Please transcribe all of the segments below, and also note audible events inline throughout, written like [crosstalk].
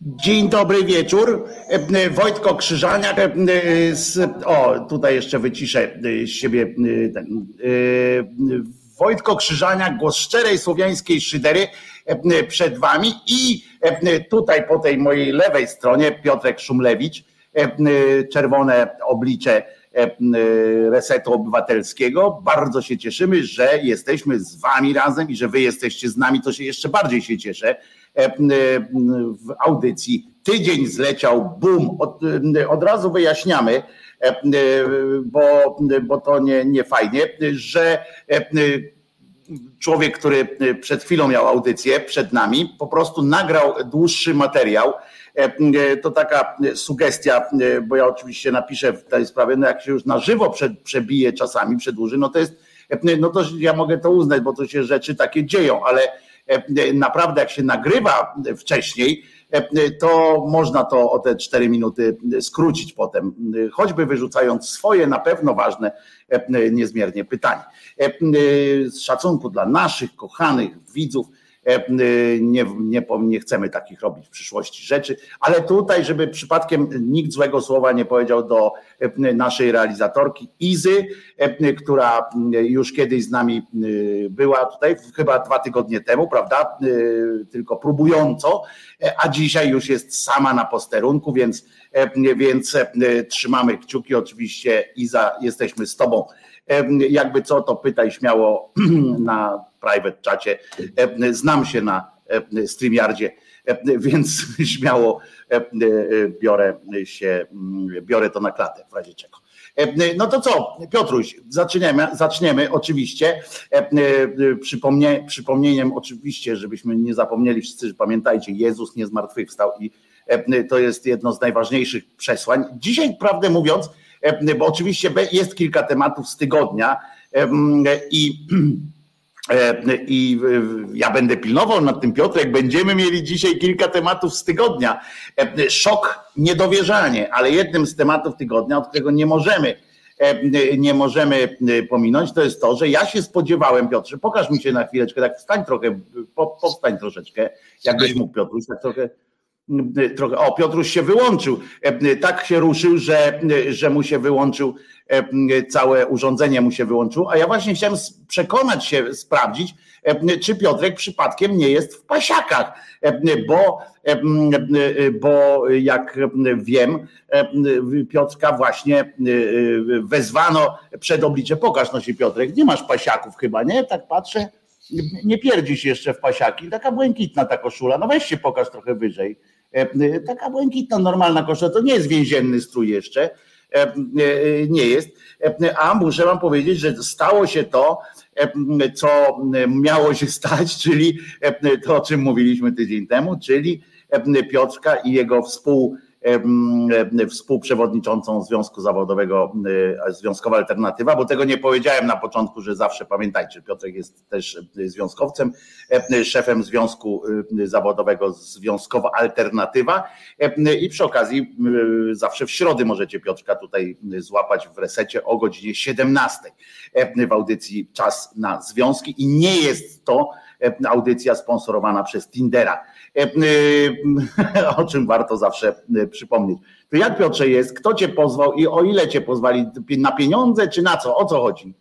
Dzień dobry wieczór. E, Wojtko Krzyżaniak. e, z- O, tutaj jeszcze wyciszę e, siebie. e, ten, e, Wojtko Krzyżaniak, głos szczerej słowiańskiej szydery e, przed wami i e, tutaj po tej mojej lewej stronie Piotrek Szumlewicz, e, czerwone oblicze e, Resetu Obywatelskiego. Bardzo się cieszymy, że jesteśmy z wami razem i że wy jesteście z nami, to się jeszcze bardziej się cieszę e, w audycji. Tydzień zleciał, bum, od, od razu wyjaśniamy, e, bo, bo to nie, nie fajnie, że e, człowiek, który przed chwilą miał audycję, przed nami, po prostu nagrał dłuższy materiał. E, To taka sugestia, e, bo ja oczywiście napiszę w tej sprawie, no jak się już na żywo prze- przebije czasami, przedłuży, no to jest, e, no to ja mogę to uznać, bo to się rzeczy takie dzieją, ale e, naprawdę jak się nagrywa wcześniej, e, to można to o te cztery minuty skrócić potem, choćby wyrzucając swoje na pewno ważne e, niezmiernie pytanie. E, Z szacunku dla naszych kochanych widzów, e, nie, nie, po- nie chcemy takich robić w przyszłości rzeczy, ale tutaj, żeby przypadkiem nikt złego słowa nie powiedział do e, naszej realizatorki Izy, e, która już kiedyś z nami e, była tutaj, chyba dwa tygodnie temu, prawda? E, Tylko próbująco, e, a dzisiaj już jest sama na posterunku, więc, e, więc e, trzymamy kciuki. Oczywiście, Iza, jesteśmy z Tobą. Jakby co, to pytaj śmiało [clears throat] na private czacie. Znam się na StreamYardzie, więc [laughs] śmiało e, biorę się, mm, biorę to na klatę w razie czego. No to co, Piotruś, zaczniemy, zaczniemy oczywiście. E, Przypomnie, przypomnieniem oczywiście, żebyśmy nie zapomnieli wszyscy, że pamiętajcie, Jezus nie zmartwychwstał i to jest jedno z najważniejszych przesłań. Dzisiaj, prawdę mówiąc, bo oczywiście jest kilka tematów z tygodnia em, i [clears throat] E, I e, ja będę pilnował nad tym, Piotrek. Będziemy mieli dzisiaj kilka tematów z tygodnia. E, Szok, niedowierzanie, ale jednym z tematów tygodnia, od którego nie możemy, e, nie możemy e, pominąć, to jest to, że ja się spodziewałem, Piotrze, pokaż mi się na chwileczkę, tak wstań trochę, po, powstań troszeczkę, jakbyś mógł, Piotruś, tak trochę. Trochę, o, Piotruś się wyłączył. E, Tak się ruszył, że, że mu się wyłączył e, całe urządzenie mu się wyłączyło, a ja właśnie chciałem przekonać się, sprawdzić, e, czy Piotrek przypadkiem nie jest w pasiakach, e, bo, e, bo jak wiem, e, Piotrka właśnie e, wezwano przed oblicze, pokaż no się Piotrek, nie masz pasiaków chyba, nie? Tak patrzę, nie pierdzisz jeszcze w pasiaki, taka błękitna ta koszula, no weź się pokaż trochę wyżej, E, taka błękitna, normalna koszula, to nie jest więzienny strój jeszcze, e, e, nie jest. E, A muszę wam powiedzieć, że stało się to, e, co miało się stać, [laughs] czyli e, to, o czym mówiliśmy tydzień temu, czyli e, Piotrka i jego współ, e, współprzewodniczącą Związku Zawodowego, e, Związkowa Alternatywa, bo tego nie powiedziałem na początku, że zawsze pamiętajcie, Piotrek jest też e, związkowcem, e, szefem Związku Zawodowego Związkowa Alternatywa. I przy okazji zawsze w środy możecie Piotrka tutaj złapać w resecie o godzinie 17 e, w audycji Czas na Związki. I nie jest to audycja sponsorowana przez Tindera, [laughs] o czym warto zawsze e, przypomnieć. To jak Piotrze jest, kto cię pozwał i o ile cię pozwali, na pieniądze czy na co, o co chodzi?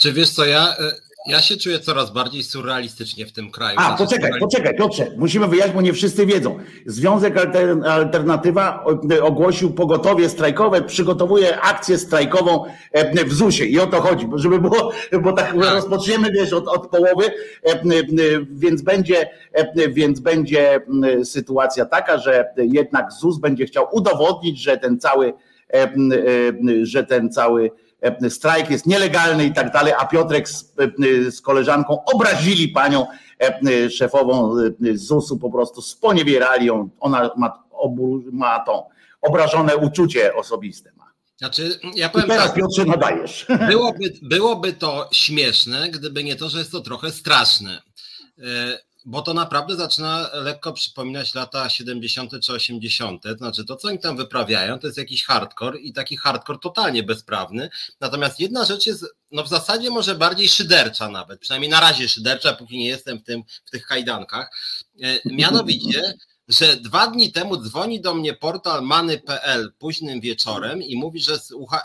Czy wiesz co, ja, e, ja się czuję coraz bardziej surrealistycznie w tym kraju. A, Znaczy, poczekaj, poczekaj, Piotrze, musimy wyjaśnić, bo nie wszyscy wiedzą. Związek Alter- Alternatywa ogłosił pogotowie strajkowe, przygotowuje akcję strajkową e, w ZUS-ie i o to chodzi, żeby było, bo tak rozpoczniemy, wiesz, od, od połowy, e, e, więc będzie, więc będzie sytuacja taka, że jednak ZUS będzie chciał udowodnić, że ten cały, że ten cały strajk jest nielegalny i tak dalej, a Piotrek z, e, z koleżanką obrazili panią e, szefową e, ZUS-u, po prostu sponiewierali ją, ona ma, obu, ma tą obrażone uczucie osobiste. Ma. Znaczy, ja I powiem teraz tak, Piotrze nadajesz. [laughs] byłoby, byłoby to śmieszne, gdyby nie to, że jest to trochę straszne. Bo to naprawdę zaczyna lekko przypominać lata 70. czy 80. To znaczy, to co oni tam wyprawiają, to jest jakiś hardcore i taki hardcore totalnie bezprawny. Natomiast jedna rzecz jest, no w zasadzie może bardziej szydercza nawet, przynajmniej na razie szydercza, póki nie jestem w, tym, w tych kajdankach. E, Mianowicie, że dwa dni temu dzwoni do mnie portal many.pl późnym wieczorem i mówi, że słucha,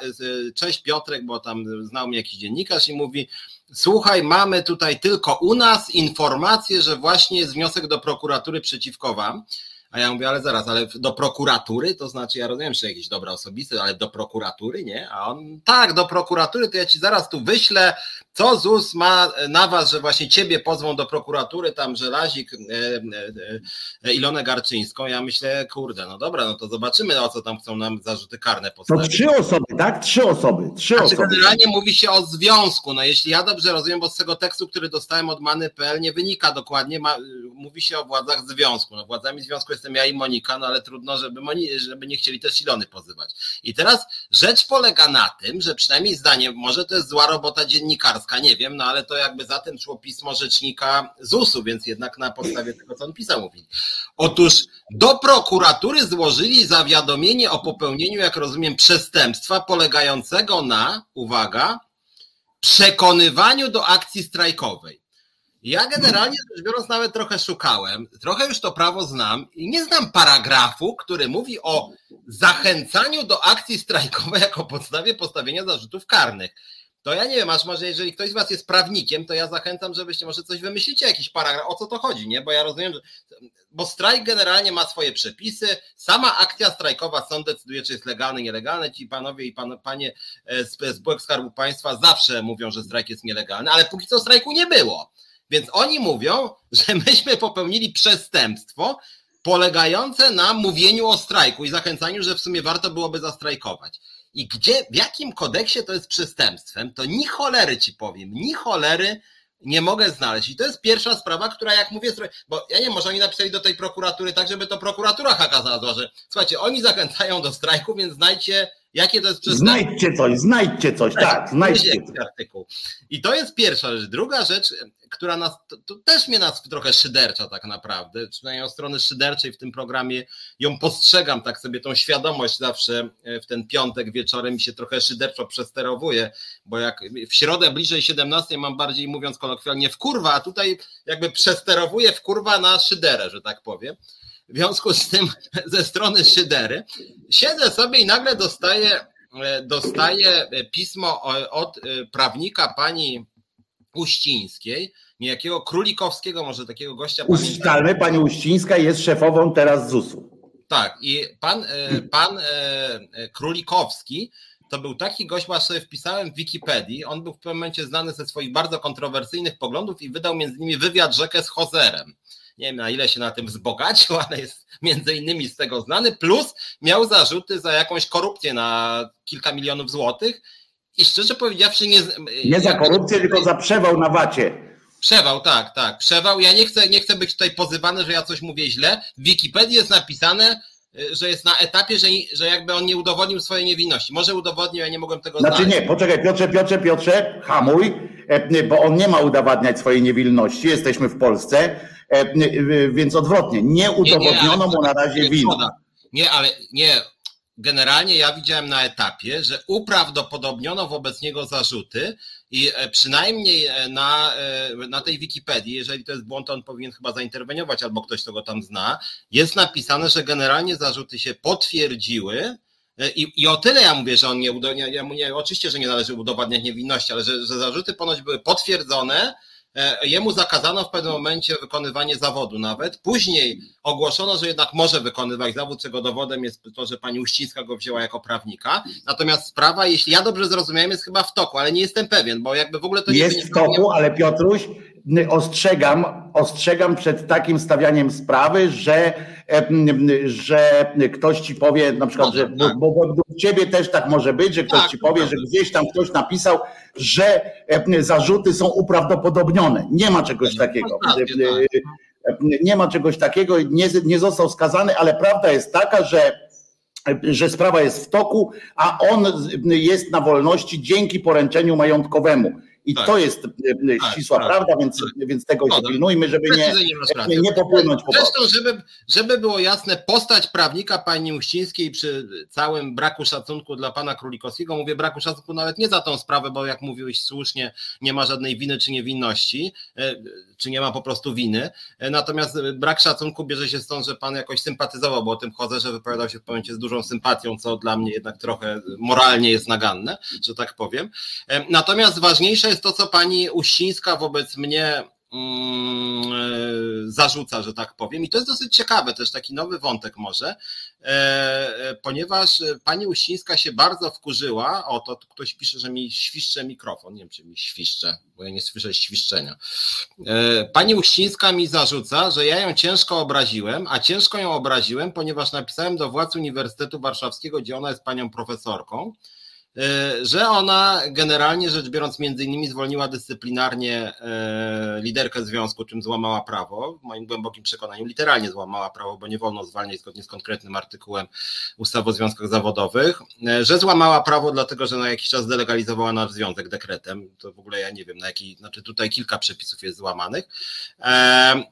cześć Piotrek, bo tam znał mnie jakiś dziennikarz i mówi, słuchaj, mamy tutaj tylko u nas informację, że właśnie jest wniosek do prokuratury przeciwko wam. A ja mówię, ale zaraz, ale do prokuratury, to znaczy ja rozumiem, że jakieś dobra osobiste, ale do prokuratury, nie? A on, tak, do prokuratury, to ja ci zaraz tu wyślę, co ZUS ma na was, że właśnie ciebie pozwą do prokuratury, tam Żelazik, e, e, e, Ilonę Garczyńską. Ja myślę, kurde, no dobra, no to zobaczymy, o co tam chcą nam zarzuty karne postawić. To trzy osoby, tak? Trzy osoby, trzy znaczy, osoby. Generalnie mówi się o związku, no jeśli ja dobrze rozumiem, bo z tego tekstu, który dostałem od Many.pl nie wynika dokładnie, ma, mówi się o władzach związku. No władzami związku jestem ja i Monika, no ale trudno, żeby, Moni, żeby nie chcieli też Ilony pozywać. I teraz rzecz polega na tym, że przynajmniej zdanie, może to jest zła robota dziennikarska, nie wiem, no ale to jakby za tym szło pismo rzecznika ZUS-u, więc jednak na podstawie tego, co on pisał, mówili. Otóż do prokuratury złożyli zawiadomienie o popełnieniu, jak rozumiem, przestępstwa polegającego na, uwaga, przekonywaniu do akcji strajkowej. Ja generalnie rzecz biorąc nawet trochę szukałem, trochę już to prawo znam i nie znam paragrafu, który mówi o zachęcaniu do akcji strajkowej jako podstawie postawienia zarzutów karnych. To ja nie wiem, aż może jeżeli ktoś z was jest prawnikiem, to ja zachęcam, żebyście może coś wymyślicie, jakiś paragraf, o co to chodzi, nie? Bo ja rozumiem, że, bo strajk generalnie ma swoje przepisy, sama akcja strajkowa, sąd decyduje, czy jest legalny, nielegalny, ci panowie i pan, panie z spółek Skarbu Państwa zawsze mówią, że strajk jest nielegalny, ale póki co strajku nie było. Więc oni mówią, że myśmy popełnili przestępstwo polegające na mówieniu o strajku i zachęcaniu, że w sumie warto byłoby zastrajkować. I gdzie, w jakim kodeksie to jest przestępstwem, to ni cholery ci powiem, ni cholery nie mogę znaleźć. I to jest pierwsza sprawa, która jak mówię, bo ja nie wiem, może oni napisali do tej prokuratury tak, żeby to prokuratura haka znalazła, że słuchajcie, oni zachęcają do strajku, więc znajdźcie Jakie to jest przestępstwo? Znajdźcie coś, znajdźcie coś, tak, znajdźcie coś. Artykuł. I to jest pierwsza rzecz. Druga rzecz, która nas, to, to, też mnie nas trochę szydercza tak naprawdę, przynajmniej od strony szyderczej w tym programie ją postrzegam, tak sobie tą świadomość zawsze e, w ten piątek wieczorem mi się trochę szyderczo przesterowuje, bo jak w środę bliżej 17 mam bardziej mówiąc kolokwialnie w kurwa, a tutaj jakby przesterowuję w kurwa na szyderę, że tak powiem. W związku z tym [laughs] ze strony Szydery siedzę sobie i nagle dostaję, e, dostaję pismo od e, prawnika pani Uścińskiej, niejakiego Królikowskiego, może takiego gościa. Ustalmy, pani Uścińska jest szefową teraz ZUS-u. Tak, i pan, e, pan Królikowski to był taki gość, bo sobie wpisałem w Wikipedii, on był w pewnym momencie znany ze swoich bardzo kontrowersyjnych poglądów i wydał między innymi wywiad rzekę z Hozerem nie wiem na ile się na tym wzbogacił, [laughs] ale jest między innymi z tego znany, plus miał zarzuty za jakąś korupcję na kilka milionów złotych i szczerze powiedziawszy nie... Nie za korupcję, tylko za przewał na wacie. Przewał, tak, tak, przewał. Ja nie chcę, nie chcę być tutaj pozywany, że ja coś mówię źle. W Wikipedii jest napisane, że jest na etapie, że, że jakby on nie udowodnił swojej niewinności. Może udowodnił, ja nie mogłem tego znaczy znaleźć. Znaczy nie, poczekaj, Piotrze, Piotrze, Piotrze, hamuj, e, bo on nie ma udowadniać swojej niewinności. Jesteśmy w Polsce E, więc odwrotnie, nie udowodniono mu na razie winy. Nie, ale nie. Generalnie ja widziałem na etapie, że uprawdopodobniono wobec niego zarzuty i e, przynajmniej e, na, na tej Wikipedii, jeżeli to jest błąd, to on powinien chyba zainterweniować albo ktoś, kto go tam zna, jest napisane, że generalnie zarzuty się potwierdziły, i, I o tyle ja mówię, że on nie, ja nie, oczywiście, że nie należy udowadniać niewinności, ale że, że zarzuty ponoć były potwierdzone, E, jemu zakazano w pewnym momencie wykonywanie zawodu nawet. Później ogłoszono, że jednak może wykonywać zawód, czego dowodem jest to, że pani Uścińska go wzięła jako prawnika. Natomiast sprawa, jeśli ja dobrze zrozumiałem, jest chyba w toku, ale nie jestem pewien, bo jakby w ogóle to nie jest w toku, ale Piotruś, ostrzegam, ostrzegam przed takim stawianiem sprawy, że, że ktoś ci powie, na przykład, może, że, tak. bo, bo, bo ciebie też tak może być, że ktoś tak, ci powie, że gdzieś tam ktoś napisał, że zarzuty są uprawdopodobnione. Nie ma czegoś takiego. Tak. Nie ma czegoś takiego, nie, nie został skazany, ale prawda jest taka, że że sprawa jest w toku, a on jest na wolności dzięki poręczeniu majątkowemu I Tak. to jest e, Tak, ścisła tak. prawda, więc, więc tego się Zgoda. pilnujmy, żeby nie, nie, nie popłynąć po Zresztą, żeby, żeby było jasne, postać prawnika pani Uścińskiej przy całym braku szacunku dla pana Królikowskiego, mówię braku szacunku nawet nie za tą sprawę, bo jak mówiłeś słusznie, nie ma żadnej winy czy niewinności, e, czy nie ma po prostu winy. E, Natomiast brak szacunku bierze się stąd, że pan jakoś sympatyzował, bo o tym chodzę, że wypowiadał się w momencie z dużą sympatią, co dla mnie jednak trochę moralnie jest naganne, że tak powiem. E, Natomiast ważniejsze jest to, co pani Uścińska wobec mnie mm, e, zarzuca, że tak powiem. I to jest dosyć ciekawe, też taki nowy wątek może, e, e, ponieważ pani Uścińska się bardzo wkurzyła, o to ktoś pisze, że mi świszcze mikrofon, nie wiem czy mi świszcze, bo ja nie słyszę świszczenia. Pani Uścińska mi zarzuca, że ja ją ciężko obraziłem, a ciężko ją obraziłem, ponieważ napisałem do władz Uniwersytetu Warszawskiego, gdzie ona jest panią profesorką, że ona generalnie rzecz biorąc między innymi zwolniła dyscyplinarnie e, liderkę związku, czym złamała prawo. W moim głębokim przekonaniu literalnie złamała prawo, bo nie wolno zwalniać zgodnie z konkretnym artykułem ustawy o związkach zawodowych, e, że złamała prawo dlatego, że na jakiś czas delegalizowała nasz związek dekretem. To w ogóle ja nie wiem na jaki, znaczy tutaj kilka przepisów jest złamanych. E,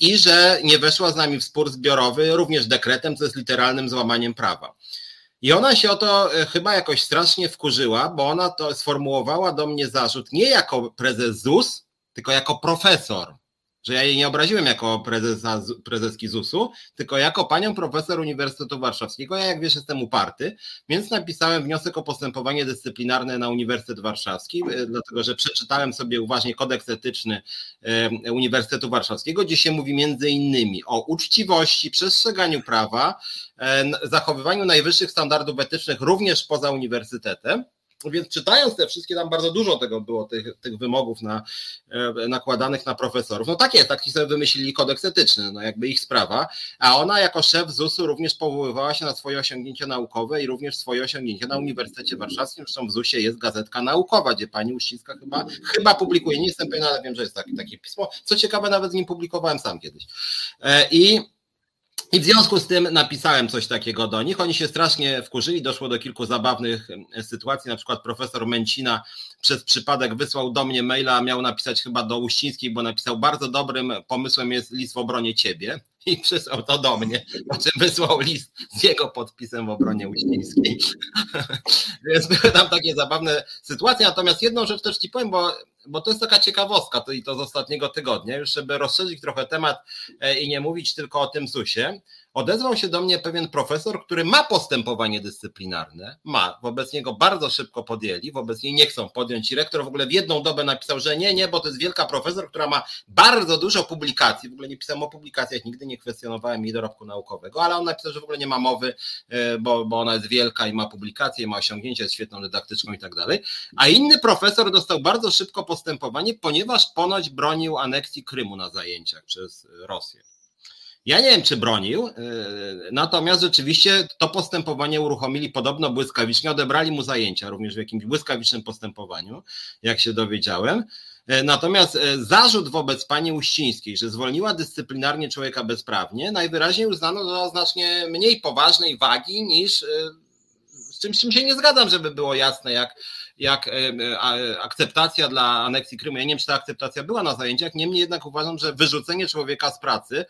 I że nie weszła z nami w spór zbiorowy również dekretem, co jest literalnym złamaniem prawa. I ona się o to e, chyba jakoś strasznie wkurzyła, bo ona to sformułowała do mnie zarzut nie jako prezes ZUS, tylko jako profesor. Że ja jej nie obraziłem jako prezesa, prezeski ZUS-u, tylko jako panią profesor Uniwersytetu Warszawskiego. Ja, jak wiesz, jestem uparty, więc napisałem wniosek o postępowanie dyscyplinarne na Uniwersytet Warszawski, e, dlatego że przeczytałem sobie uważnie kodeks etyczny e, Uniwersytetu Warszawskiego, gdzie się mówi między innymi o uczciwości, przestrzeganiu prawa, e, zachowywaniu najwyższych standardów etycznych również poza uniwersytetem. Więc czytając te wszystkie, tam bardzo dużo tego było, tych, tych wymogów na, e, nakładanych na profesorów. No tak jest, tak ci sobie wymyślili kodeks etyczny, no jakby ich sprawa. A ona jako szef ZUS-u również powoływała się na swoje osiągnięcia naukowe i również swoje osiągnięcia na Uniwersytecie Warszawskim. Zresztą w ZUS-ie jest gazetka naukowa, gdzie pani Uścińska chyba, chyba publikuje, nie jestem pewien, ale wiem, że jest takie, takie pismo. Co ciekawe, nawet z nim publikowałem sam kiedyś. E, I i w związku z tym napisałem coś takiego do nich. Oni się strasznie wkurzyli, doszło do kilku zabawnych sytuacji. Na przykład profesor Męcina przez przypadek wysłał do mnie maila, miał napisać chyba do Uścińskiej, bo napisał bardzo dobrym pomysłem jest list w obronie ciebie [laughs] i przysłał to do mnie, czym wysłał list z jego podpisem w obronie Uścińskiej. [laughs] Więc były tam takie zabawne sytuacje. Natomiast jedną rzecz też ci powiem, bo, bo to jest taka ciekawostka to i to z ostatniego tygodnia, już żeby rozszerzyć trochę temat e, i nie mówić tylko o tym ZUS-ie. Odezwał się do mnie pewien profesor, który ma postępowanie dyscyplinarne, ma, wobec niego bardzo szybko podjęli, wobec niej nie chcą podjąć i rektor w ogóle w jedną dobę napisał, że nie, nie, bo to jest wielka profesor, która ma bardzo dużo publikacji, w ogóle nie pisałem o publikacjach, nigdy nie kwestionowałem jej dorobku naukowego, ale on napisał, że w ogóle nie ma mowy, e, bo, bo ona jest wielka i ma publikacje, ma osiągnięcia, jest świetną dydaktyczką i tak dalej, a inny profesor dostał bardzo szybko postępowanie, ponieważ ponoć bronił aneksji Krymu na zajęciach przez Rosję. Ja nie wiem, czy bronił, yy, natomiast rzeczywiście to postępowanie uruchomili podobno błyskawicznie, odebrali mu zajęcia również w jakimś błyskawicznym postępowaniu, jak się dowiedziałem. Yy, Natomiast yy, zarzut wobec pani Uścińskiej, że zwolniła dyscyplinarnie człowieka bezprawnie, najwyraźniej uznano za znacznie mniej poważnej wagi niż z czym, z czym się nie zgadzam, żeby było jasne, jak, jak akceptacja dla aneksji Krymu. Ja nie wiem, czy ta akceptacja była na zajęciach, niemniej jednak uważam, że wyrzucenie człowieka z pracy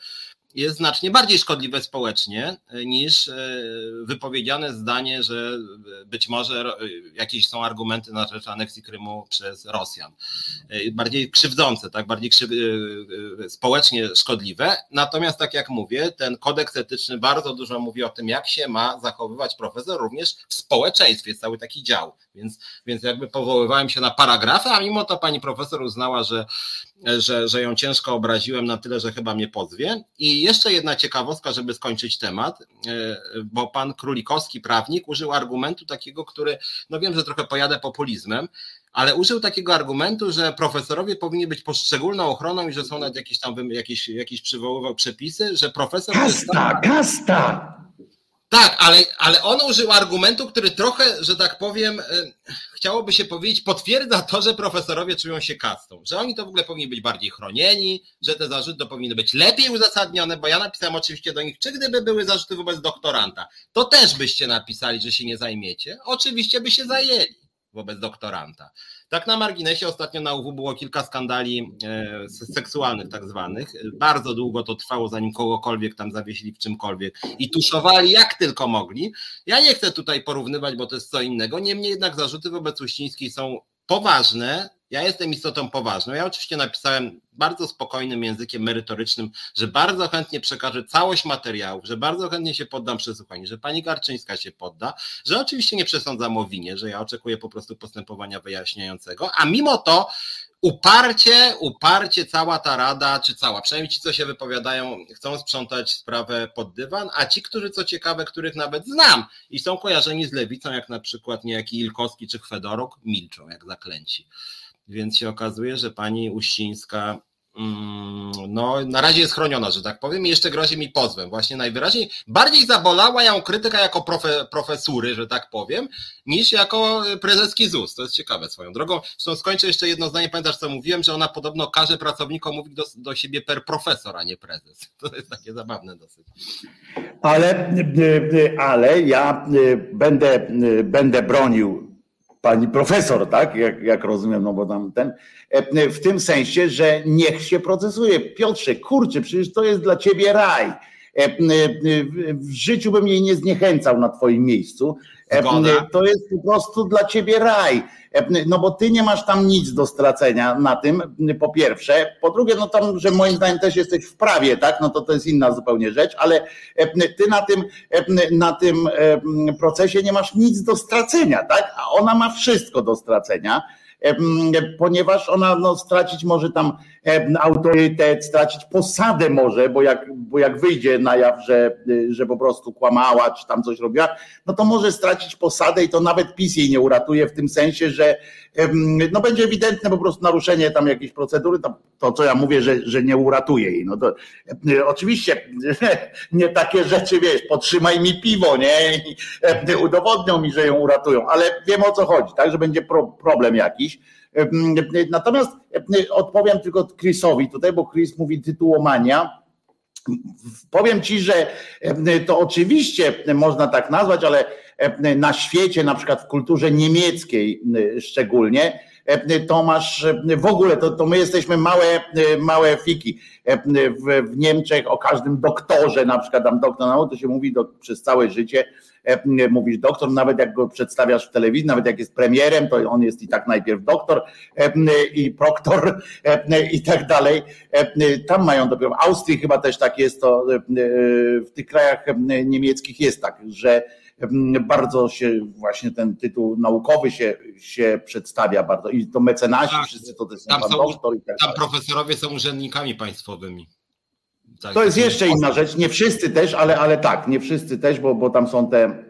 jest znacznie bardziej szkodliwe społecznie niż wypowiedziane zdanie, że być może jakieś są argumenty na rzecz aneksji Krymu przez Rosjan. Bardziej krzywdzące, tak, bardziej krzyw... społecznie szkodliwe. Natomiast tak jak mówię, ten kodeks etyczny bardzo dużo mówi o tym, jak się ma zachowywać profesor również w społeczeństwie, jest cały taki dział. Więc, więc jakby powoływałem się na paragrafy, a mimo to pani profesor uznała, że, że, że ją ciężko obraziłem na tyle, że chyba mnie pozwie. I jeszcze jedna ciekawostka, żeby skończyć temat, bo pan Królikowski, prawnik, użył argumentu takiego, który, no wiem, że trochę pojadę populizmem, ale użył takiego argumentu, że profesorowie powinni być pod szczególną ochroną i że są nawet jakieś tam jakieś, jakieś przywoływał przepisy, że profesor. Kasta, kasta! Tak, ale, ale on użył argumentu, który trochę, że tak powiem, chciałoby się powiedzieć, potwierdza to, że profesorowie czują się kastą, że oni to w ogóle powinni być bardziej chronieni, że te zarzuty powinny być lepiej uzasadnione, bo ja napisałem oczywiście do nich, czy gdyby były zarzuty wobec doktoranta, to też byście napisali, że się nie zajmiecie. Oczywiście by się zajęli wobec doktoranta. Tak na marginesie ostatnio na UW było kilka skandali e, seksualnych tak zwanych. Bardzo długo to trwało, zanim kogokolwiek tam zawiesili w czymkolwiek i tuszowali jak tylko mogli. Ja nie chcę tutaj porównywać, bo to jest co innego. Niemniej jednak zarzuty wobec Uścińskiej są poważne, ja jestem istotą poważną. Ja oczywiście napisałem bardzo spokojnym językiem merytorycznym, że bardzo chętnie przekażę całość materiałów, że bardzo chętnie się poddam przesłuchaniu, że pani Garczyńska się podda, że oczywiście nie przesądzam o winie, że ja oczekuję po prostu postępowania wyjaśniającego, a mimo to uparcie, uparcie cała ta rada, czy cała, przynajmniej ci, co się wypowiadają, chcą sprzątać sprawę pod dywan, a ci, którzy co ciekawe, których nawet znam i są kojarzeni z lewicą, jak na przykład niejaki Ilkowski czy Chwedorok, milczą jak zaklęci. Więc się okazuje, że pani Uścińska mm, no, na razie jest chroniona, że tak powiem, i jeszcze grozi mi pozwem. Właśnie najwyraźniej bardziej zabolała ją krytyka jako profe, profesury, że tak powiem, niż jako prezeski ZUS. To jest ciekawe swoją drogą. Zresztą skończę jeszcze jedno zdanie. Pamiętasz, co mówiłem, że ona podobno każe pracownikom mówić do, do siebie per profesor, a nie prezes. [laughs] To jest takie zabawne dosyć. Ale, ale ja będę, będę bronił pani profesor, tak? Jak, jak rozumiem, no bo tam ten. E, w tym sensie, że niech się procesuje. Piotrze, kurczę, przecież to jest dla ciebie raj. E, e, w życiu bym jej nie zniechęcał na twoim miejscu. Zgoda. To jest po prostu dla ciebie raj. No bo ty nie masz tam nic do stracenia na tym, po pierwsze. Po drugie, no tam, że moim zdaniem też jesteś w prawie, tak? No to to jest inna zupełnie rzecz, ale ty na tym, na tym procesie nie masz nic do stracenia, tak? A ona ma wszystko do stracenia ponieważ ona no, stracić może tam autorytet, stracić posadę może, bo jak, bo jak wyjdzie na jaw, że, że po prostu kłamała, czy tam coś robiła, no to może stracić posadę i to nawet PiS jej nie uratuje w tym sensie, że no będzie ewidentne po prostu naruszenie tam jakiejś procedury, to, to co ja mówię, że, że nie uratuje jej. No to oczywiście nie takie rzeczy, wiesz, potrzymaj mi piwo, nie? I udowodnią mi, że ją uratują, ale wiem o co chodzi, tak, że będzie pro, problem jakiś. Natomiast odpowiem tylko Chrisowi tutaj, bo Chris mówi tytułomania. Powiem ci, że to oczywiście można tak nazwać, ale na świecie, na przykład w kulturze niemieckiej szczególnie, to masz w ogóle, to, to my jesteśmy małe, małe fiki. W, w Niemczech o każdym doktorze, na przykład tam doktor nauki, to się mówi do, przez całe życie, mówisz doktor, nawet jak go przedstawiasz w telewizji, nawet jak jest premierem, to on jest i tak najpierw doktor i proktor i tak dalej. Tam mają dopiero, w Austrii chyba też tak jest, to w tych krajach niemieckich jest tak, że bardzo się właśnie ten tytuł naukowy się, się przedstawia bardzo. I to mecenasi, tak, wszyscy to też tam są, doktor i tak Tam profesorowie są urzędnikami państwowymi. Tak, to jest jeszcze inna rzecz, nie wszyscy też, ale, ale tak, nie wszyscy też, bo, bo tam są te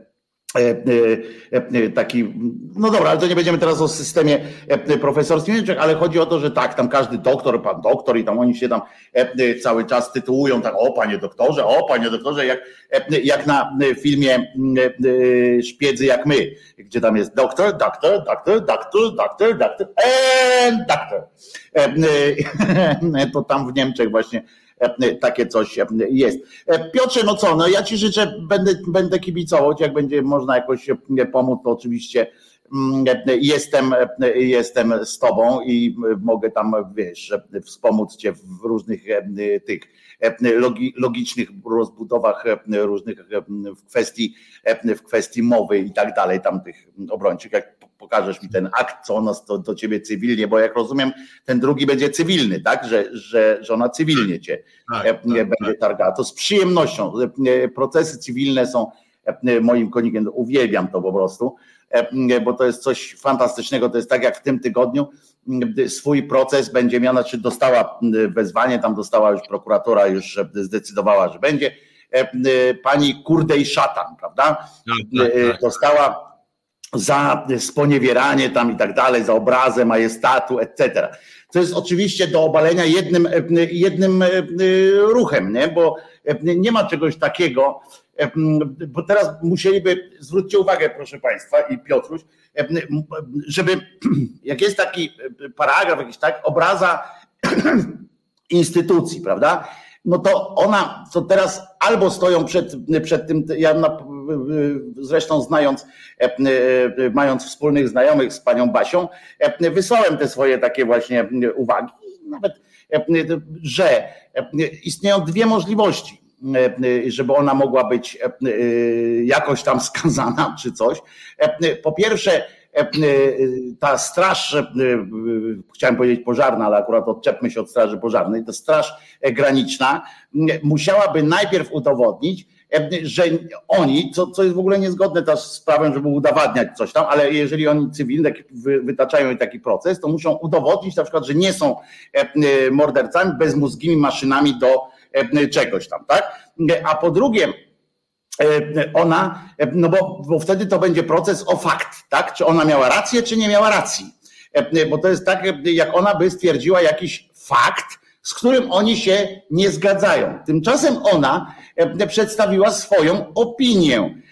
taki, no dobra, ale to nie będziemy teraz o systemie profesorskim ale chodzi o to, że tak, tam każdy doktor, pan doktor i tam oni się tam cały czas tytułują tak, o panie doktorze, o panie doktorze, jak, jak na filmie Szpiedzy jak my, gdzie tam jest doktor, doktor, doktor, doktor, doktor, doktor, and doktor. [laughs] To tam w Niemczech właśnie E, takie coś e, jest. E, Piotrze, no co, no ja ci życzę, będę, będę kibicować, jak będzie można jakoś pomóc, to oczywiście mm, jestem, jestem z tobą i mogę tam, wiesz, wspomóc cię w różnych tych logicznych rozbudowach różnych w kwestii, w kwestii mowy i tak dalej, tam tych obrończych, jak pokażesz mi ten akt, co ona do, do ciebie cywilnie, bo jak rozumiem, ten drugi będzie cywilny, tak? Że, że, że ona cywilnie cię tak, e, tak, będzie tak. targała. To z przyjemnością. E, procesy cywilne są e, moim konikiem, uwielbiam to po prostu, bo to jest coś fantastycznego. To jest tak jak w tym tygodniu swój proces będzie miała, czy dostała wezwanie, tam dostała już prokuratora, już zdecydowała, że będzie pani Kurdej Szatan, prawda? Tak, tak. Dostała za sponiewieranie tam i tak dalej, za obrazę majestatu, etc. To jest oczywiście do obalenia jednym, jednym ruchem, nie? bo nie ma czegoś takiego, bo teraz musieliby, zwróćcie uwagę proszę Państwa i Piotruś, żeby, [clears throat] jak jest taki paragraf jakiś, tak, obraza [clears throat] instytucji, prawda, no to ona, co teraz albo stoją przed, przed tym, ja na, zresztą znając, mając wspólnych znajomych z panią Basią, wysłałem te swoje takie właśnie uwagi. Nawet, że istnieją dwie możliwości żeby ona mogła być jakoś tam skazana [laughs] czy coś. Po pierwsze, ta straż, chciałem powiedzieć pożarna, ale akurat odczepmy się od straży pożarnej, ta straż graniczna musiałaby najpierw udowodnić, że oni, co, co jest w ogóle niezgodne też z prawem, żeby udowadniać coś tam, ale jeżeli oni cywilni wytaczają taki proces, to muszą udowodnić na przykład, że nie są mordercami bezmózgimi maszynami do czegoś tam, tak? A po drugie, ona, no bo, bo wtedy to będzie proces o fakt, tak? Czy ona miała rację, czy nie miała racji. Bo to jest tak, jak ona by stwierdziła jakiś fakt, z którym oni się nie zgadzają. Tymczasem ona przedstawiła swoją opinię.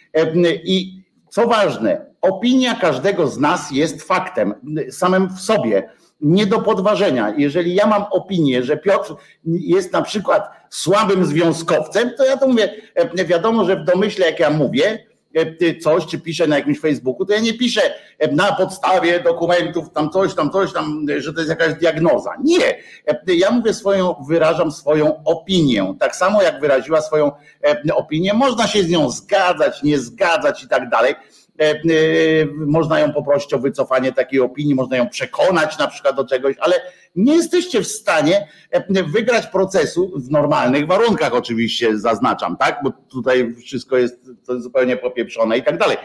I co ważne, opinia każdego z nas jest faktem samym w sobie, nie do podważenia. Jeżeli ja mam opinię, że Piotr jest na przykład słabym związkowcem, to ja to mówię, wiadomo, że w domyśle jak ja mówię, coś, czy piszę na jakimś Facebooku, to ja nie piszę na podstawie dokumentów, tam coś, tam coś, tam, że to jest jakaś diagnoza. Nie. Ja mówię swoją, wyrażam swoją opinię. Tak samo jak wyraziła swoją opinię, można się z nią zgadzać, nie zgadzać i tak dalej. Można ją poprosić o wycofanie takiej opinii, można ją przekonać na przykład do czegoś, ale nie jesteście w stanie wygrać procesu w normalnych warunkach, oczywiście zaznaczam, tak? Bo tutaj wszystko jest zupełnie popieprzone i tak dalej.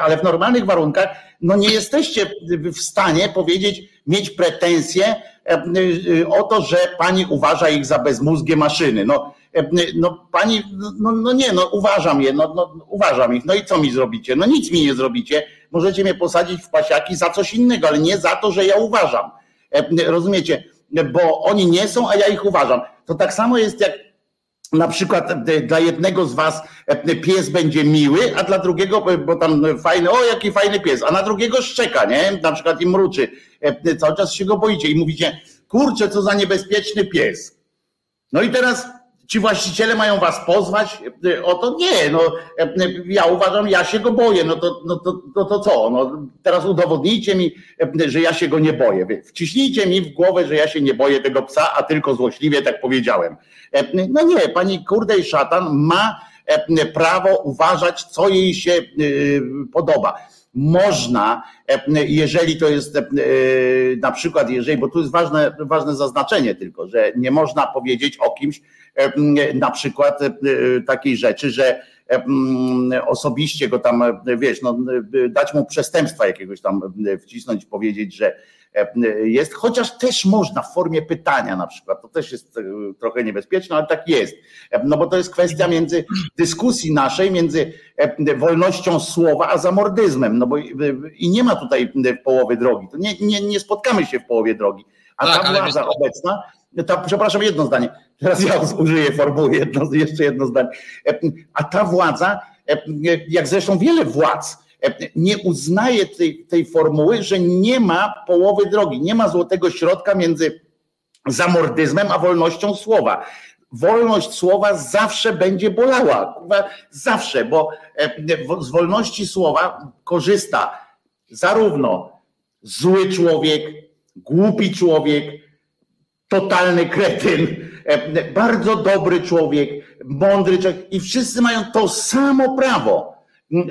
Ale w normalnych warunkach, no nie jesteście w stanie powiedzieć, mieć pretensje o to, że pani uważa ich za bezmózgie maszyny. No, no pani, no, no nie, no uważam je, no, no uważam ich, no i co mi zrobicie? No nic mi nie zrobicie, możecie mnie posadzić w pasiaki za coś innego, ale nie za to, że ja uważam. Rozumiecie? Bo oni nie są, a ja ich uważam. To tak samo jest jak na przykład dla jednego z was pies będzie miły, a dla drugiego, bo tam fajny, o jaki fajny pies, a na drugiego szczeka, nie? Na przykład i mruczy. Cały czas się go boicie i mówicie, kurczę, co za niebezpieczny pies. No i teraz Ci właściciele mają was pozwać e, o to? Nie, no e, ja uważam, ja się go boję, no to, no to, no to co? No teraz udowodnijcie mi, e, że ja się go nie boję. Wciśnijcie mi w głowę, że ja się nie boję tego psa, a tylko złośliwie tak powiedziałem. No nie, pani kurdej szatan ma prawo uważać, co jej się podoba można, jeżeli to jest na przykład, jeżeli, bo tu jest ważne, ważne zaznaczenie tylko, że nie można powiedzieć o kimś, na przykład takiej rzeczy, że osobiście go tam, wiesz, no, dać mu przestępstwa jakiegoś tam wcisnąć, powiedzieć, że jest, chociaż też można w formie pytania na przykład, to też jest trochę niebezpieczne, ale tak jest, no bo to jest kwestia między dyskusji naszej, między wolnością słowa, a zamordyzmem, no bo i nie ma tutaj połowy drogi, to nie, nie, nie spotkamy się w połowie drogi, a ta tak, władza obecna, ta, przepraszam, jedno zdanie, teraz ja użyję formuły, jedno, jeszcze jedno zdanie, a ta władza, jak zresztą wiele władz, nie uznaje tej, tej formuły, że nie ma połowy drogi, nie ma złotego środka między zamordyzmem a wolnością słowa. Wolność słowa zawsze będzie bolała, zawsze, bo z wolności słowa korzysta zarówno zły człowiek, głupi człowiek, totalny kretyn, bardzo dobry człowiek, mądry człowiek i wszyscy mają to samo prawo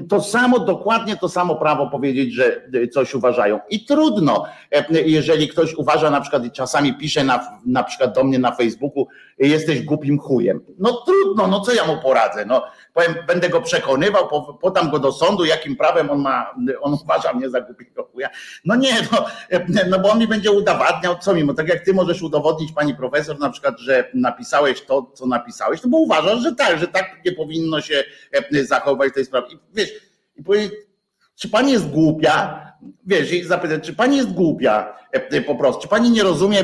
to samo, dokładnie to samo prawo powiedzieć, że coś uważają. I trudno, jeżeli ktoś uważa, na przykład czasami pisze na, na przykład do mnie na Facebooku, jesteś głupim chujem. No trudno, no co ja mu poradzę? No, powiem, będę go przekonywał, podam go do sądu, jakim prawem on ma, on uważa mnie za głupiego chuja. No nie, no, no bo on mi będzie udowadniał, co mimo, tak jak ty możesz udowodnić pani profesor na przykład, że napisałeś to, co napisałeś, no bo uważasz, że tak, że tak nie powinno się zachować w tej sprawie. I wiesz, i czy pani jest głupia? Wiesz, i zapytać, czy pani jest głupia po prostu, czy pani nie rozumie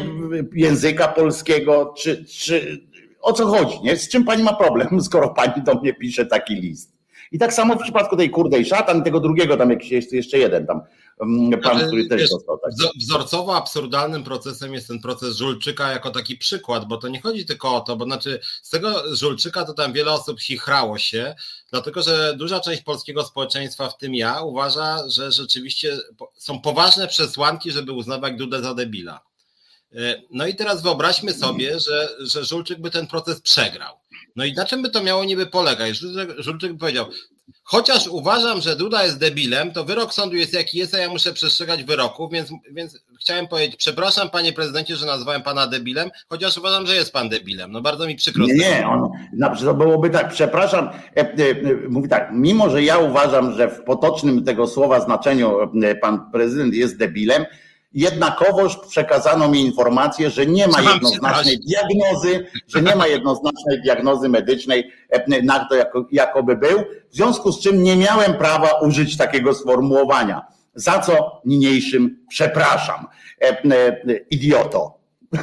języka polskiego, czy, czy o co chodzi, nie? Z czym pani ma problem, [laughs] skoro pani do mnie pisze taki list? I tak samo w przypadku tej kurdej szatan, tego drugiego tam jakiś jeszcze jeden tam pan, który też dostał tak. Wzorcowo absurdalnym procesem jest ten proces Żulczyka jako taki przykład, bo to nie chodzi tylko o to, bo znaczy z tego Żulczyka to tam wiele osób chichrało się, dlatego że duża część polskiego społeczeństwa, w tym ja, uważa, że rzeczywiście są poważne przesłanki, żeby uznawać Dudę za debila. E, no i teraz wyobraźmy sobie, że, że Żulczyk by ten proces przegrał. No i na czym by to miało niby polegać? Żulczyk, Żulczyk by powiedział, chociaż uważam, że Duda jest debilem, to wyrok sądu jest jaki jest, a ja muszę przestrzegać wyroku, więc, więc chciałem powiedzieć, przepraszam panie prezydencie, że nazwałem pana debilem, chociaż uważam, że jest pan debilem. No bardzo mi przykro. Nie, nie, on, to byłoby tak, przepraszam, e, e, mówi tak, mimo że ja uważam, że w potocznym tego słowa znaczeniu pan prezydent jest debilem, jednakowoż przekazano mi informację, że nie ma jednoznacznej diagnozy, że nie ma jednoznacznej diagnozy medycznej e, na to, jakoby był, w związku z czym nie miałem prawa użyć takiego sformułowania. Za co niniejszym przepraszam. E, e, idioto. [laughs]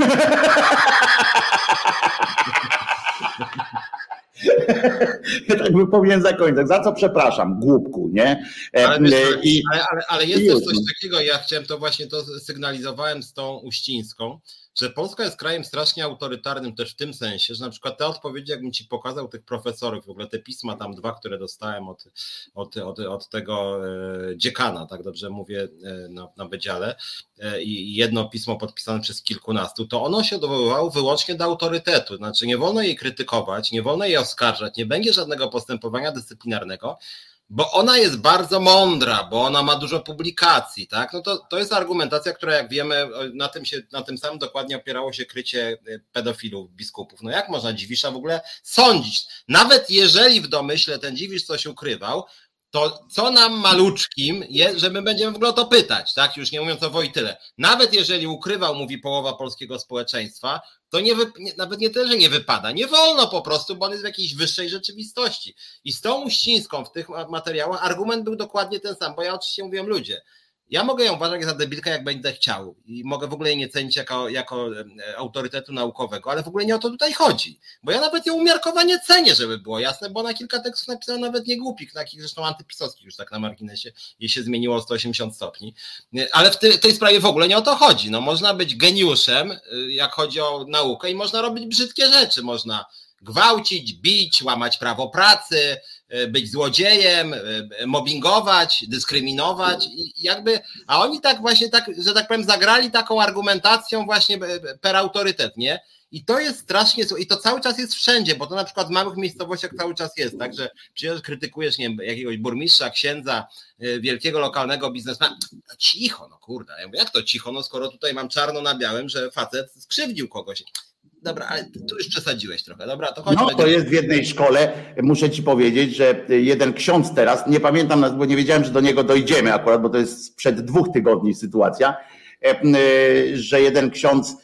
[laughs] tak by powinien zakończyć. Za co przepraszam, głupku, nie? E, ale, I, ale, ale, ale jest też coś takiego, ja chciałem to właśnie to sygnalizowałem z tą Uścińską, że Polska jest krajem strasznie autorytarnym też w tym sensie, że na przykład te odpowiedzi, jakbym ci pokazał tych profesorów, w ogóle te pisma tam dwa, które dostałem od, od, od, od tego e, dziekana, tak dobrze mówię, e, na, na Wydziale e, i jedno pismo podpisane przez kilkunastu, to ono się odwoływało wyłącznie do autorytetu, znaczy nie wolno jej krytykować, nie wolno jej oskarżać, nie będzie żadnego postępowania dyscyplinarnego, bo ona jest bardzo mądra, bo ona ma dużo publikacji, tak? No to, to jest argumentacja, która jak wiemy, na tym, się, na tym samym dokładnie opierało się krycie y, pedofilów, biskupów. No jak można Dziwisza w ogóle sądzić? Nawet jeżeli w domyśle ten Dziwisz coś ukrywał, to co nam maluczkim jest, że my będziemy w ogóle to pytać, tak? Już nie mówiąc o Wojtyle. Nawet jeżeli ukrywał, mówi połowa polskiego społeczeństwa, to nie, nie, nawet nie tyle, że nie wypada, nie wolno po prostu, bo on jest w jakiejś wyższej rzeczywistości. I z tą Uścińską w tych materiałach argument był dokładnie ten sam, bo ja oczywiście mówiłem ludzie, ja mogę ją uważać za debilkę, jak będę chciał. I mogę w ogóle jej nie cenić jako, jako autorytetu naukowego, ale w ogóle nie o to tutaj chodzi, bo ja nawet ją umiarkowanie cenię, żeby było jasne, bo ona kilka tekstów napisała nawet nie głupich, takich zresztą antypisowskich już tak na marginesie, jej się zmieniło o 180 stopni, ale w tej, tej sprawie w ogóle nie o to chodzi, no można być geniuszem, y, jak chodzi o naukę i można robić brzydkie rzeczy, można gwałcić, bić, łamać prawo pracy, e, być złodziejem, e, mobbingować, dyskryminować i jakby, a oni tak właśnie tak, że tak powiem, zagrali taką argumentacją właśnie e, per autorytet, nie? I to jest strasznie i to cały czas jest wszędzie, bo to na przykład w małych miejscowościach cały czas jest, także przyjeżdżasz, krytykujesz, nie wiem, jakiegoś burmistrza, księdza, wielkiego lokalnego biznesmena, cicho, no kurde, ja mówię, jak to cicho, no skoro tutaj mam czarno na białym, że facet skrzywdził kogoś dobra, ale tu już przesadziłeś trochę, dobra, to chodź. No to jest w jednej szkole, muszę ci powiedzieć, że jeden ksiądz teraz, nie pamiętam, bo nie wiedziałem, że do niego dojdziemy akurat, bo to jest sprzed dwóch tygodni sytuacja, e, e, że jeden ksiądz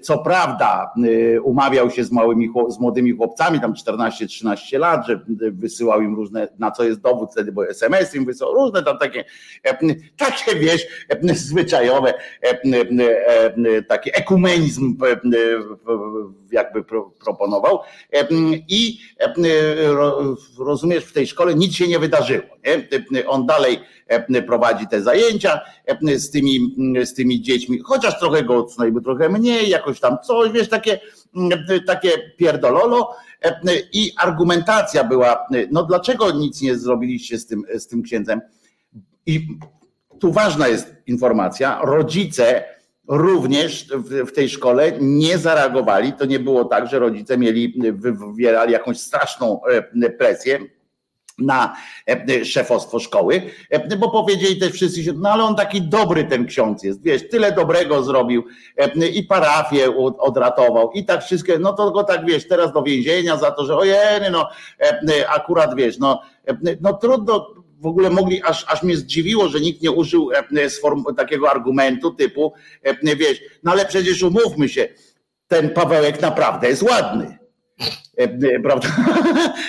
co prawda e, umawiał się z małymi, z młodymi chłopcami, tam 14-13 lat, że wysyłał im różne, na co jest dowód wtedy, bo SMS im wysyłał, różne tam takie, e, takie wiesz, zwyczajowe, taki ekumenizm jakby proponował i rozumiesz, w tej szkole nic się nie wydarzyło. Nie? On dalej prowadzi te zajęcia z tymi, z tymi dziećmi, chociaż trochę go, bo trochę mniej, jakoś tam coś, wiesz, takie, takie pierdololo i argumentacja była, no dlaczego nic nie zrobiliście z tym, z tym księdzem? I tu ważna jest informacja, rodzice również w, tej szkole nie zareagowali. To nie było tak, że rodzice mieli, wywierali jakąś straszną presję na e, szefostwo szkoły, e, bo powiedzieli też wszyscy, no ale on taki dobry ten ksiądz jest, wiesz, tyle dobrego zrobił e, i parafię odratował i tak wszystkie, no to go tak wiesz, teraz do więzienia za to, że ojej, no akurat wiesz, no, no trudno, w ogóle mogli, aż, aż mnie zdziwiło, że nikt nie użył takiego argumentu typu, wiesz, no ale przecież umówmy się, ten Pawełek naprawdę jest ładny E, e, prawda? [laughs]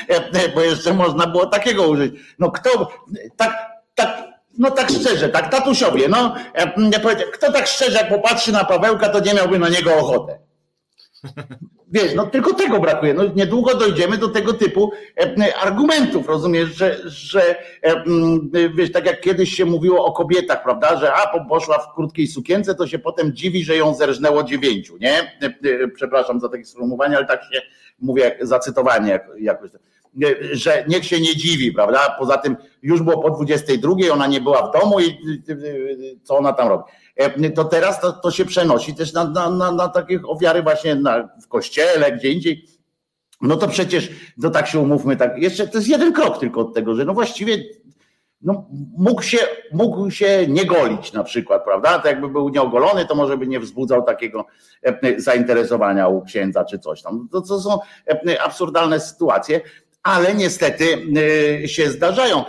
E, bo jeszcze można było takiego użyć. No kto, tak, tak, no tak szczerze, tak tatusiowie, no, kto tak szczerze jak popatrzy na Pawełka, to nie miałby na niego ochotę. Wiesz, no tylko tego brakuje. No, niedługo dojdziemy do tego typu e, argumentów, rozumiesz, że, że e, wiesz, tak jak kiedyś się mówiło o kobietach, prawda, że a poszła w krótkiej sukience, to się potem dziwi, że ją zerżnęło dziewięciu, nie? E, przepraszam za takie sformułowanie, ale tak się mówię, zacytowanie jakoś że niech się nie dziwi, prawda? Poza tym już było po 22, ona nie była w domu i co ona tam robi. E, to teraz to, to się przenosi też na, na, na, na takich ofiary właśnie na, w kościele, gdzie indziej. No to przecież, no tak się umówmy, tak, jeszcze to jest jeden krok tylko od tego, że no właściwie no, mógł, się, mógł się nie golić na przykład, prawda? To jakby był nieogolony, to może by nie wzbudzał takiego e, zainteresowania u księdza czy coś tam. To, to są e, absurdalne sytuacje, ale niestety się zdarzają.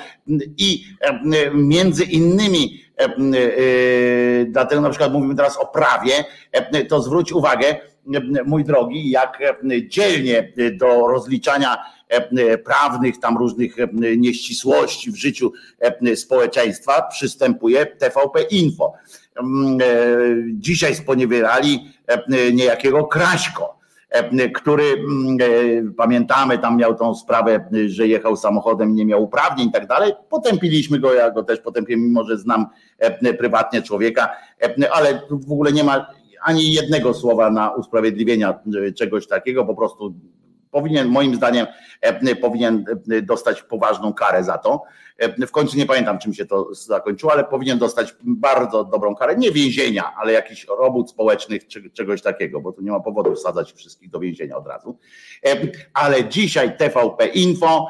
I między innymi dlatego na przykład mówimy teraz o prawie, e, to zwróć uwagę, mój drogi, jak dzielnie do rozliczania prawnych, tam różnych nieścisłości w życiu społeczeństwa przystępuje TVP Info. Dzisiaj sponiewierali niejakiego Kraśko E, który mm, e, pamiętamy, tam miał tą sprawę, że jechał samochodem, nie miał uprawnień i tak dalej. Potępiliśmy go, ja go też potępiłem, mimo że znam e, prywatnie człowieka, ale w ogóle nie ma ani jednego słowa na usprawiedliwienia czegoś takiego, po prostu powinien, moim zdaniem, powinien dostać poważną karę za to. W końcu nie pamiętam, czym się to zakończyło, ale powinien dostać bardzo dobrą karę. Nie więzienia, ale jakiś robót społecznych, czy czegoś takiego, bo tu nie ma powodu wsadzać wszystkich do więzienia od razu. Ale dzisiaj TVP Info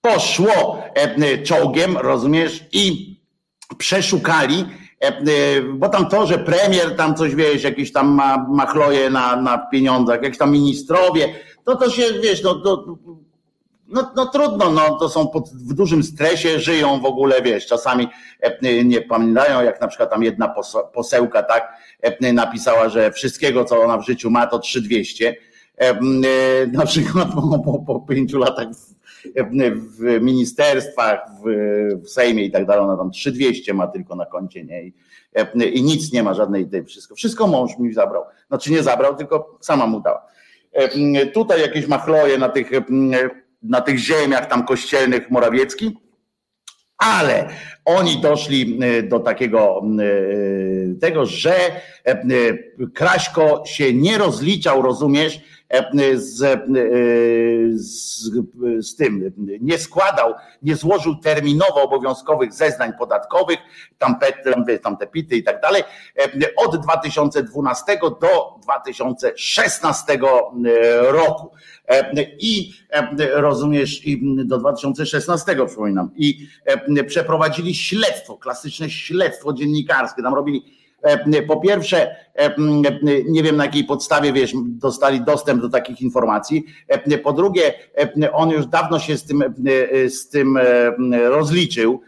poszło czołgiem, rozumiesz, i przeszukali bo tam to, że premier tam coś wiesz, jakieś tam ma, machloje na, na pieniądzach, jakieś tam ministrowie, to to się wiesz, no, to, no, no trudno, no, to są pod, w dużym stresie, żyją w ogóle, wiesz, czasami e, nie pamiętają, jak na przykład tam jedna posełka tak e, napisała, że wszystkiego, co ona w życiu ma, to 3200. E, na przykład [laughs] po, po, po pięciu latach w, ministerstwach, w, w Sejmie i tak dalej, ona tam 3200 ma tylko na koncie, nie? I, i nic nie ma żadnej, wszystko, wszystko mąż mi zabrał. Znaczy nie zabrał, tylko sama mu dała. Tutaj jakieś machloje na tych na tych ziemiach tam kościelnych Morawiecki, ale oni doszli e, do takiego e, tego, że e, Kraśko się nie rozliczał, rozumiesz, z, z, z tym, nie składał, nie złożył terminowo obowiązkowych zeznań podatkowych, tam, tam te pity i tak dalej, od 2012 do 2016 roku. I rozumiesz, i do 2016 przypominam, i przeprowadzili śledztwo, klasyczne śledztwo dziennikarskie, tam robili po pierwsze, nie wiem na jakiej podstawie wiesz, dostali dostęp do takich informacji. Po drugie, on już dawno się z tym, z tym rozliczył,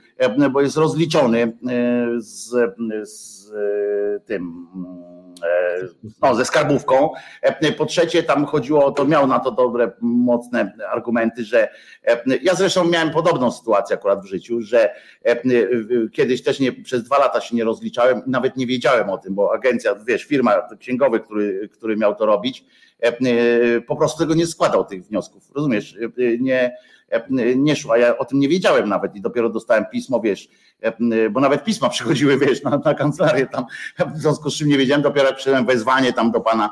bo jest rozliczony z, z tym E, no, ze skarbówką. E, po trzecie, tam chodziło o to, miał na to dobre, mocne argumenty, że e, ja zresztą miałem podobną sytuację akurat w życiu, że kiedyś też nie, przez dwa lata się nie rozliczałem, nawet nie wiedziałem o tym, bo agencja, wiesz, firma księgowy, który, który miał to robić, po prostu tego nie składał tych wniosków. Rozumiesz? Nie, nie szło, a ja o tym nie wiedziałem nawet i dopiero dostałem pismo, wiesz, bo nawet pisma przychodziły, wiesz, na, na kancelarię tam, w związku z czym nie wiedziałem, dopiero jak przyszedłem wezwanie tam do pana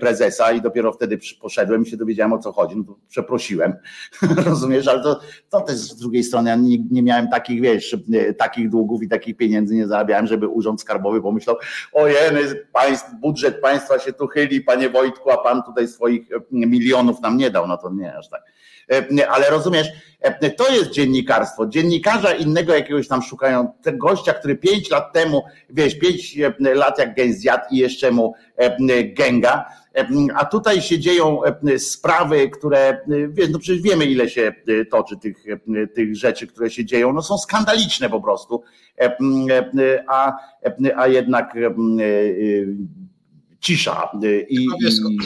prezesa i dopiero wtedy poszedłem i się dowiedziałem o co chodzi, no przeprosiłem, [laughs] rozumiesz, ale to, to też z drugiej strony ja nie, nie miałem takich, wiesz, takich długów i takich pieniędzy nie zarabiałem, żeby urząd skarbowy pomyślał, ojej, państw, budżet państwa się tu chyli, panie Wojtku, a pan tutaj swoich milionów nam nie dał, no to nie aż tak. E, ale rozumiesz, e, to jest dziennikarstwo. Dziennikarza innego jakiegoś tam szukają, tego gościa, który pięć lat temu, wiesz, pięć e, lat jak gęś zjadł i jeszcze mu gęga, a tutaj się dzieją sprawy, które, wiesz, no przecież wiemy ile się toczy tych, tych rzeczy, które się dzieją, no są skandaliczne po prostu, a, a jednak cisza i,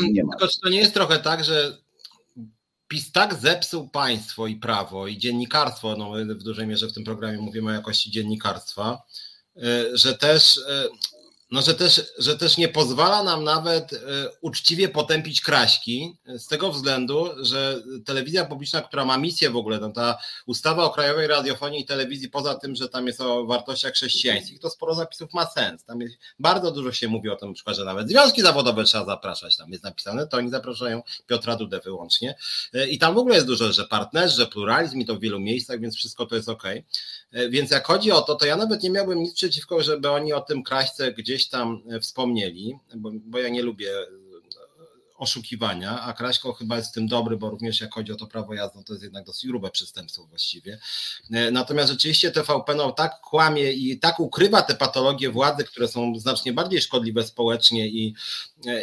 i nie ma. Tylko czy to nie jest trochę tak, że PiS tak zepsuł państwo i prawo i dziennikarstwo, no w dużej mierze w tym programie mówimy o jakości dziennikarstwa, e, że też e, No, że też, że też nie pozwala nam nawet e, uczciwie potępić Kraśki z tego względu, że telewizja publiczna, która ma misję w ogóle, no ta ustawa o Krajowej Radiofonii i Telewizji, poza tym, że tam jest o wartościach chrześcijańskich, to sporo zapisów ma sens. Tam jest, bardzo dużo się mówi o tym, przykład, że nawet związki zawodowe trzeba zapraszać. Tam jest napisane, to oni zapraszają Piotra Dudę wyłącznie. E, I tam w ogóle jest dużo, że partnerzy, że pluralizm i to w wielu miejscach, więc wszystko to jest ok. E, więc jak chodzi o to, to ja nawet nie miałbym nic przeciwko, żeby oni o tym Kraśce gdzieś tam e, wspomnieli, bo, bo ja nie lubię oszukiwania, a Kraśko chyba jest w tym dobry, bo również jak chodzi o to prawo jazdy, to jest jednak dosyć grube przestępstwo właściwie. Natomiast rzeczywiście TVP no, tak kłamie i tak ukrywa te patologie władzy, które są znacznie bardziej szkodliwe społecznie i,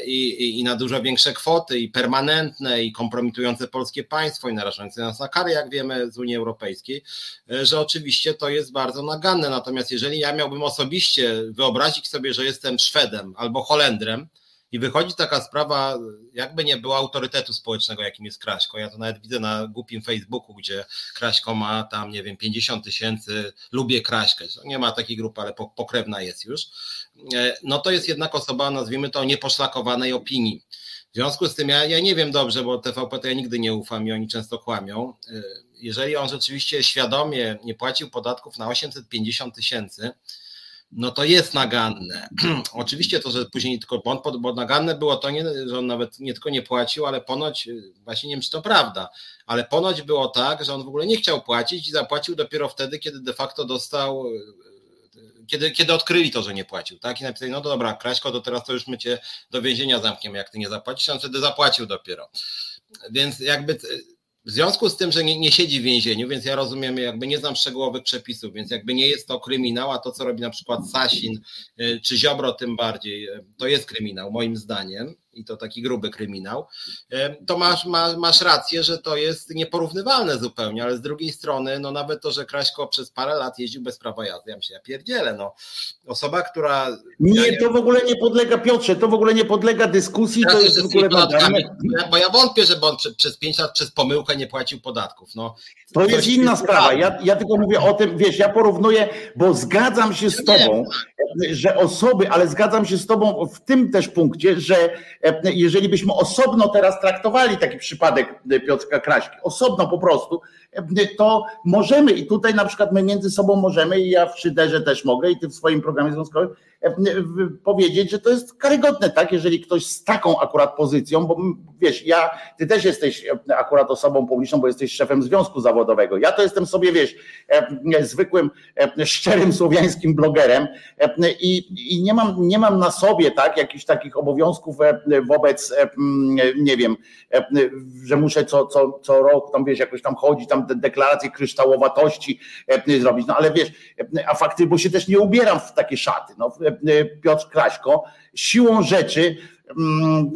i, i na dużo większe kwoty i permanentne i kompromitujące polskie państwo i narażające nas na kary, jak wiemy z Unii Europejskiej, że oczywiście to jest bardzo naganne. Natomiast jeżeli ja miałbym osobiście wyobrazić sobie, że jestem Szwedem albo Holendrem, i wychodzi taka sprawa, jakby nie było autorytetu społecznego, jakim jest Kraśko. Ja to nawet widzę na głupim Facebooku, gdzie Kraśko ma tam, nie wiem, 50 tysięcy, lubię Kraśkę. Nie ma takiej grupy, ale pokrewna jest już. E, no to jest jednak osoba, nazwijmy to, nieposzlakowanej opinii. W związku z tym ja, ja nie wiem dobrze, bo TVP to ja nigdy nie ufam i oni często kłamią. E, jeżeli on rzeczywiście świadomie nie płacił podatków na 850 tysięcy, no to jest naganne. [clears throat] Oczywiście to, że później tylko błąd, bo naganne było to, nie, że on nawet nie tylko nie płacił, ale ponoć, y, właśnie nie wiem, czy to prawda, ale ponoć było tak, że on w ogóle nie chciał płacić i zapłacił dopiero wtedy, kiedy de facto dostał, y, y, kiedy, kiedy odkryli to, że nie płacił, tak? I napisali, no dobra, Kraśko, to teraz to już my cię do więzienia zamkniemy, jak ty nie zapłacisz, on wtedy zapłacił dopiero. Więc jakby w związku z tym, że nie, nie, siedzi w więzieniu, więc ja rozumiem, jakby nie znam szczegółowych przepisów, więc jakby nie jest to kryminał, a to, co robi na przykład Sasin czy Ziobro tym bardziej, to jest kryminał, moim zdaniem i to taki gruby kryminał, to masz, masz, masz rację, że to jest nieporównywalne zupełnie, ale z drugiej strony, no nawet to, że Kraśko przez parę lat jeździł bez prawa jazdy, ja myślę, ja pierdzielę, no. Osoba, która... Nie, to w ogóle nie podlega, Piotrze, to w ogóle nie podlega dyskusji, to jest w ogóle... Bo ja wątpię, żeby on przez pięć lat przez pomyłkę nie płacił podatków, no. To jest inna sprawa. Ja, ja tylko mówię o tym, wiesz, ja porównuję, bo zgadzam się z tobą, że osoby, ale zgadzam się z tobą w tym też punkcie, że e, jeżeli byśmy osobno teraz traktowali taki przypadek Piotrka Kraśki, osobno po prostu, e, to możemy. I tutaj na przykład my między sobą możemy i ja w Szyderze też mogę i ty w swoim programie związkowym. E, powiedzieć, że to jest karygodne, tak, jeżeli ktoś z taką akurat pozycją, bo wiesz, ja, ty też jesteś e, akurat osobą publiczną, bo jesteś szefem związku zawodowego. Ja to jestem sobie, wiesz, e, zwykłym, szczerym słowiańskim blogerem i, i nie, mam, nie mam na sobie, tak, jakichś takich obowiązków wobec, nie wiem, że muszę co, co, co rok tam, wiesz, jakoś tam chodzić, tam deklaracje kryształowatości zrobić, no ale wiesz, a fakty, bo się też nie ubieram w takie szaty, no E, Piotr Kraśko, siłą rzeczy mm,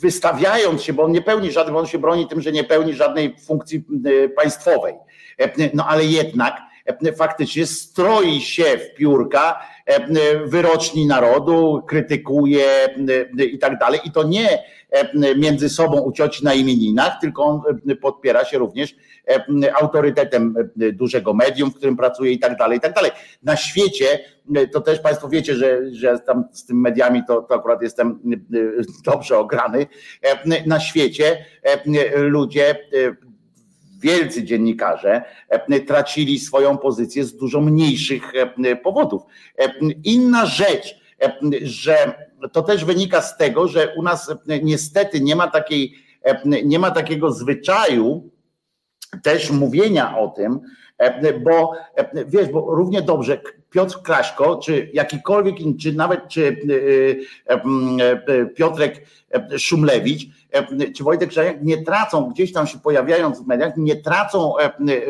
wystawiając się, bo on nie pełni żadnej, on się broni tym, że nie pełni żadnej funkcji e, państwowej. E, no ale jednak faktycznie stroi się w piórka wyroczni narodu, krytykuje i tak dalej. I to nie między sobą u cioci na imieninach, tylko on podpiera się również autorytetem dużego medium, w którym pracuje i tak dalej, i tak dalej. Na świecie, to też Państwo wiecie, że, że tam z tym mediami to, to akurat jestem dobrze ograny, na świecie ludzie wielcy dziennikarze tracili swoją pozycję z dużo mniejszych powodów. Inna rzecz, że to też wynika z tego, że u nas niestety nie ma takiej, nie ma takiego zwyczaju też mówienia o tym, bo wiesz, bo równie dobrze Piotr Kraśko, czy jakikolwiek, czy nawet czy Piotrek Szumlewicz, czy Wojtek Krzyżaniak nie tracą, gdzieś tam się pojawiając w mediach, nie tracą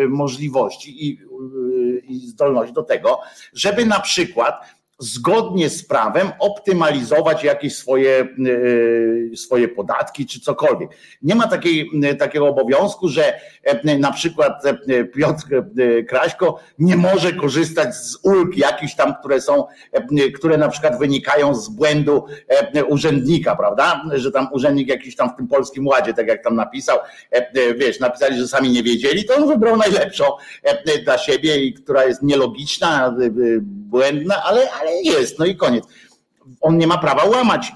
możliwości i, i zdolności do tego, żeby na przykład zgodnie z prawem optymalizować jakieś swoje, e, swoje podatki czy cokolwiek. Nie ma takiej, takiego obowiązku, że e, na przykład e, Piotr Kraśko nie może korzystać z ulg jakichś tam, które są, które na przykład wynikają z błędu urzędnika, prawda? Że tam urzędnik jakiś tam w tym polskim ładzie, tak jak tam napisał, wiesz, napisali, że sami nie wiedzieli, to on wybrał najlepszą dla siebie i która jest nielogiczna, błędna, ale, ale jest, no i koniec. On nie ma prawa łamać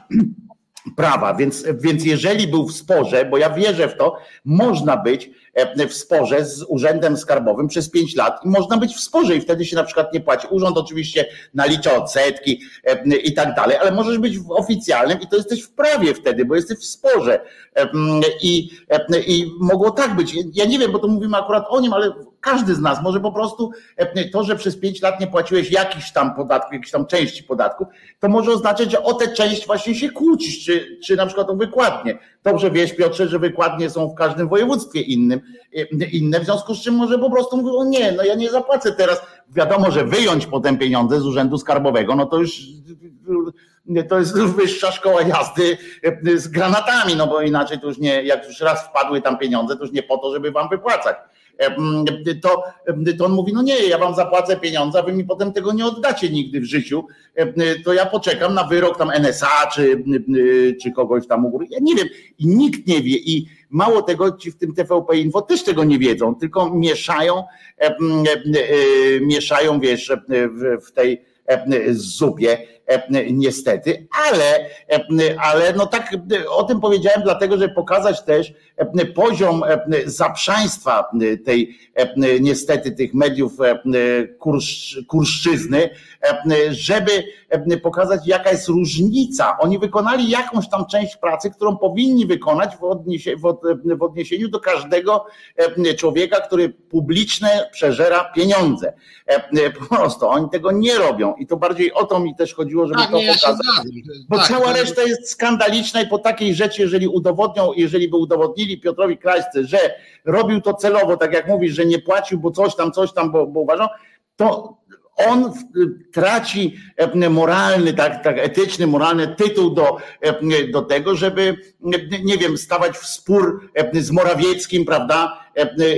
[clears throat] prawa, więc, więc jeżeli był w sporze, bo ja wierzę w to, można być w sporze z Urzędem Skarbowym przez pięć lat i można być w sporze i wtedy się na przykład nie płaci. Urząd oczywiście nalicza odsetki i tak dalej, ale możesz być w oficjalnym i to jesteś w prawie wtedy, bo jesteś w sporze. I, i mogło tak być. Ja nie wiem, bo to mówimy akurat o nim, ale każdy z nas może po prostu to, że przez pięć lat nie płaciłeś jakichś tam podatków, jakiejś tam części podatków, to może oznaczać, że o tę część właśnie się kłócisz, czy, czy na przykład o wykładnie. Dobrze wiesz, Piotrze, że wykładnie są w każdym województwie innym, inne, w związku z czym może po prostu mówią, nie, no ja nie zapłacę teraz. Wiadomo, że wyjąć potem pieniądze z Urzędu Skarbowego, no to już to jest [laughs] wyższa szkoła jazdy z granatami, no bo inaczej to już nie, jak już raz wpadły tam pieniądze, to już nie po to, żeby wam wypłacać to, to on mówi, no nie, ja wam zapłacę pieniądze, a wy mi potem tego nie oddacie nigdy w życiu, to ja poczekam na wyrok tam NSA czy, czy kogoś tam u góry. Ja nie wiem i nikt nie wie i mało tego ci w tym TVP Info też tego nie wiedzą, tylko mieszają, mieszają wiesz w tej zupie niestety, ale, ale no tak o tym powiedziałem dlatego, żeby pokazać też poziom zaprzaństwa tej niestety tych mediów kursz, kurszczyzny, żeby pokazać jaka jest różnica. Oni wykonali jakąś tam część pracy, którą powinni wykonać w, odniesie, w odniesieniu do każdego człowieka, który publiczne przeżera pieniądze. Po prostu oni tego nie robią i to bardziej o to mi też chodziło, żeby tak, to nie, ja pokazać. Bo tak, cała to- reszta jest skandaliczna i po takiej rzeczy, jeżeli udowodnią, jeżeli by udowodnili Piotrowi Kraśce, że robił to celowo, tak jak mówisz, że nie płacił, bo coś tam, coś tam, bo, bo uważał, to on traci e, moralny, tak, tak etyczny, moralny tytuł do, e, do tego, żeby, nie wiem, stawać w spór e, z Morawieckim, prawda?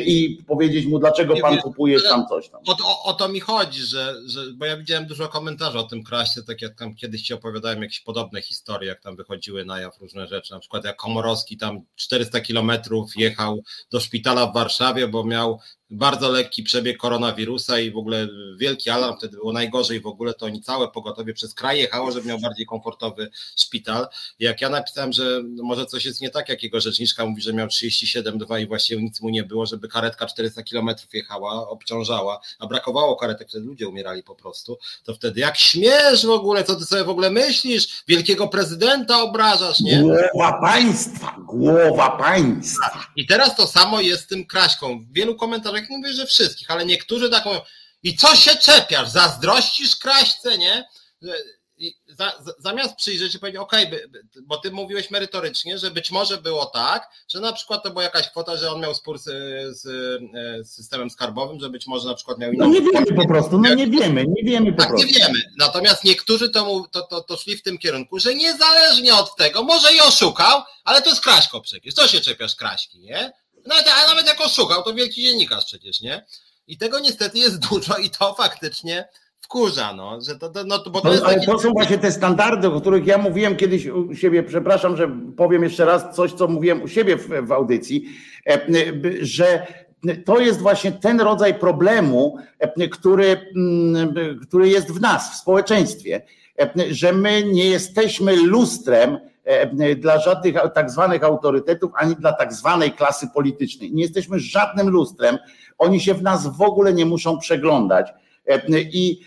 I powiedzieć mu, dlaczego Nie pan wiem, kupujesz tam coś tam. O, o, o to mi chodzi, że, że, bo ja widziałem dużo komentarzy o tym kraście, tak jak tam kiedyś ci opowiadałem jakieś podobne historie, jak tam wychodziły na jaw różne rzeczy, na przykład jak Komorowski tam 400 kilometrów jechał do szpitala w Warszawie, bo miał bardzo lekki przebieg koronawirusa i w ogóle wielki alarm, wtedy było najgorzej w ogóle, to oni całe pogotowie przez kraj jechało, żeby miał bardziej komfortowy szpital. Jak ja napisałem, że może coś jest nie tak, jak jego rzeczniczka mówi, że miał 37,2 i właściwie nic mu nie było, żeby karetka 400 kilometrów jechała, obciążała, a brakowało karetek, wtedy ludzie umierali po prostu, to wtedy jak śmiesz w ogóle, co ty sobie w ogóle myślisz, wielkiego prezydenta obrażasz, nie? Głowa państwa, głowa państwa. I teraz to samo jest z tym Kraśką. W wielu komentarzach mówię, że wszystkich, ale niektórzy tak mówią, i co się czepiasz, zazdrościsz Kraśce, nie? Za, za, zamiast przyjrzeć się powiedzieć, by- bo ty mówiłeś merytorycznie, że być może było tak, że na przykład to była jakaś kwota, że on miał spór z, z, z systemem skarbowym, że być może na przykład miał No nie wiemy po prostu, no nie wiemy, nie wiemy po tak, nie prostu. wiemy. Natomiast niektórzy to, to, to, to szli w tym kierunku, że niezależnie od tego, może i oszukał, ale to jest Kraśko przecież. Co się czepiasz Kraśki, nie? Nawet, a nawet jak oszukał, to wielki dziennikarz przecież, nie? I tego niestety jest [laughs] dużo i to faktycznie wkurza, no, że to, to, no, bo to No, jest ale takie... to są właśnie te standardy, o których ja mówiłem kiedyś u siebie, przepraszam, że powiem jeszcze raz coś, co mówiłem u siebie w, w audycji, e, że to jest właśnie ten rodzaj problemu, e, który, który jest w nas, w społeczeństwie, e, że my nie jesteśmy lustrem dla żadnych tak zwanych autorytetów, ani dla tak zwanej klasy politycznej. Nie jesteśmy żadnym lustrem. Oni się w nas w ogóle nie muszą przeglądać i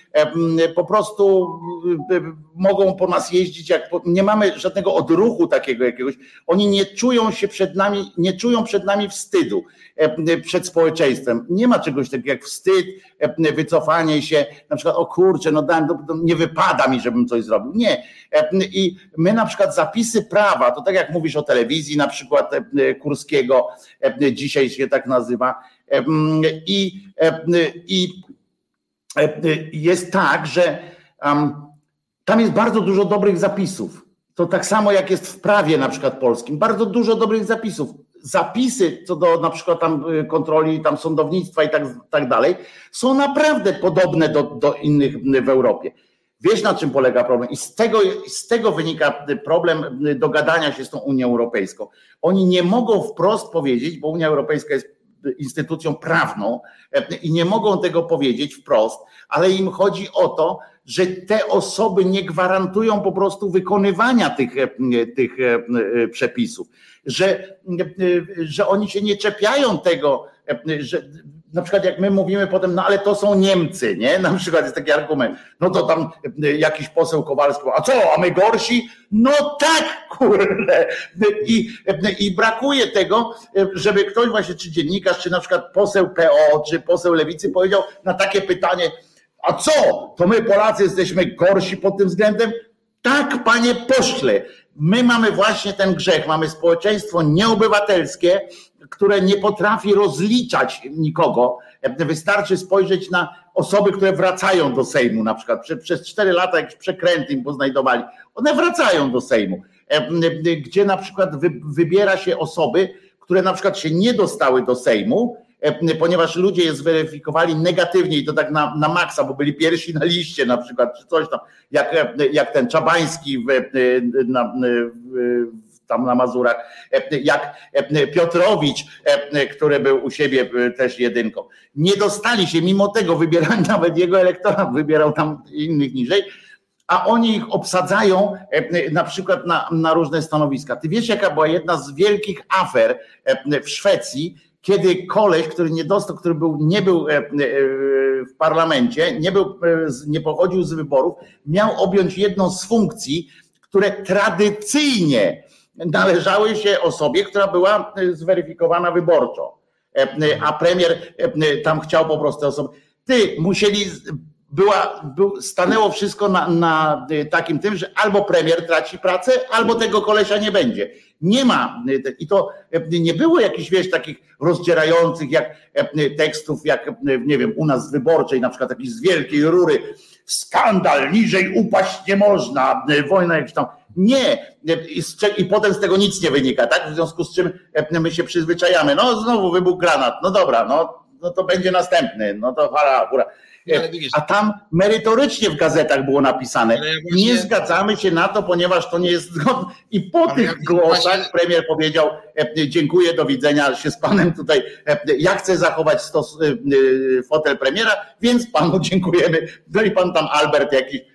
po prostu e, mogą po nas jeździć, jak nie mamy żadnego odruchu takiego jakiegoś. Oni nie czują się przed nami, nie czują przed nami wstydu, e, przed społeczeństwem. Nie ma czegoś takiego jak wstyd, e, wycofanie się, na przykład, o kurczę, no dałem, nie wypada mi, żebym coś zrobił. Nie. E, I my na przykład zapisy prawa, to tak jak mówisz o telewizji, na przykład e, Kurskiego, e, dzisiaj się tak nazywa, e, i, e, i E, jest tak, że tam jest bardzo dużo dobrych zapisów. To tak samo jak jest w prawie na przykład polskim. Bardzo dużo dobrych zapisów. Zapisy co do na przykład tam y, kontroli tam sądownictwa i tak, tak dalej są naprawdę podobne do, do innych y, w Europie. Wiesz na czym polega problem? I z tego, z tego wynika problem y, dogadania się z tą Unią Europejską. Oni nie mogą wprost powiedzieć, bo Unia Europejska jest instytucją prawną e, i nie mogą tego powiedzieć wprost, ale im chodzi o to, że te osoby nie gwarantują po prostu wykonywania tych, tych przepisów, że, że oni się nie czepiają tego, że na przykład jak my mówimy potem, no ale to są Niemcy, nie? [laughs] Na przykład jest taki argument, no to tam jakiś poseł Kowalski, a co, a my gorsi? No tak, [laughs] kurde. I, I brakuje tego, żeby ktoś właśnie, czy dziennikarz, czy na przykład poseł PO, czy poseł Lewicy powiedział na takie pytanie, a co, to my Polacy jesteśmy gorsi pod tym względem? Tak, panie pośle, my mamy właśnie ten grzech, mamy społeczeństwo nieobywatelskie, które nie potrafi rozliczać nikogo. Wystarczy spojrzeć na osoby, które wracają do Sejmu, na przykład przez cztery lata jakieś przekręty im poznajdowali. One wracają do Sejmu, gdzie na przykład wybiera się osoby, które na przykład się nie dostały do Sejmu, ponieważ ludzie je zweryfikowali negatywnie i to tak na, na maksa, bo byli pierwsi na liście na przykład, czy coś tam, jak, jak ten Czabański w, na, w, tam na Mazurach, jak Piotrowicz, który był u siebie też jedynką. Nie dostali się, mimo tego wybierali [laughs] nawet jego elektorat, wybierał tam innych niżej, a oni ich obsadzają na przykład na, na różne stanowiska. Ty wiesz, jaka była jedna z wielkich afer w Szwecji, kiedy koleś, który nie dostał, który był, nie był w parlamencie, nie, był, nie pochodził z wyborów, miał objąć jedną z funkcji, które tradycyjnie należały się osobie, która była e, zweryfikowana wyborczo. E, e, a premier tam chciał po prostu osobę. Ty musieli, była, był, stanęło wszystko na, na takim tym, że albo premier traci pracę, albo tego kolesia nie będzie. Nie ma. I to nie było jakichś, wiesz, takich rozdzierających jak tekstów, jak nie wiem, u nas wyborczej, na przykład jakiś z wielkiej rury. Skandal, niżej upaść nie można, wojna jakiś tam nie. I, potem z tego nic nie wynika, tak? W związku z czym e, my się przyzwyczajamy. No znowu wybuchł granat. No dobra, no, no to będzie następny. No to hara, hura. E, a tam merytorycznie w gazetach było napisane, ja właśnie... nie zgadzamy się na to, ponieważ to nie jest zgodne. I po Ale tych ja głosach właśnie... premier powiedział, e, dziękuję, do widzenia się z panem tutaj. Ja chcę zachować stos, fotel premiera, więc panu [laughs] dziękujemy. No i pan tam Albert jakiś E, e,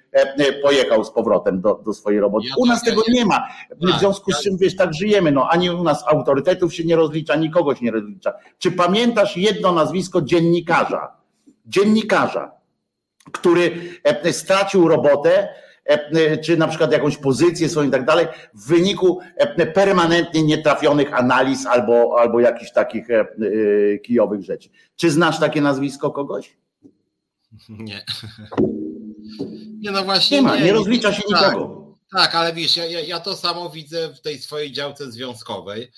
pojechał z powrotem do, do swojej roboty. u nas tego nie ma. W tak, związku z czym wiesz, tak żyjemy. No, ani u nas autorytetów się nie rozlicza, nikogo się nie rozlicza. Czy pamiętasz jedno nazwisko dziennikarza? Dziennikarza, który e, stracił robotę, czy na przykład jakąś pozycję swoją i tak dalej, w wyniku permanentnie nietrafionych analiz albo, albo jakichś takich kijowych rzeczy. Czy znasz takie nazwisko kogoś? Nie. [laughs] Nie, no właśnie. Nie ma, nie, nie rozlicza się tak, nikogo. Tak, ale wiesz, ja, ja to samo widzę w tej swojej działce związkowej.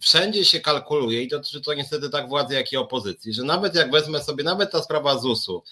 Wszędzie się kalkuluje i to, to niestety tak władzy, jak i opozycji, że nawet jak wezmę sobie, nawet ta sprawa ZUS-u,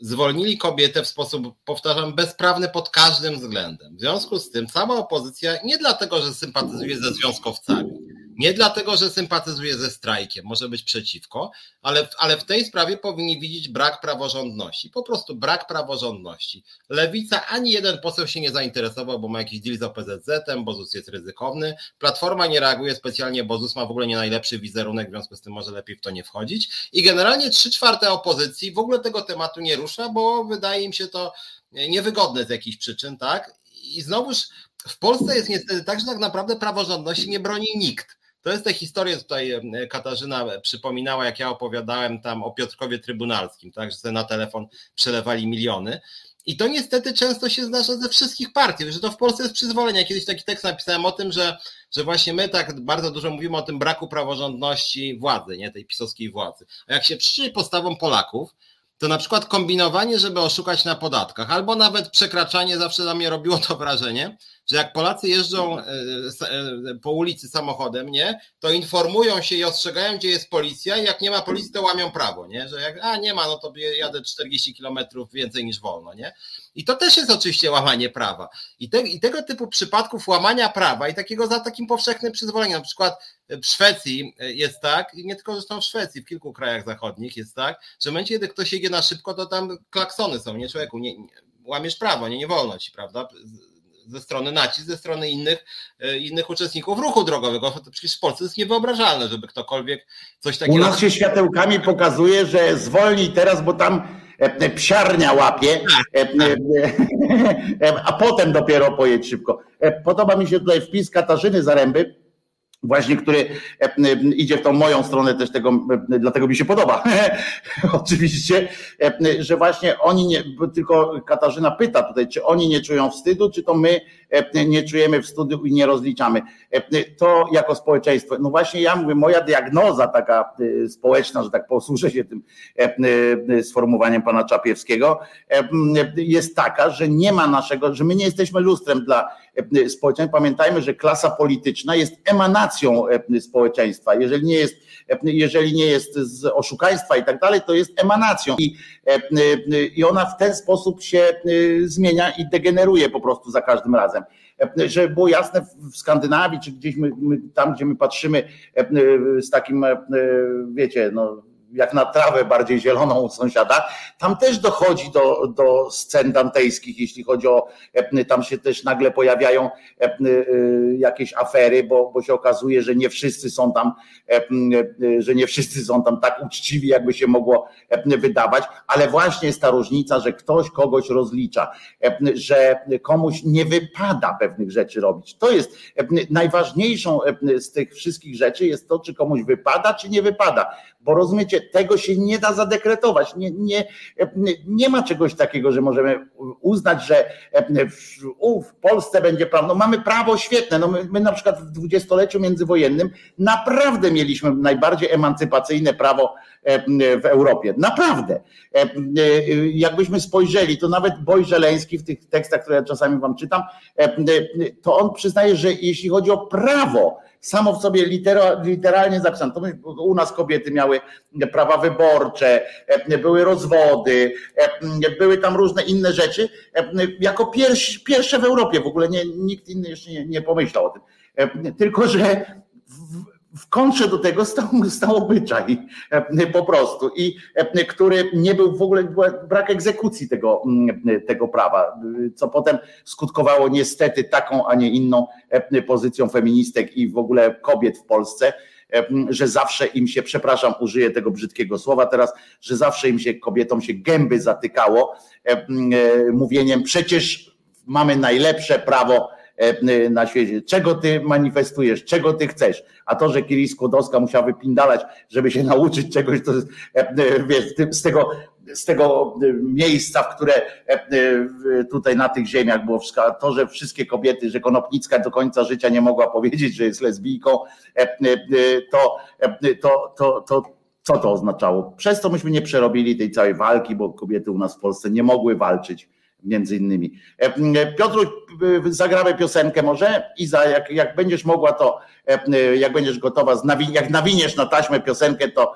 zwolnili kobietę w sposób, powtarzam, bezprawny pod każdym względem. W związku z tym cała opozycja, nie dlatego, że sympatyzuje ze związkowcami, nie dlatego, że sympatyzuje ze strajkiem, może być przeciwko, ale, ale w tej sprawie powinni widzieć brak praworządności. Po prostu brak praworządności. Lewica ani jeden poseł się nie zainteresował, bo ma jakiś deal z OPZZ-em, bo ZUS jest ryzykowny. Platforma nie reaguje specjalnie, bo ZUS ma w ogóle nie najlepszy wizerunek, w związku z tym może lepiej w to nie wchodzić. I generalnie trzy czwarte opozycji w ogóle tego tematu nie rusza, bo wydaje im się to niewygodne z jakichś przyczyn, tak? I znowuż w Polsce jest niestety tak, że tak naprawdę praworządności nie broni nikt. To jest te historie, tutaj Katarzyna przypominała, jak ja opowiadałem tam o Piotrkowie Trybunalskim, tak, że na telefon przelewali miliony. I to niestety często się zdarza ze wszystkich partii, że to w Polsce jest przyzwolenie. Kiedyś taki tekst napisałem o tym, że, że właśnie my tak bardzo dużo mówimy o tym braku praworządności władzy, nie tej pisowskiej władzy. A jak się przyjrzy postawą Polaków, to na przykład kombinowanie, żeby oszukać na podatkach, albo nawet przekraczanie zawsze na mnie robiło to wrażenie, że jak Polacy jeżdżą e, e, po ulicy samochodem, nie, to informują się i ostrzegają, gdzie jest policja i jak nie ma policji, to łamią prawo, nie, że jak, a nie ma, no to jadę 40 kilometrów więcej niż wolno, nie. I to też jest oczywiście łamanie prawa. I, te, I tego typu przypadków łamania prawa i takiego za takim powszechnym przyzwoleniem, na przykład w Szwecji jest tak, i nie tylko zresztą w Szwecji, w kilku krajach zachodnich jest tak, że w momencie, kiedy ktoś jedzie na szybko, to tam klaksony są, nie człowieku, nie, nie łamiesz prawo, nie, nie wolno ci, prawda? Ze strony nacisk, ze strony innych, e, innych uczestników ruchu drogowego. To przecież w Polsce jest niewyobrażalne, żeby ktokolwiek coś takiego. U nas się światełkami pokazuje, że zwolnij teraz, bo tam psiarnia łapie, a potem dopiero pojedź szybko. Podoba mi się tutaj wpis Katarzyny Zaręby, właśnie który e, e, idzie w tą moją stronę też tego, e, dlatego mi się podoba. [laughs] Oczywiście, że właśnie oni nie, tylko Katarzyna pyta tutaj, czy oni nie czują wstydu, czy to my nie czujemy wstydu i nie rozliczamy. To jako społeczeństwo. No właśnie ja mówię, moja diagnoza taka społeczna, że tak posłużę się tym sformułowaniem pana Czapiewskiego, jest taka, że nie ma naszego, że my nie jesteśmy lustrem dla społeczeństwa. Pamiętajmy, że klasa polityczna jest emanacją społeczeństwa. Jeżeli nie jest, jeżeli nie jest z oszukaństwa i tak dalej, to jest emanacją. I, I ona w ten sposób się zmienia i degeneruje po prostu za każdym razem. Żeby było jasne, w Skandynawii, czy gdzieś my, my, tam, gdzie my patrzymy z takim, wiecie, no jak na trawę bardziej zieloną u sąsiada, tam też dochodzi do, do scen dantejskich, jeśli chodzi o, tam się też nagle pojawiają y, jakieś afery, bo, bo się okazuje, że nie wszyscy są tam, że nie wszyscy są tam tak uczciwi, jakby się mogło wydawać, ale właśnie jest ta różnica, że ktoś kogoś rozlicza, że komuś nie wypada pewnych rzeczy robić. To jest najważniejszą z tych wszystkich rzeczy jest to, czy komuś wypada, czy nie wypada. Bo rozumiecie, tego się nie da zadekretować. Nie, nie, nie ma czegoś takiego, że możemy uznać, że w Polsce będzie prawo. No mamy prawo świetne. No my, my na przykład w dwudziestoleciu międzywojennym naprawdę mieliśmy najbardziej emancypacyjne prawo w Europie. Naprawdę. Jakbyśmy spojrzeli, to nawet Boj Żeleński w tych tekstach, które ja czasami wam czytam, to on przyznaje, że jeśli chodzi o prawo, samo w sobie literalnie zapisane. To u nas kobiety miały prawa wyborcze, e, były rozwody, e, były tam różne inne rzeczy. E, jako pierwsze w Europie w ogóle nie, nikt inny jeszcze nie, nie pomyślał o tym. Tylko, że w kontrze do tego stał, [laughs] stał obyczaj e, po prostu. I e, który nie był w ogóle brak egzekucji tego, mm, tego prawa, co potem skutkowało niestety taką, a nie inną e, pozycją feministek i w ogóle kobiet w Polsce, że zawsze im się, przepraszam, użyję tego brzydkiego słowa teraz, że zawsze im się kobietom się gęby zatykało mówieniem przecież mamy najlepsze prawo na świecie. Czego ty manifestujesz, czego ty chcesz? A to, że Kiri Skłodowska musiała wypindalać, żeby się [laughs] nauczyć czegoś, to e, wiesz, z tego, z tego miejsca, w które e, tutaj na tych ziemiach było wszystko, to, że wszystkie kobiety, że Konopnicka do końca życia nie mogła powiedzieć, że jest lesbijką, to, to, to, to co to oznaczało? Przez to myśmy nie przerobili tej całej walki, bo kobiety u nas w Polsce nie mogły walczyć między innymi. E, Piotruś, e, zagramy piosenkę może? I za, jak, jak będziesz mogła to, e, jak będziesz gotowa, jak nawiniesz na taśmę piosenkę, to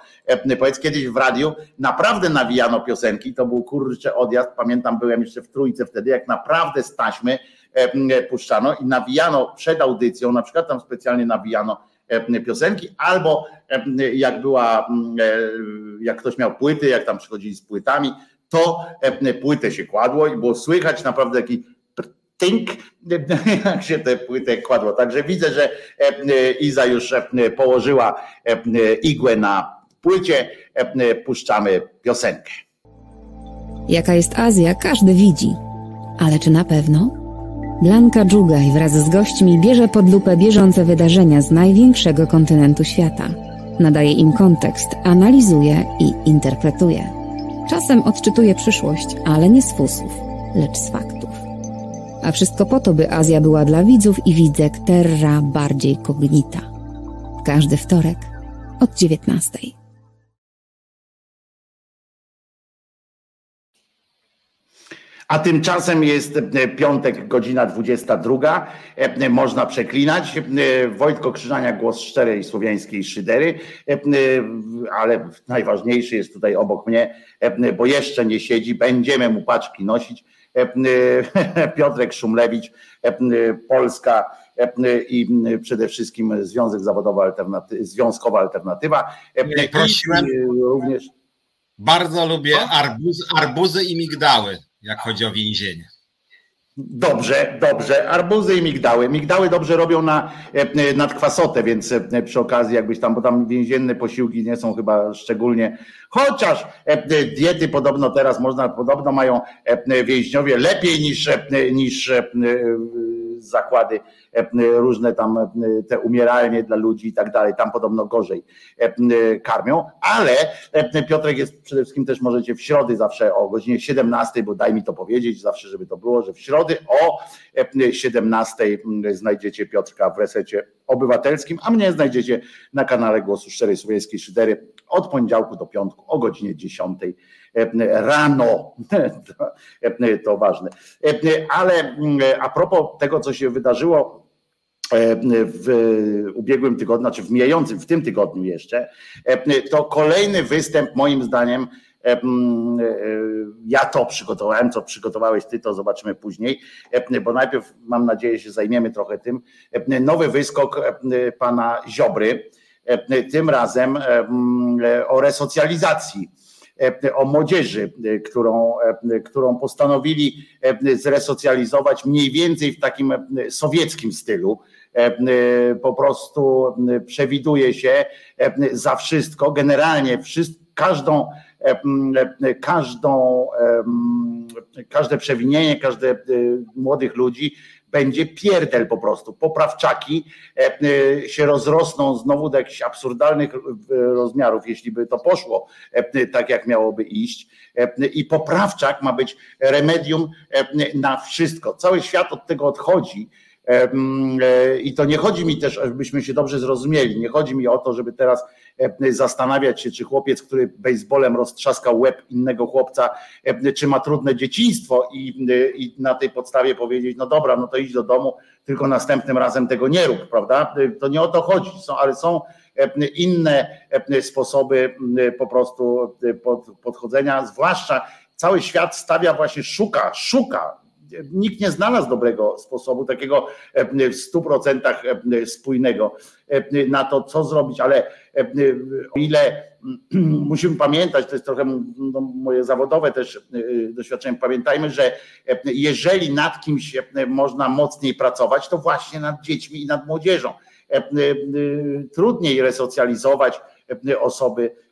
powiedz kiedyś w radiu, naprawdę nawijano piosenki, to był kurczę odjazd, pamiętam byłem jeszcze w trójce wtedy, jak naprawdę z taśmy puszczano i nawijano przed audycją, na przykład tam specjalnie nawijano piosenki, albo jak była, jak ktoś miał płyty, jak tam przychodzili z płytami, to e, płytę się kładło i było słychać naprawdę taki tynk, [laughs] jak się tę płytę kładło. Także widzę, że e, Iza już e, położyła igłę na płycie. Puszczamy piosenkę. Jaka jest Azja, każdy widzi. Ale czy na pewno? Blanka Dżugaj wraz z gośćmi bierze pod lupę bieżące wydarzenia z największego kontynentu świata. Nadaje im kontekst, analizuje i interpretuje. Czasem odczytuje przyszłość, ale nie z fusów, lecz z faktów. A wszystko po to, by Azja była dla widzów i widzek terra bardziej kognita. Każdy wtorek od 19. A tymczasem jest e, piątek, godzina 22. E, można przeklinać. E, Wojtko Krzyżania, głos szczerej słowiańskiej szydery, ale najważniejszy jest tutaj obok mnie, bo jeszcze nie siedzi. Będziemy mu paczki nosić. [laughs] Piotrek Szumlewicz, Polska i przede wszystkim Związek Zawodowy Alternatywa, Związkowa Alternatywa. Prosiłem. Również. Bardzo lubię arbuz, arbuzy i migdały jak chodzi o więzienie. Dobrze, dobrze. Arbuzy i migdały. Migdały dobrze robią na e, nadkwasotę, więc e, przy okazji jakbyś tam, bo tam więzienne posiłki nie są chyba szczególnie, chociaż e, diety podobno teraz można, podobno mają więźniowie lepiej niż, niż zakłady E, różne tam e, te umieralnie dla ludzi i tak dalej, tam podobno gorzej e, karmią, ale Piotrek jest przede wszystkim też możecie w środy zawsze o godzinie 17, bo daj mi to powiedzieć zawsze, żeby to było, że w środy o 17 znajdziecie Piotrka w resecie obywatelskim, a mnie znajdziecie na kanale Głosu Szczerej Słowiańskiej Szydery od poniedziałku do piątku o godzinie 10 rano. [laughs] To ważne. Ale a propos tego, co się wydarzyło E, w ubiegłym tygodniu, znaczy w mijającym, w tym tygodniu jeszcze, e, to kolejny występ moim zdaniem e, ja to przygotowałem, co przygotowałeś ty, to zobaczymy później, bo najpierw mam nadzieję się zajmiemy trochę tym. Nowy wyskok pana Ziobry, tym razem o resocjalizacji o młodzieży, którą, którą postanowili zresocjalizować mniej więcej w takim sowieckim stylu. E, e, po prostu e, przewiduje się za wszystko, generalnie każdą, każdą, każde przewinienie, każde młodych ludzi będzie pierdel po prostu. Poprawczaki się rozrosną znowu do jakichś absurdalnych rozmiarów, jeśli by to poszło tak, jak miałoby iść. I poprawczak ma być remedium na wszystko. Cały świat od tego odchodzi E, I to nie chodzi mi też, żebyśmy się dobrze zrozumieli, nie chodzi mi o to, żeby teraz zastanawiać się, czy chłopiec, który baseballem roztrzaskał łeb innego chłopca, czy ma trudne dzieciństwo i, i na tej podstawie powiedzieć, no dobra, no to idź do domu, tylko następnym razem tego nie rób, prawda? To nie o to chodzi, są, ale są inne sposoby po prostu podchodzenia, zwłaszcza cały świat stawia właśnie, szuka, szuka nikt nie znalazł dobrego sposobu, takiego e, w stu procentach e, spójnego e, na to, co zrobić, ale o ile [clears throat] musimy pamiętać, to jest trochę no, moje zawodowe też doświadczenie, pamiętajmy, że jeżeli nad kimś można mocniej pracować, to właśnie nad dziećmi i nad młodzieżą. Trudniej resocjalizować osoby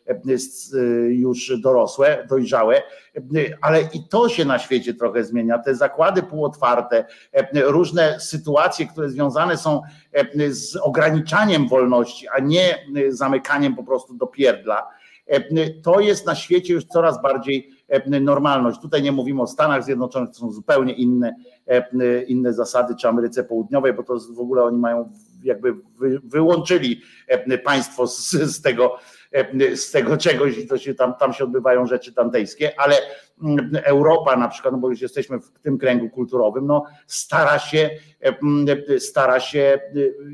już dorosłe, dojrzałe, ale i to się na świecie trochę zmienia. Te zakłady półotwarte, różne sytuacje, które związane są z ograniczaniem wolności, a nie zamykaniem po prostu do pierdla, to jest na świecie już coraz bardziej normalność. Tutaj nie mówimy o Stanach Zjednoczonych, to są zupełnie inne, inne zasady, czy Ameryce Południowej, bo to w ogóle oni mają jakby wyłączyli państwo z, z tego E, z tego czegoś i to się tam, tam się odbywają rzeczy tantejskie, ale mm, Europa na przykład, no bo już jesteśmy w tym kręgu kulturowym, no stara się, e, mm, stara się e,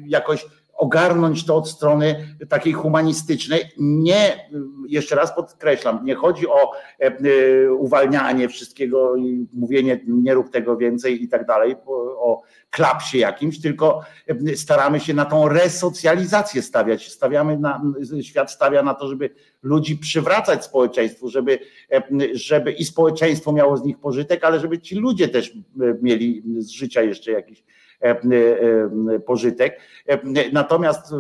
jakoś ogarnąć to od strony takiej humanistycznej. Nie, jeszcze raz podkreślam, nie chodzi o uwalnianie wszystkiego i mówienie nie rób tego więcej i tak dalej, o klapsie jakimś, tylko staramy się na tą resocjalizację stawiać. Stawiamy na, świat stawia na to, żeby ludzi przywracać społeczeństwu, żeby, żeby i społeczeństwo miało z nich pożytek, ale żeby ci ludzie też mieli z życia jeszcze jakiś pożytek. Natomiast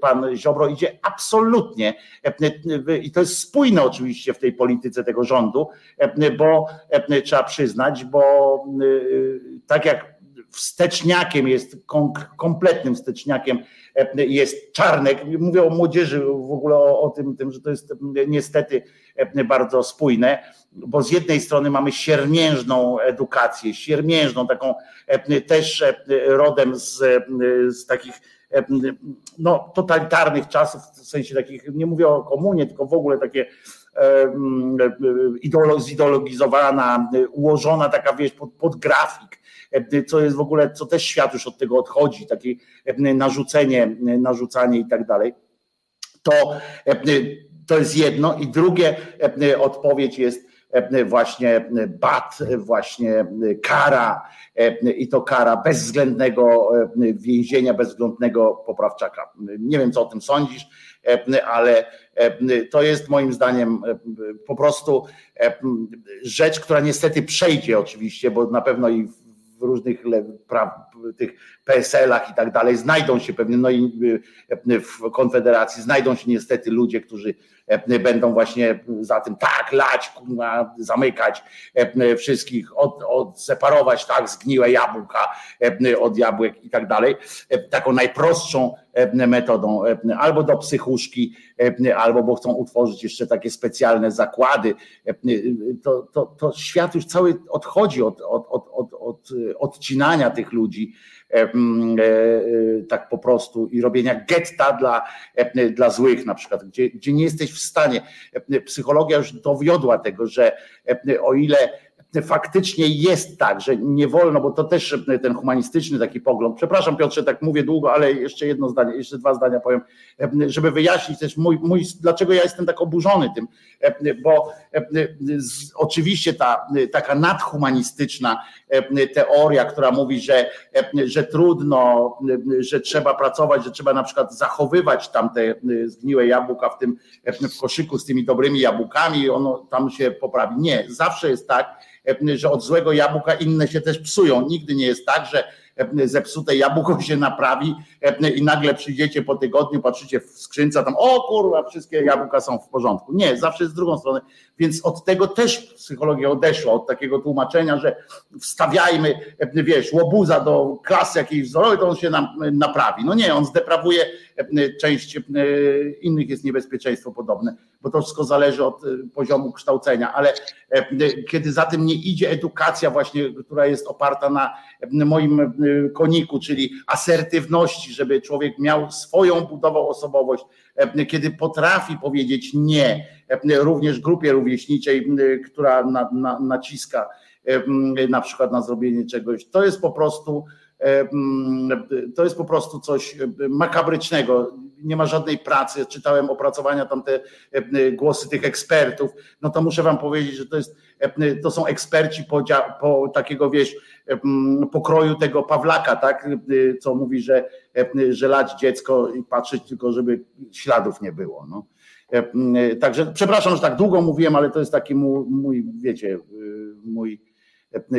pan Ziobro idzie absolutnie, i to jest spójne oczywiście w tej polityce tego rządu, bo trzeba przyznać, bo tak jak wsteczniakiem jest, kompletnym wsteczniakiem e, jest Czarnek. Mówię o młodzieży w ogóle o, o tym, tym, że to jest niestety e, bardzo spójne, bo z jednej strony mamy siermiężną edukację, siermiężną, taką e, też rodem z, z takich no, totalitarnych czasów, w sensie takich, nie mówię o komunie, tylko w ogóle takie zideologizowana, ułożona taka wieś pod, pod grafik, co jest w ogóle, co też świat już od tego odchodzi, takie narzucenie, narzucanie i tak dalej. To, to jest jedno i drugie odpowiedź jest właśnie bat, właśnie kara i to kara bezwzględnego więzienia, bezwzględnego poprawczaka. Nie wiem, co o tym sądzisz, ale to jest moim zdaniem po prostu rzecz, która niestety przejdzie oczywiście, bo na pewno i różnych pra, tych PSL-ach i tak dalej. Znajdą się pewnie, no i w Konfederacji znajdą się niestety ludzie, którzy będą właśnie za tym tak lać, zamykać wszystkich, od, odseparować tak zgniłe jabłka od jabłek i tak dalej. Taką najprostszą metodą, albo do psychuszki, albo bo chcą utworzyć jeszcze takie specjalne zakłady. To, to, to świat już cały odchodzi od, od, od, od, od odcinania tych ludzi E, e, tak po prostu i robienia getta dla, e, dla złych na przykład, gdzie, gdzie nie jesteś w stanie. Psychologia już dowiodła tego, że o ile faktycznie jest tak, że nie wolno, bo to też ten humanistyczny taki pogląd. Przepraszam Piotrze, tak mówię długo, ale jeszcze jedno zdanie, jeszcze dwa zdania powiem, żeby wyjaśnić też mój, mój dlaczego ja jestem tak oburzony tym, bo oczywiście ta taka nadhumanistyczna teoria, która mówi, że, że trudno, że trzeba pracować, że trzeba na przykład zachowywać tamte zgniłe jabłka w tym w koszyku z tymi dobrymi jabłkami, ono tam się poprawi. Nie, zawsze jest tak, że od złego jabłka inne się też psują. Nigdy nie jest tak, że zepsute jabłko [laughs] się naprawi i nagle przyjdziecie po tygodniu, patrzycie w skrzynce, tam o kurwa, wszystkie jabłka są w porządku. Nie, zawsze z drugą stronę. Więc od tego też psychologia odeszła, od takiego tłumaczenia, że wstawiajmy, wiesz, łobuza do klasy jakiejś wzorowej, to on się nam naprawi. No nie, on zdeprawuje część innych jest niebezpieczeństwo podobne, bo to wszystko zależy od poziomu kształcenia, ale kiedy za tym nie idzie edukacja właśnie, która jest oparta na moim koniku, czyli asertywności, żeby człowiek miał swoją budował osobowość, kiedy potrafi powiedzieć nie, również grupie rówieśniczej, która na, na, naciska na przykład na zrobienie czegoś, to jest po prostu to jest po prostu coś makabrycznego. Nie ma żadnej pracy. Czytałem opracowania tamte głosy tych ekspertów. No to muszę wam powiedzieć, że to jest, to są eksperci po, po takiego wieś pokroju tego Pawlaka, tak? Co mówi, że, że lać dziecko i patrzeć tylko, żeby śladów nie było. No. Także przepraszam, że tak długo mówiłem, ale to jest taki mój, mój wiecie, mój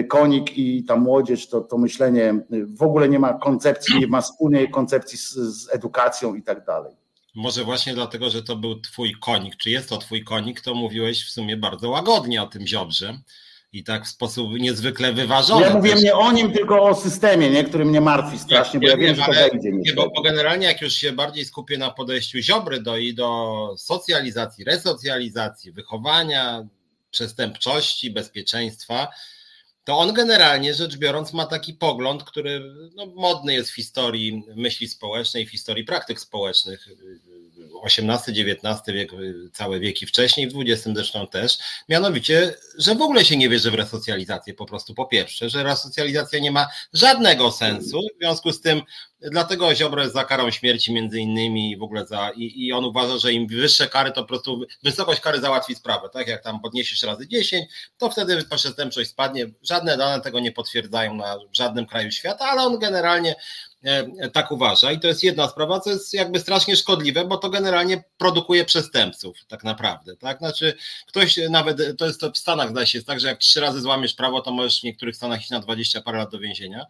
konik i ta młodzież, to, to myślenie w ogóle nie ma koncepcji, nie ma wspólnej koncepcji z, z edukacją i tak dalej. Może właśnie dlatego, że to był twój konik, czy jest to twój konik, to mówiłeś w sumie bardzo łagodnie o tym Ziobrze i tak w sposób niezwykle wyważony. Ja mówię nie o nim, tylko o systemie, nie? który mnie martwi strasznie, bo ja, wiem, że to wejdzie. Nie, bo, bo generalnie jak już się bardziej skupię na podejściu Ziobry do, i do socjalizacji, resocjalizacji, wychowania, przestępczości, bezpieczeństwa, to on generalnie rzecz biorąc ma taki pogląd, który no, modny jest w historii myśli społecznej, w historii praktyk społecznych. XVIII-XIX wiek, całe wieki wcześniej, w XX zresztą też, mianowicie, że w ogóle się nie wierzy w resocjalizację po prostu, po pierwsze, że resocjalizacja nie ma żadnego sensu, w związku z tym Dlatego Ziobro jest za karą śmierci między innymi i w ogóle za, i, i on uważa, że im wyższe kary, to po prostu wysokość kary załatwi sprawę, tak? Jak tam podniesiesz razy 10, to wtedy przestępczość spadnie. Żadne dane tego nie potwierdzają na żadnym kraju świata, ale on generalnie e, tak uważa. I to jest jedna sprawa, co jest jakby strasznie szkodliwe, bo to generalnie produkuje przestępców, tak naprawdę. Tak? Znaczy, ktoś nawet, to jest to w Stanach, zdaje się, jest tak, że jak trzy razy złamiesz prawo, to możesz w niektórych Stanach iść na 20 parę lat do więzienia.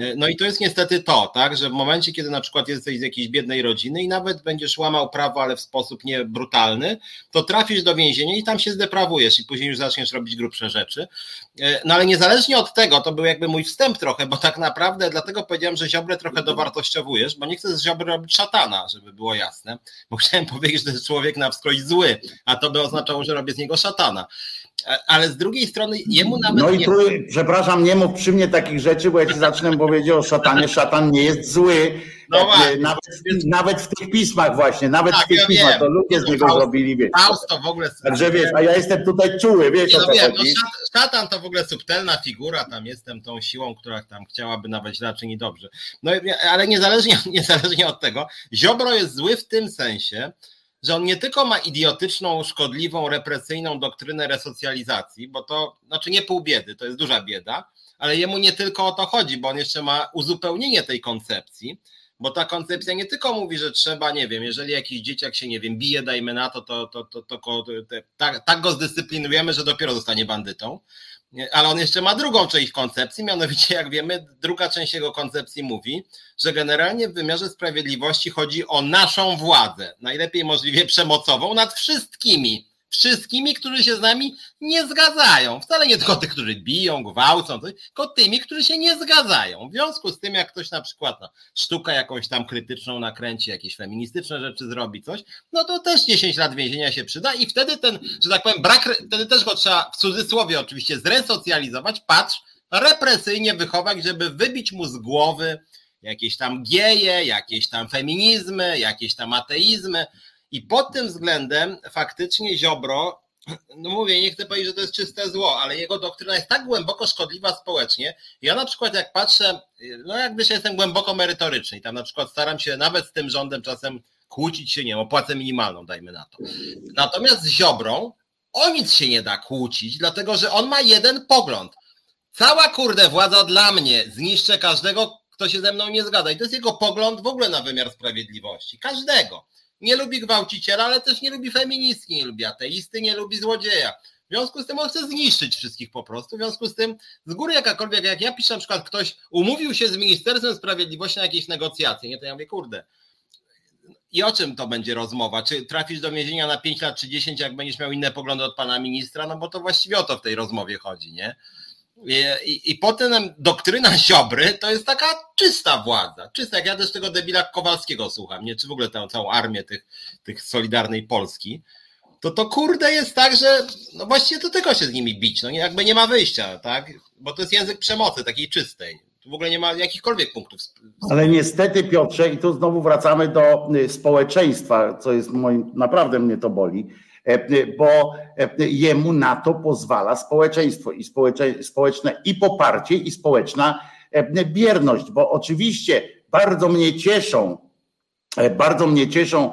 E, no i to jest niestety to, tak, że w momencie, kiedy na przykład jesteś z jakiejś biednej rodziny i nawet będziesz łamał prawo, ale w sposób nie brutalny, to trafisz do więzienia i tam się zdeprawujesz i później już zaczniesz robić grubsze rzeczy. E, no ale niezależnie od tego, to był jakby mój wstęp trochę, bo tak naprawdę dlatego powiedziałem, że Ziobrę trochę dowartościowujesz, bo nie chcę z Ziobry robić szatana, żeby było jasne, bo chciałem powiedzieć, że to jest człowiek na wskroś zły, a to by oznaczało, że robię z niego szatana ale z drugiej strony jemu nawet. No i tu, nie... przepraszam, nie mów przy mnie takich rzeczy, bo ja ci [laughs] zacznę powiedzieć o szatanie. Szatan nie jest zły. No właśnie, nawet, nawet w tych pismach właśnie, nawet tak, w tych ja pismach, wiem. to ludzie z niego Faust, zrobili, wiesz. Faust to w ogóle... Także wiesz, a ja jestem tutaj czuły, wiesz no, o co wiem. No, szatan to w ogóle subtelna figura, tam jestem tą siłą, która tam chciałaby nawet źle czynić dobrze. No ale niezależnie, [laughs] niezależnie od tego, Ziobro jest zły w tym sensie, że on nie tylko ma idiotyczną, szkodliwą, represyjną doktrynę resocjalizacji, bo to znaczy nie pół biedy, to jest duża bieda, ale jemu nie tylko o to chodzi, bo on jeszcze ma uzupełnienie tej koncepcji, bo ta koncepcja nie tylko mówi, że trzeba, nie wiem, jeżeli jakiś dzieciak się, nie wiem, bije, dajmy na to, to, to, to, to, tak, tak go zdyscyplinujemy, że dopiero zostanie bandytą. Ale on jeszcze ma drugą część koncepcji, mianowicie, jak wiemy, druga część jego koncepcji mówi, że generalnie w wymiarze sprawiedliwości chodzi o naszą władzę, najlepiej możliwie przemocową nad wszystkimi wszystkimi, którzy się z nami nie zgadzają. Wcale nie tylko tych, którzy biją, gwałcą, tylko tymi, którzy się nie zgadzają. W związku z tym, jak ktoś na przykład no, sztuka jakąś tam krytyczną nakręci, jakieś feministyczne rzeczy zrobi, coś, no to też 10 lat więzienia się przyda i wtedy ten, że tak powiem, brak, wtedy też go trzeba w cudzysłowie oczywiście zresocjalizować, patrz, represyjnie wychować, żeby wybić mu z głowy jakieś tam geje, jakieś tam feminizmy, jakieś tam ateizmy, i pod tym względem faktycznie Ziobro, no mówię, nie chcę powiedzieć, że to jest czyste zło, ale jego doktryna jest tak głęboko szkodliwa społecznie. Ja na przykład jak patrzę, no jakby się jestem głęboko merytoryczny i tam na przykład staram się nawet z tym rządem czasem kłócić się, nie wiem, o płacę minimalną, dajmy na to. Natomiast z Ziobrą o nic się nie da kłócić, dlatego że on ma jeden pogląd. Cała kurde władza dla mnie zniszczę każdego, kto się ze mną nie zgadza. I to jest jego pogląd w ogóle na wymiar sprawiedliwości. Każdego nie lubi gwałciciela, ale też nie lubi feministki, nie lubi ateisty, nie lubi złodzieja. W związku z tym on chce zniszczyć wszystkich po prostu. W związku z tym z góry jakakolwiek, jak ja piszę na przykład ktoś umówił się z Ministerstwem Sprawiedliwości na jakieś negocjacje, nie to ja mówię, kurde. I o czym to będzie rozmowa? Czy trafisz do więzienia na 5 lat czy 10, jak będziesz miał inne poglądy od pana ministra? No bo to właściwie o to w tej rozmowie chodzi, nie? I, i, potem doktryna Ziobry to jest taka czysta władza. Czysta, jak ja też tego debila Kowalskiego słucham, nie? czy w ogóle tę całą armię tych, tych Solidarnej Polski, to to kurde jest tak, że no właściwie to tylko się z nimi bić, no jakby nie ma wyjścia, tak? Bo to jest język przemocy takiej czystej. Tu w ogóle nie ma jakichkolwiek punktów. Ale niestety Piotrze, i tu znowu wracamy do y, społeczeństwa, co jest moim, naprawdę mnie to boli, bo e, jemu na to pozwala społeczeństwo i społeczne i poparcie, i społeczna e, bierność, bo oczywiście bardzo mnie cieszą, bardzo mnie cieszą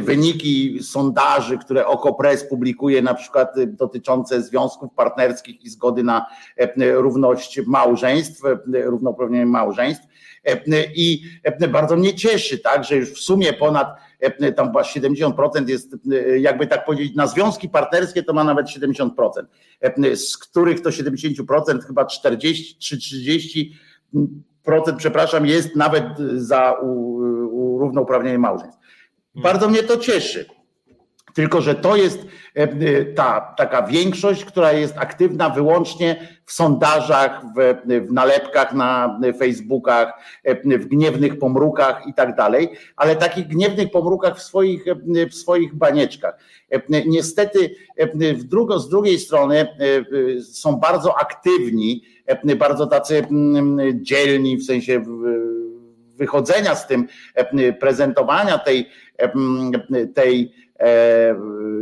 wyniki sondaży, które Okopres publikuje na przykład dotyczące związków partnerskich i zgody na równość małżeństw, równouprawnienie małżeństw i bardzo mnie cieszy, tak, że już w sumie ponad tam chyba 70% jest, jakby tak powiedzieć, na związki partnerskie to ma nawet 70%, e, z których to 70% chyba 40 czy 30 procent, przepraszam, jest nawet za równouprawnienie małżeństw. Bardzo mnie to cieszy. Tylko, że to jest e, e, ta taka większość, która jest aktywna wyłącznie w sondażach, w, w nalepkach na Facebookach, e, w gniewnych pomrukach i tak dalej, ale takich gniewnych pomrukach w swoich, w swoich banieczkach. Niestety w drugo, z drugiej strony są bardzo aktywni, bardzo tacy dzielni w sensie wychodzenia z tym, prezentowania tej, tej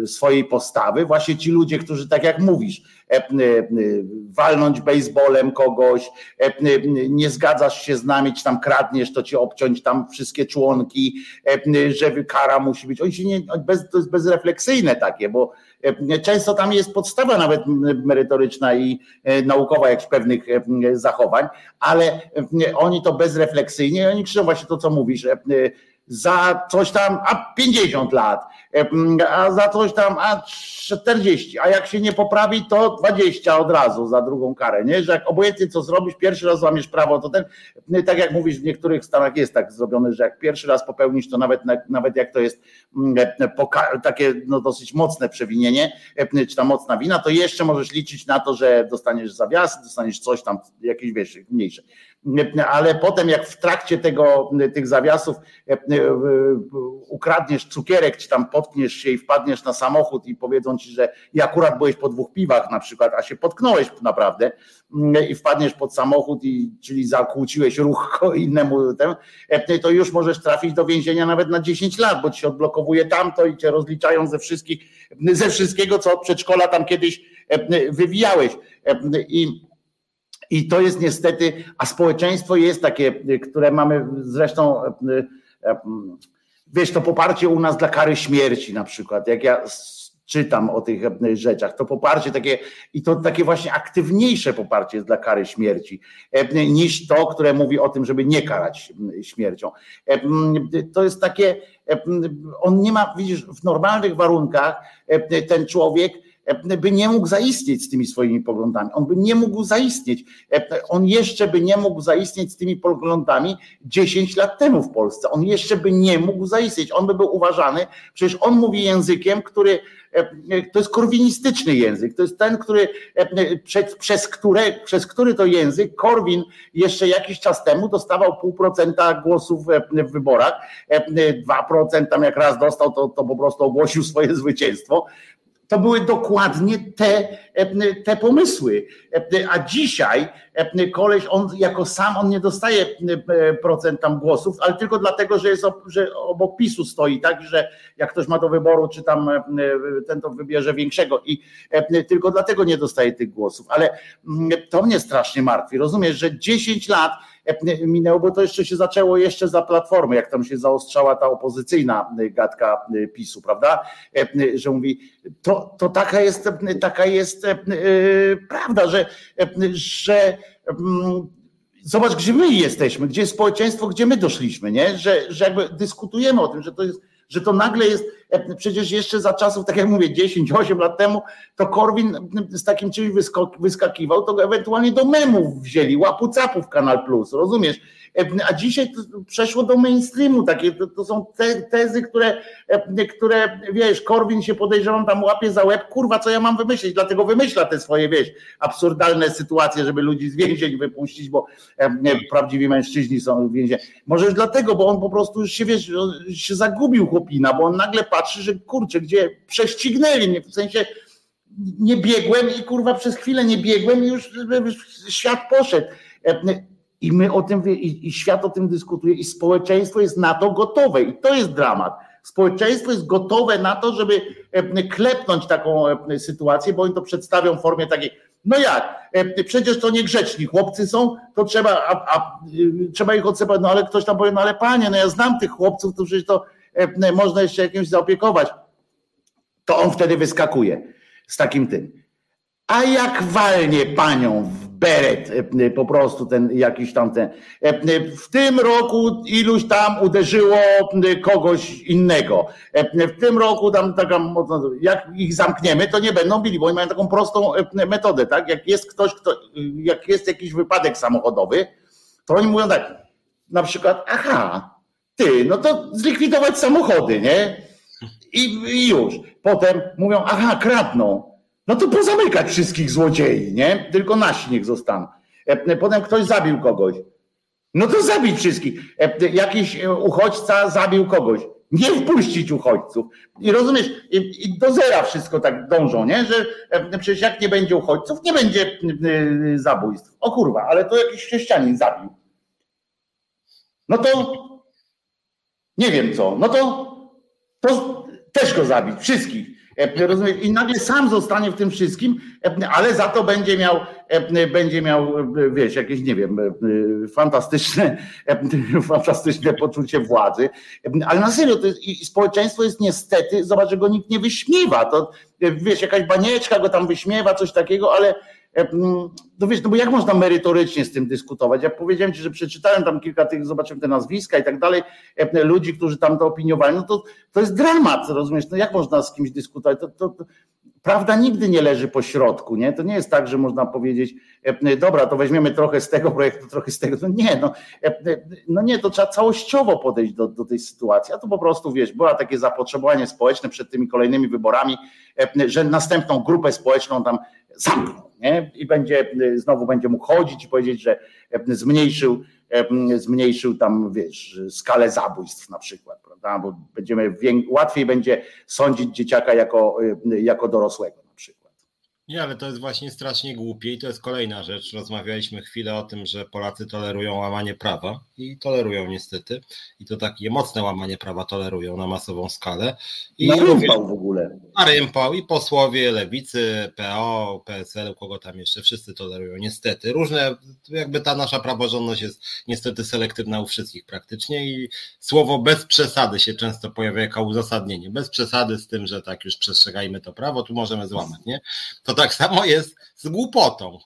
swojej postawy, właśnie ci ludzie, którzy tak jak mówisz, e, e, walnąć baseballem kogoś, nie zgadzasz się z nami, czy tam kradniesz, to ci obciąć tam wszystkie członki, że kara musi być. Oni się nie, bez, to jest bezrefleksyjne takie, bo często tam jest podstawa nawet merytoryczna i naukowa jakichś pewnych zachowań, ale oni to bezrefleksyjnie, oni krzyczą właśnie to, co mówisz, za coś tam, a 50 lat, a za coś tam, a 40, a jak się nie poprawi, to 20 od razu za drugą karę, nie? Że jak obojętnie co zrobisz, pierwszy raz złamiesz prawo, to ten, tak jak mówisz, w niektórych stanach jest tak zrobione, że jak pierwszy raz popełnisz, to nawet, nawet jak to jest takie no, dosyć mocne przewinienie, czy ta mocna wina, to jeszcze możesz liczyć na to, że dostaniesz zawias, dostaniesz coś tam, jakieś wiesz, mniejsze ale potem jak w trakcie tego, tych zawiasów e, e, ukradniesz cukierek, czy tam potkniesz się i wpadniesz na samochód i powiedzą ci, że i akurat byłeś po dwóch piwach na przykład, a się potknąłeś naprawdę i wpadniesz pod samochód, i, czyli zakłóciłeś ruch innemu, e, to już możesz trafić do więzienia nawet na 10 lat, bo ci się odblokowuje tamto i cię rozliczają ze wszystkich, ze wszystkiego, co od przedszkola tam kiedyś wywijałeś. I i to jest niestety, a społeczeństwo jest takie, które mamy zresztą, e, e, wiesz, to poparcie u nas dla kary śmierci na przykład. Jak ja czytam o tych rzeczach, to poparcie takie i to takie właśnie aktywniejsze poparcie jest dla kary śmierci niż to, które mówi o tym, żeby nie karać śmiercią. To jest takie, on nie ma, widzisz, w normalnych warunkach ten człowiek by nie mógł zaistnieć z tymi swoimi poglądami. On by nie mógł zaistnieć. On jeszcze by nie mógł zaistnieć z tymi poglądami 10 lat temu w Polsce. On jeszcze by nie mógł zaistnieć. On by był uważany, przecież on mówi językiem, który to jest korwinistyczny język. To jest ten, który, przez, przez, które, przez który to język Korwin jeszcze jakiś czas temu dostawał pół procenta głosów w wyborach. 2% tam jak raz dostał, to, to po prostu ogłosił swoje zwycięstwo. To były dokładnie te, te pomysły. A dzisiaj koleś, on jako sam, on nie dostaje procent tam głosów, ale tylko dlatego, że jest że obok PiSu stoi, tak, że jak ktoś ma do wyboru, czy tam ten to wybierze większego i tylko dlatego nie dostaje tych głosów. Ale to mnie strasznie martwi. Rozumiesz, że 10 lat minęło, bo to jeszcze się zaczęło jeszcze za platformy, jak tam się zaostrzała ta opozycyjna gadka PiSu, prawda? Że mówi, to, to taka jest, taka jest prawda, że, że zobacz, gdzie my jesteśmy, gdzie jest społeczeństwo, gdzie my doszliśmy, nie? Że, że jakby dyskutujemy o tym, że to jest że to nagle jest, przecież jeszcze za czasów, tak jak mówię, 10, 8 lat temu, to Korwin z takim czymś wyskakiwał, to ewentualnie do memów wzięli, łapu capów Kanal Plus, rozumiesz? A dzisiaj przeszło do mainstreamu, takie to, to są te, tezy, które, które wiesz, Korwin się podejrzewam tam łapie za łeb, kurwa, co ja mam wymyślić, dlatego wymyśla te swoje, wiesz, absurdalne sytuacje, żeby ludzi z więzień wypuścić, bo prawdziwi mężczyźni są w więzieniu. Może już dlatego, bo on po prostu już się, wiesz, się zagubił chłopina, bo on nagle patrzy, że kurczę, gdzie prześcignęli mnie, w sensie nie biegłem i kurwa przez chwilę nie biegłem i już świat poszedł. I my o tym, i, świat o tym dyskutuje, i społeczeństwo jest na to gotowe. I to jest dramat. Społeczeństwo jest gotowe na to, żeby e, klepnąć taką e, sytuację, bo oni to przedstawią w formie takiej, no jak, e, przecież to niegrzeczni chłopcy są, to trzeba, a, a, trzeba ich odsypać, no ale ktoś tam powie, no ale panie, no ja znam tych chłopców, to przecież to można jeszcze jakimś zaopiekować. To on wtedy wyskakuje z takim tym. A jak walnie panią w beret, e, po prostu ten jakiś tam ten. E, w tym roku iluś tam uderzyło kogoś innego. E, w tym roku tam taka, jak ich zamkniemy, to nie będą bili, bo oni mają taką prostą metodę, tak? Jak jest ktoś, kto, jak jest jakiś wypadek samochodowy, to oni mówią tak, na przykład, aha, ty, no to zlikwidować samochody, nie? I, i już. Potem mówią, aha, kradną no to pozamykać wszystkich złodziei, nie? Tylko nasi niech zostaną. E, potem ktoś zabił kogoś. No to zabić wszystkich. E, jakiś e, uchodźca zabił kogoś. Nie wpuścić uchodźców. I rozumiesz, i, do zera wszystko tak dążą, nie? Że przecież jak nie będzie uchodźców, nie będzie zabójstw. O kurwa, ale to jakiś chrześcijanin zabił. No to nie wiem co. No to, to też go zabić. Wszystkich. E? I nagle sam zostanie w tym wszystkim, e, ale za to będzie miał, e, będzie miał, wiesz, jakieś, nie wiem, fantastyczne, [laughs] fantastyczne poczucie władzy. Ale na serio, to jest, i społeczeństwo jest niestety, zobacz, że go nikt nie wyśmiewa. To wiesz, jakaś banieczka go tam wyśmiewa, coś takiego, ale no wiesz, no bo jak można merytorycznie z tym dyskutować? Ja powiedziałem ci, że przeczytałem tam kilka tych, zobaczyłem te nazwiska i tak dalej, ludzi, którzy tam to opiniowali, no to, to jest dramat, rozumiesz? No jak można z kimś dyskutować? To, to, to, prawda nigdy nie leży po środku, nie? To nie jest tak, że można powiedzieć, dobra, to weźmiemy trochę z tego projektu, trochę z tego. No nie, no, no nie, to trzeba całościowo podejść do, do tej sytuacji, a to po prostu, wiesz, było takie zapotrzebowanie społeczne przed tymi kolejnymi wyborami, że następną grupę społeczną tam nie? i będzie, znowu będzie mógł chodzić i powiedzieć, że zmniejszył, zmniejszył tam, wiesz, skalę zabójstw na przykład, prawda? Bo będziemy, łatwiej będzie sądzić dzieciaka jako, jako dorosłego. Nie, ale to jest właśnie strasznie głupie i to jest kolejna rzecz. Rozmawialiśmy chwilę o tym, że Polacy tolerują łamanie prawa i tolerują niestety. I to takie mocne łamanie prawa tolerują na masową skalę. I Na rympał w ogóle. na rympał i posłowie lewicy, PO, PSL, kogo tam jeszcze, wszyscy tolerują niestety. Różne, jakby ta nasza praworządność jest niestety selektywna u wszystkich praktycznie i słowo bez przesady się często pojawia jako uzasadnienie. Bez przesady z tym, że tak już przestrzegajmy to prawo, tu możemy złamać, nie? To tak samo jest z głupotą.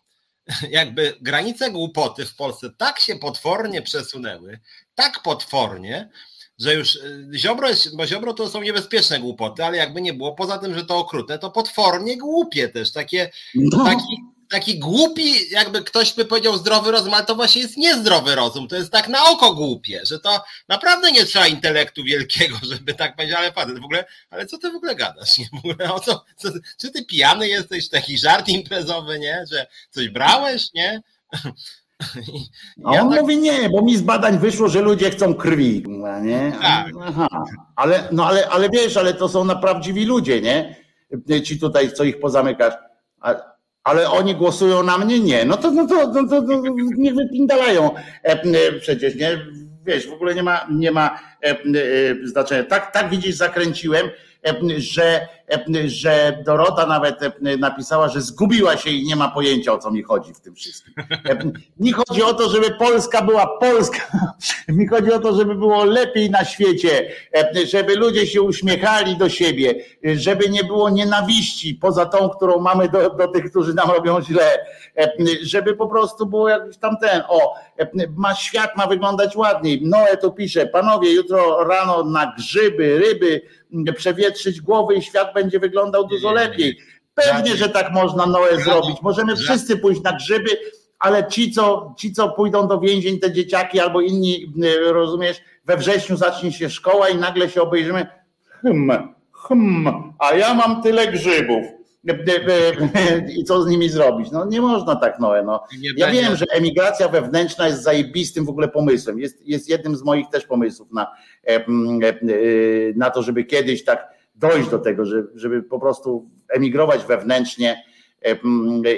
Jakby granice głupoty w Polsce tak się potwornie przesunęły, tak potwornie, że już y, Ziobro, jest, bo Ziobro to są niebezpieczne głupoty, ale jakby nie było, poza tym, że to okrutne, to potwornie głupie też, takie, No. taki, taki głupi, jakby ktoś by powiedział zdrowy rozum, ale to właśnie jest niezdrowy rozum, to jest tak na oko głupie, że to naprawdę nie trzeba intelektu wielkiego, [laughs] żeby tak powiedzieć, ale facet w ogóle, ale co ty w ogóle gadasz, nie? W ogóle o co, co, czy ty pijany jesteś, taki żart imprezowy, nie, że coś brałeś, nie? Ja on tak- mówi nie, bo mi z badań wyszło, że ludzie chcą krwi. Nie? Tak. Aha. Ale, no ale, ale wiesz, ale to są na prawdziwi ludzie, nie? Ci tutaj, co ich pozamykasz. A, ale oni głosują na mnie? Nie. No to, no to, no to, no, niech wypindalają. E, e, przecież, nie? Wiesz, w ogóle nie ma, nie ma e, znaczenia. Tak, tak widzisz, zakręciłem, że, e, że Dorota nawet e, napisała, że zgubiła się i nie ma pojęcia o co mi chodzi w tym wszystkim. E, Mi chodzi o to, żeby Polska była Polska. Mi chodzi o to, żeby było lepiej na świecie, e, żeby ludzie się uśmiechali do siebie, e, żeby nie było nienawiści poza tą, którą mamy do, do tych, którzy nam robią źle, e, żeby po prostu było jakiś tam ten, o, e, ma świat ma wyglądać ładniej. Noe tu pisze, panowie, jutro rano na grzyby, ryby, przewietrzyć głowy i świat będzie wyglądał dużo lepiej. Pewnie, że tak można Noe zrobić. Możemy wszyscy pójść na grzyby, ale ci co, ci, co pójdą do więzień, te dzieciaki albo inni, y, rozumiesz, we wrześniu zacznie się szkoła i nagle się obejrzymy, hmm, hmm, a ja mam tyle grzybów. Y, y, y, I co z nimi zrobić? No nie można tak, Noe. No. Ja wiem, że emigracja wewnętrzna jest zajebistym w ogóle pomysłem. Jest, jest jednym z moich też pomysłów na, e, e, e, na to, żeby kiedyś tak dojść do tego, że, żeby po prostu emigrować wewnętrznie e,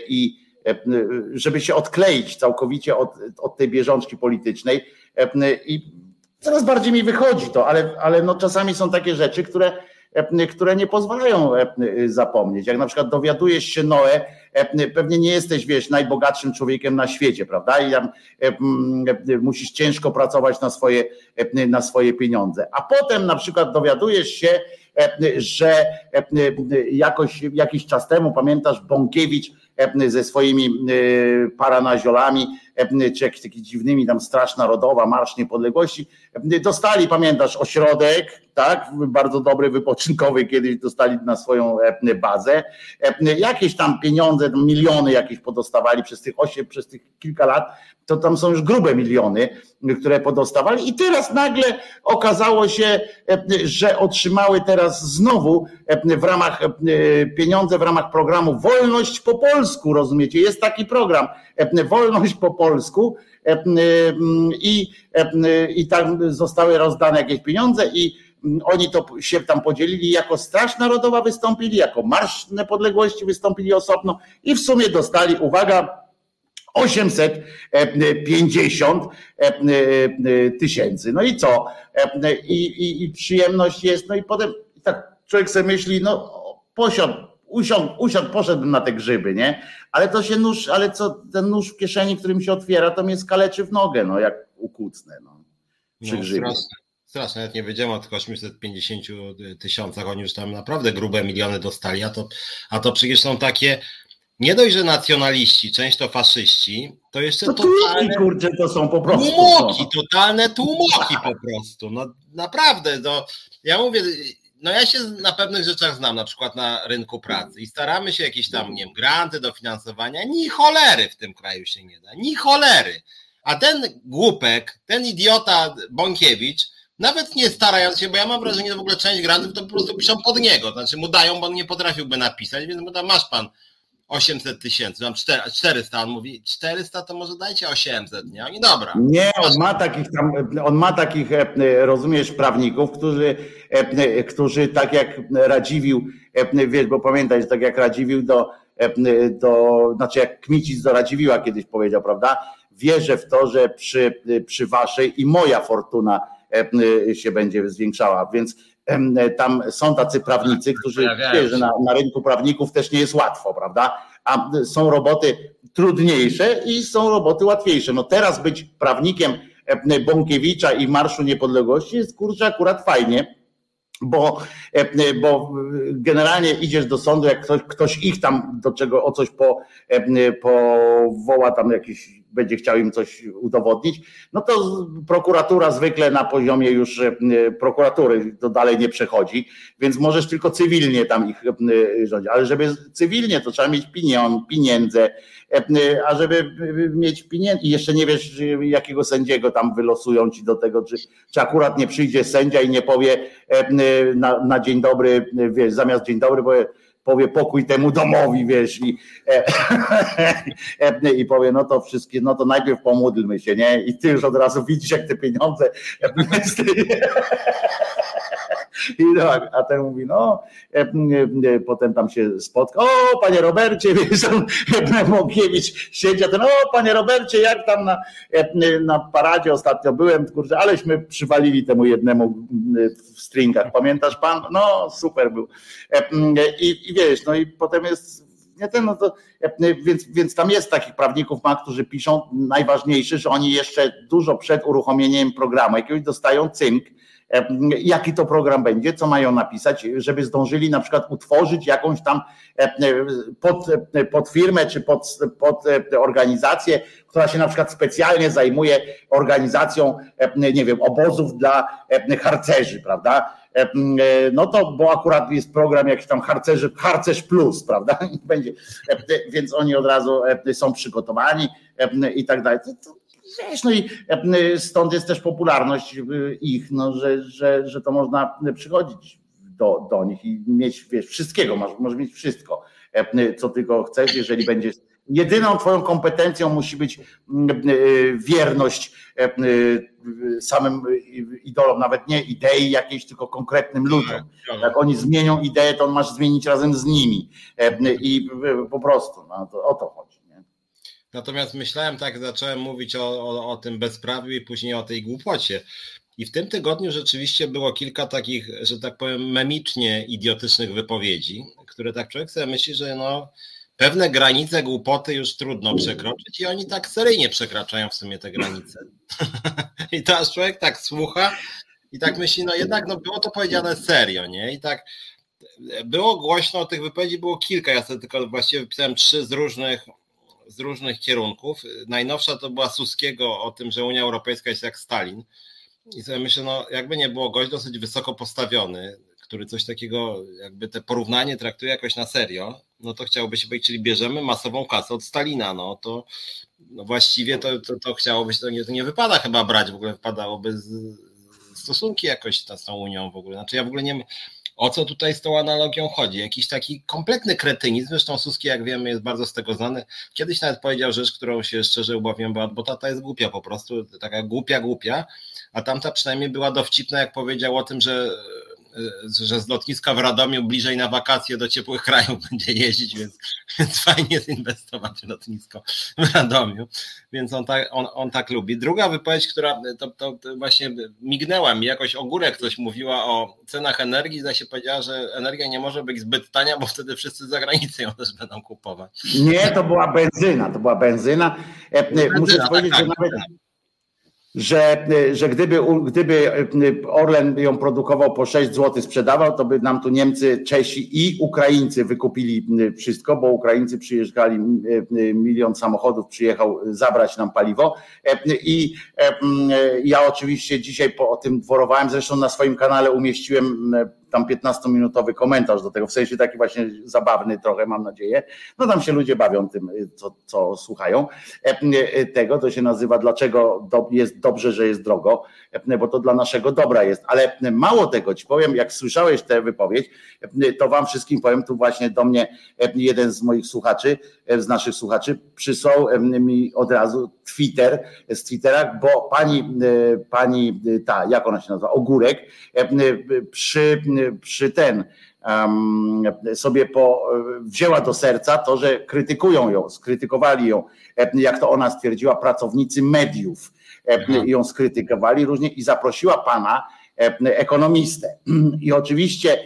i e, żeby się odkleić całkowicie od, od tej bieżączki politycznej. E, I coraz bardziej mi wychodzi to, ale, ale no czasami są takie rzeczy, które, e, które nie pozwalają e, zapomnieć. Jak na przykład dowiadujesz się Noe, e, pewnie nie jesteś, wiesz, najbogatszym człowiekiem na świecie, prawda? I tam e, e, musisz ciężko pracować na swoje, e, na swoje pieniądze. A potem na przykład dowiadujesz się, e, że e, jakoś, jakiś czas temu, pamiętasz, Bąkiewicz e, ze swoimi e, paranaziolami, e, czy jakimiś takimi dziwnymi, tam Straż Narodowa, Marsz Niepodległości, dostali, pamiętasz, ośrodek, tak, bardzo dobry, wypoczynkowy, kiedyś dostali na swoją bazę, jakieś tam pieniądze, miliony jakieś podostawali przez tych osiem, przez tych kilka lat, to tam są już grube miliony, które podostawali. I teraz nagle okazało się, że otrzymały teraz znowu w ramach pieniądze w ramach programu Wolność po polsku, rozumiecie? Jest taki program Wolność po polsku e, i, e, i tam zostały rozdane jakieś pieniądze i oni to się tam podzielili, jako Straż Narodowa wystąpili, jako Marsz Niepodległości wystąpili osobno i w sumie dostali, uwaga, 850 tysięcy. No i co? E, I, i, I przyjemność jest, no i potem tak człowiek sobie myśli, no posiadł, usiądł, usiadł, poszedłbym na te grzyby, nie? Ale to się nóż, ale co, ten nóż w kieszeni, którym się otwiera, to mnie skaleczy w nogę, no jak ukucnę, no. Przy No, straszne, straszne, nawet nie wiedziałem o tych 850 tysiącach, oni już tam naprawdę grube miliony dostali, a to, a to przecież są takie, nie dość, że nacjonaliści, część to faszyści, to jeszcze To totalne kurczę, to są po prostu. tłumoki, no. totalne tłumoki po prostu, no naprawdę, no, ja mówię, no ja się na pewnych rzeczach znam, na przykład na rynku pracy i staramy się jakieś tam, nie wiem, granty, dofinansowania, ni cholery w tym kraju się nie da, ni cholery. A ten głupek, ten idiota Bąkiewicz, nawet nie starając się, bo ja mam wrażenie, że w ogóle część grantów to po prostu piszą pod niego, znaczy mu dają, bo on nie potrafiłby napisać, więc mu tam masz pan 800 tysięcy, mam 400, on mówi 400 to może dajcie 800, nie? Oni dobra. Nie, on ma takich tam, on ma takich, e, rozumiesz, prawników, którzy, e, którzy tak jak Radziwił, e, wiesz, bo pamiętaj, że tak jak Radziwił do, do, znaczy jak Kmicic do Radziwiła kiedyś powiedział, prawda? Wierzę w to, że przy, przy waszej i moja fortuna się będzie zwiększała, więc tam są tacy prawnicy, którzy wie, że na, na rynku prawników też nie jest łatwo, prawda? A są roboty trudniejsze i są roboty łatwiejsze. No teraz być prawnikiem Bąkiewicza i Marszu Niepodległości jest kurczę akurat fajnie, bo, bo generalnie idziesz do sądu, jak ktoś, ktoś ich tam do czego o coś po, powoła tam jakiś będzie chciał im coś udowodnić, no to prokuratura zwykle na poziomie już e, prokuratury to dalej nie przechodzi, więc możesz tylko cywilnie tam ich e, rządzić, ale żeby cywilnie to trzeba mieć pieniądze, e, a żeby mieć pieniądze i jeszcze nie wiesz jakiego sędziego tam wylosują ci do tego, czy, czy akurat nie przyjdzie sędzia i nie powie na, na dzień dobry, wiesz, zamiast dzień dobry powie powie pokój temu domowi, wiesz, i, [laughs] e, e, i powie, no to wszystkie, no to najpierw pomódlmy się, nie? I ty już od razu widzisz, jak te pieniądze [laughs] [laughs] I tak, a ten mówi, no, e, e, potem tam się spotka, o, panie Robercie, [laughs] wiesz, Mogiewicz siedzi, a ten, o, panie Robercie, jak tam na, e, na paradzie ostatnio byłem, kurczę, aleśmy przywalili temu jednemu w stringach, pamiętasz pan? No, super był. I, i wiesz, no i potem jest nie ten, no to, więc, więc tam jest takich prawników ma, którzy piszą najważniejsze, że oni jeszcze dużo przed uruchomieniem programu jakiegoś dostają cynk, jaki to program będzie, co mają napisać, żeby zdążyli na przykład utworzyć jakąś tam pod, pod firmę czy pod, pod organizację, która się na przykład specjalnie zajmuje organizacją, nie wiem, obozów dla harcerzy, prawda? No to, bo akurat jest program jakiś tam harcerzy, harcerz plus, prawda? [laughs] Będzie, więc oni od razu są przygotowani i tak dalej. No i e, stąd jest też popularność e, ich, no, że, że, że to można przychodzić do, do nich i mieć wiesz, wszystkiego, masz, możesz mieć wszystko, e, co tylko chcesz, jeżeli będziesz. Jedyną twoją kompetencją musi być wierność samym idolom, nawet nie idei jakiejś, tylko konkretnym ludziom. Jak oni zmienią ideę, to on masz zmienić razem z nimi. I po prostu, no, to, o to chodzi. Natomiast myślałem tak, zacząłem mówić o, o, o tym bezprawiu i później o tej głupocie. I w tym tygodniu rzeczywiście było kilka takich, że tak powiem, memicznie idiotycznych wypowiedzi, które tak człowiek sobie myśli, że no, pewne granice głupoty już trudno przekroczyć i oni tak seryjnie przekraczają w sumie te granice. [laughs] I teraz człowiek tak słucha i tak myśli, no jednak no było to powiedziane serio, nie? I tak było głośno, tych wypowiedzi było kilka, ja sobie tylko właściwie wypisałem trzy z różnych z różnych kierunków. Najnowsza to była Suskiego o tym, że Unia Europejska jest jak Stalin. I sobie myślę, no jakby nie było gość dosyć wysoko postawiony, który coś takiego, jakby te porównanie traktuje jakoś na serio, no to chciałoby się powiedzieć, czyli bierzemy masową kasę od Stalina, no to no właściwie to, to, to chciałoby się, to nie, to nie wypada chyba brać, w ogóle wypadałoby z, stosunki jakoś z tą Unią w ogóle. Znaczy ja w ogóle nie, o co tutaj z tą analogią chodzi? Jakiś taki kompletny kretynizm, zresztą Suski, jak wiemy, jest bardzo z tego znany. Kiedyś nawet powiedział rzecz, którą się szczerze ubawiam, bo tata jest głupia po prostu, taka głupia, głupia, a tamta przynajmniej była dowcipna, jak powiedział o tym, że że z lotniska w Radomiu bliżej na wakacje do ciepłych krajów [laughs] będzie jeździć, więc, więc fajnie zinwestować w lotnisko w Radomiu, więc on tak, on, on tak lubi. Druga wypowiedź, która to, to, to właśnie mignęła mi, jakoś Ogórek coś mówiła o cenach energii, zaś się powiedziała, że energia nie może być zbyt tania, bo wtedy wszyscy z zagranicy ją też będą kupować. Nie, to była benzyna, to była benzyna. E, benzyna Muszę tak, powiedzieć, tak, że nawet że, że gdyby, gdyby Orlen ją produkował po 6 zł, sprzedawał, to by nam tu Niemcy, Czesi i Ukraińcy wykupili wszystko, bo Ukraińcy przyjeżdżali, milion samochodów przyjechał zabrać nam paliwo. I ja oczywiście dzisiaj po o tym dworowałem, zresztą na swoim kanale umieściłem tam 15-minutowy komentarz do tego, w sensie taki właśnie zabawny trochę, mam nadzieję. No tam się ludzie bawią tym, co, co słuchają e, e, tego. To się nazywa Dlaczego jest dobrze, że jest drogo, e, bo to dla naszego dobra jest. Ale mało tego ci powiem, jak słyszałeś tę wypowiedź, to wam wszystkim powiem, tu właśnie do mnie jeden z moich słuchaczy, z naszych słuchaczy, przysłał mi od razu Twitter, z Twittera, bo pani, pani ta, jak ona się nazywa, Ogórek, przy przy ten um, sobie po, wzięła do serca to, że krytykują ją, skrytykowali ją, jak to ona stwierdziła, pracownicy mediów ją skrytykowali różnie i zaprosiła pana ekonomistę. [clears throat] I oczywiście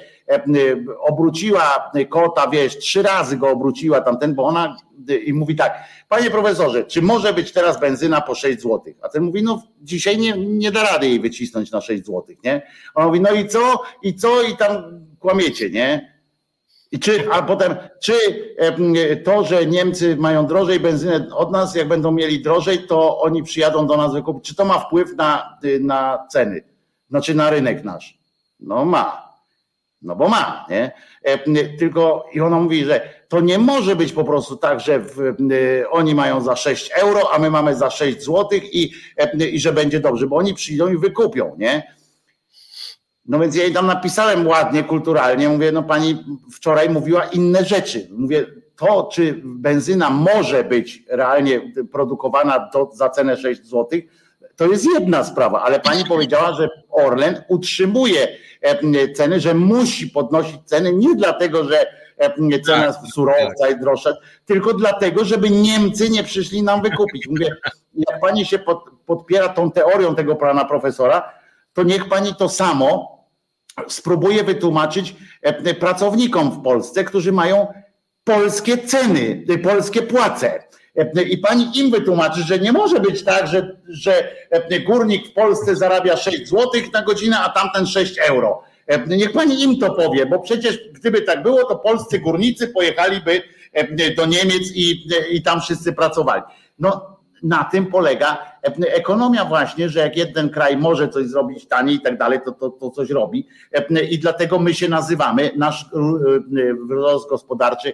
obróciła kota, wiesz, trzy razy go obróciła tamten, bo ona i mówi tak, panie profesorze, czy może być teraz benzyna po 6 zł? A ten mówi, no dzisiaj nie, nie da rady jej wycisnąć na 6 zł, nie? On mówi, no i co? I co? I tam kłamiecie, nie? I czy, a potem, czy to, że Niemcy mają drożej benzynę od nas, jak będą mieli drożej, to oni przyjadą do nas wykupić. Czy to ma wpływ na, na ceny? Znaczy na rynek nasz? No ma. No bo ma, nie? Tylko i ona mówi, że to nie może być po prostu tak, że w, oni mają za 6 euro, a my mamy za 6 złotych i, i że będzie dobrze, bo oni przyjdą i wykupią, nie? No więc ja jej tam napisałem ładnie, kulturalnie, mówię, no pani wczoraj mówiła inne rzeczy. Mówię, to czy benzyna może być realnie produkowana do, za cenę 6 zł, to jest jedna sprawa, ale pani powiedziała, że Orlen utrzymuje ceny, że musi podnosić ceny nie dlatego, że cena surowca jest droższa, tylko dlatego, żeby Niemcy nie przyszli nam wykupić. Mówię, jak pani się pod, podpiera tą teorią tego pana profesora, to niech pani to samo spróbuje wytłumaczyć pracownikom w Polsce, którzy mają polskie ceny, polskie płace. I pani im wytłumaczy, że nie może być tak, że, że górnik w Polsce zarabia 6 zł na godzinę, a tamten 6 euro. Niech pani im to powie, bo przecież gdyby tak było, to polscy górnicy pojechaliby do Niemiec i, i tam wszyscy pracowali. No na tym polega ekonomia właśnie, że jak jeden kraj może coś zrobić taniej i tak dalej, to, to, to coś robi. I dlatego my się nazywamy, nasz wzrost gospodarczy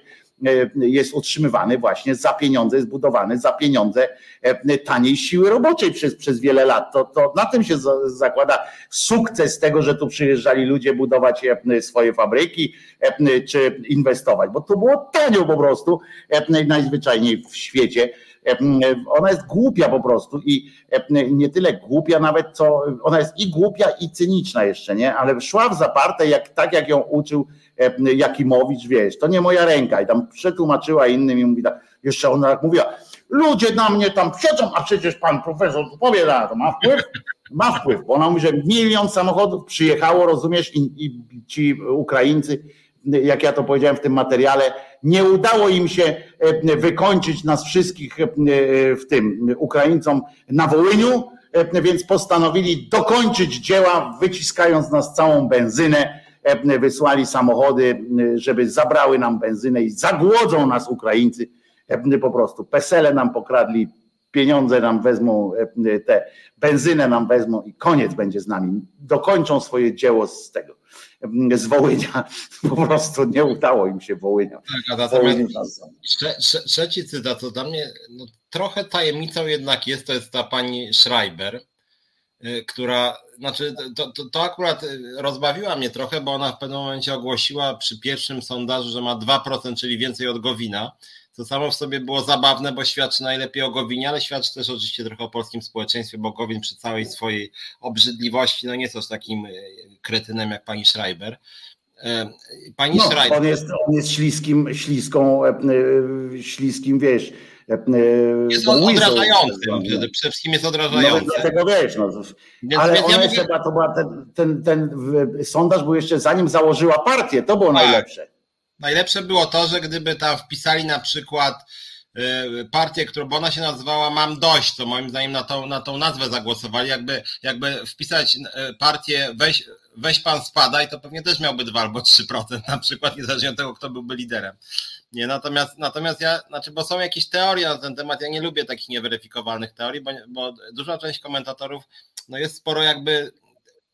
jest utrzymywany właśnie za pieniądze, jest budowany za pieniądze taniej siły roboczej przez, przez wiele lat. To, to na tym się zakłada sukces tego, że tu przyjeżdżali ludzie budować swoje fabryki czy inwestować, bo to było tanio po prostu najzwyczajniej w świecie ona jest głupia po prostu i nie tyle głupia nawet, co ona jest i głupia i cyniczna jeszcze, nie? Ale szła w zaparte, jak, tak jak ją uczył Jakimowicz, wiesz, to nie moja ręka i tam przetłumaczyła innym i mówi tak, jeszcze ona tak mówiła, ludzie na mnie tam siedzą, a przecież pan profesor powie, to ma wpływ? Ma wpływ, bo ona mówi, że milion samochodów przyjechało, rozumiesz, i, i ci Ukraińcy, jak ja to powiedziałem w tym materiale, nie udało im się wykończyć nas wszystkich w tym Ukraińcom na Wołyniu, więc postanowili dokończyć dzieła, wyciskając nas całą benzynę. Wysłali samochody, żeby zabrały nam benzynę i zagłodzą nas Ukraińcy. Po prostu pesele nam pokradli, pieniądze nam wezmą, te benzynę nam wezmą i koniec będzie z nami. Dokończą swoje dzieło z tego z Wołynia. [laughs] Po prostu nie udało im się Wołynia. Tak, natomiast trzeci cytat, to dla mnie no, trochę tajemnicą jednak jest, to jest ta pani Schreiber, która, znaczy to, to, to, akurat rozbawiła mnie trochę, bo ona w pewnym momencie ogłosiła przy pierwszym sondażu, że ma 2%, czyli więcej od Gowina. To samo w sobie było zabawne, bo świadczy najlepiej o Gowinie, ale świadczy też oczywiście trochę o polskim społeczeństwie, bo Gowin przy całej swojej obrzydliwości no nie jest aż takim kretynem jak pani Schreiber. Pani no, Schreiber. On jest, on jest śliskim, śliską, śliskim, wiesz. Jest on odrażający, przede wszystkim jest odrażający. No, dlatego wiesz, no, więc, ale więc ja jeszcze mówię... to była ten, ten, ten, sondaż był jeszcze zanim założyła partię, to było tak. najlepsze. Najlepsze było to, że gdyby tam wpisali na przykład partię, którą, bo ona się nazywała Mam Dość, to moim zdaniem na tą, na tą nazwę zagłosowali, jakby, jakby wpisać partię weź, weź pan spadaj, to pewnie też miałby 2 albo 3% na przykład, niezależnie od tego, kto byłby liderem. Nie, natomiast, natomiast ja, znaczy, bo są jakieś teorie na ten temat, ja nie lubię takich nieweryfikowalnych teorii, bo, bo duża część komentatorów, no jest sporo jakby,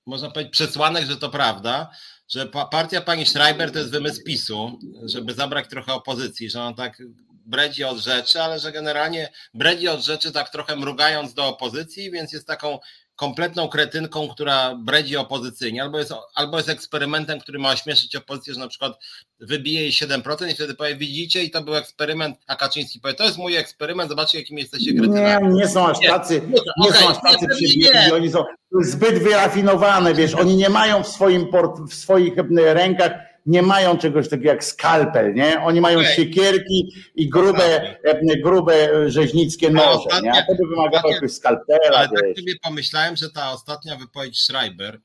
można powiedzieć, przesłanek, że to prawda, że partia pani Schreiber to jest wymysł PiSu, żeby zabrać trochę opozycji, że on tak bredzi od rzeczy, ale że generalnie bredzi od rzeczy tak trochę mrugając do opozycji, więc jest taką kompletną kretynką, która bredzi opozycyjnie, albo jest, albo jest eksperymentem, który ma ośmieszyć opozycję, że na przykład wybije jej 7% i wtedy powie, widzicie, i to był eksperyment, a Kaczyński powie, to jest mój eksperyment, zobaczcie, jakim jesteście kretynami. Nie, nie są aż tacy, nie, nie są aż tacy przebiegli, oni są zbyt wyrafinowane, wiesz, oni nie mają w swoim port, w swoich rękach nie mają czegoś takiego jak skalpel, nie? Oni mają okay. siekierki i grube, grube rzeźnickie noże, nie? A to by wymagało jakiegoś skalpela. Ale tak sobie pomyślałem, że ta ostatnia wypowiedź Schreiber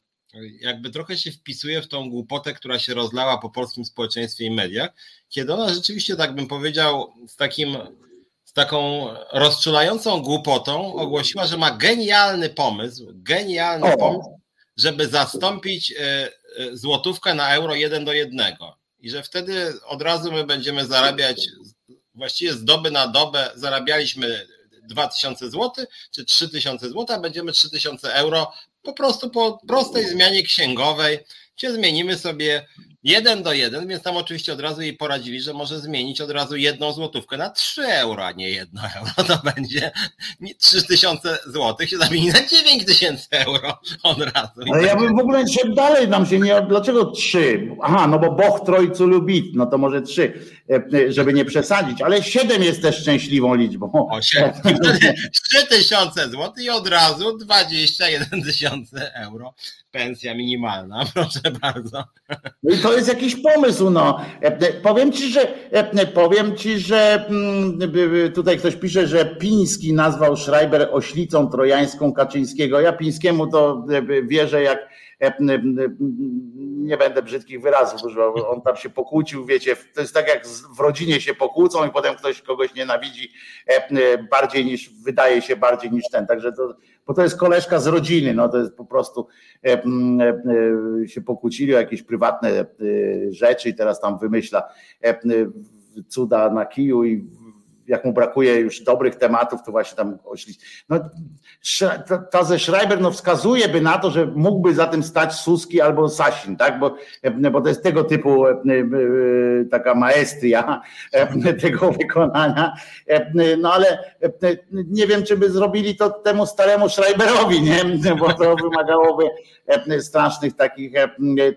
jakby trochę się wpisuje w tą głupotę, która się rozlała po polskim społeczeństwie i mediach, kiedy ona rzeczywiście, tak bym powiedział, z takim z taką rozczulającą głupotą ogłosiła, że ma genialny pomysł, genialny o. pomysł, żeby zastąpić e, Y, złotówkę na euro jeden do jednego. I że wtedy od razu my będziemy zarabiać, właściwie z doby na dobę zarabialiśmy 2000 zł czy 3000 zł, a będziemy 3000 euro po prostu po prostej zmianie księgowej, gdzie zmienimy sobie jeden do jeden, więc tam oczywiście od razu jej poradzili, że może zmienić od razu jedną złotówkę na 3 euro, a nie jedno [laughs] euro. To będzie 3000 złotych się zamieni na 9000 euro od razu. Ale ja bym w ogóle szedł dalej, nam się nie. Dlaczego 3? Aha, no bo Boch Trojcu lubi, no to może 3, e, żeby nie przesadzić, ale 7 jest też szczęśliwą liczbą. O, 7. 3000 [laughs] [laughs] złotych i od razu 21 tysiące euro pensja minimalna, proszę bardzo. No i to jest jakiś pomysł, no. Powiem ci, że powiem ci, że mm, tutaj ktoś pisze, że Piński nazwał Schreiber oślicą trojańską Kaczyńskiego. Ja Pińskiemu to wierzę jak nie będę brzydkich wyrazów używał, on tam się pokłócił, wiecie, to jest tak jak w rodzinie się pokłócą i potem ktoś kogoś nienawidzi bardziej niż, wydaje się bardziej niż ten, także to, bo to jest koleżka z rodziny, no to jest po prostu się pokłócili o jakieś prywatne rzeczy i teraz tam wymyśla cuda na kiju i jak mu brakuje już dobrych tematów, to właśnie tam oślić. No, ta ze Schreiber no, wskazuje by na to, że mógłby za tym stać Suski albo Sasin, tak? Bo, bo to jest tego typu e, e, taka maestria e, tego wykonania. No ale nie wiem, czy by zrobili to temu staremu Schreiberowi, nie? Bo to wymagałoby strasznych takich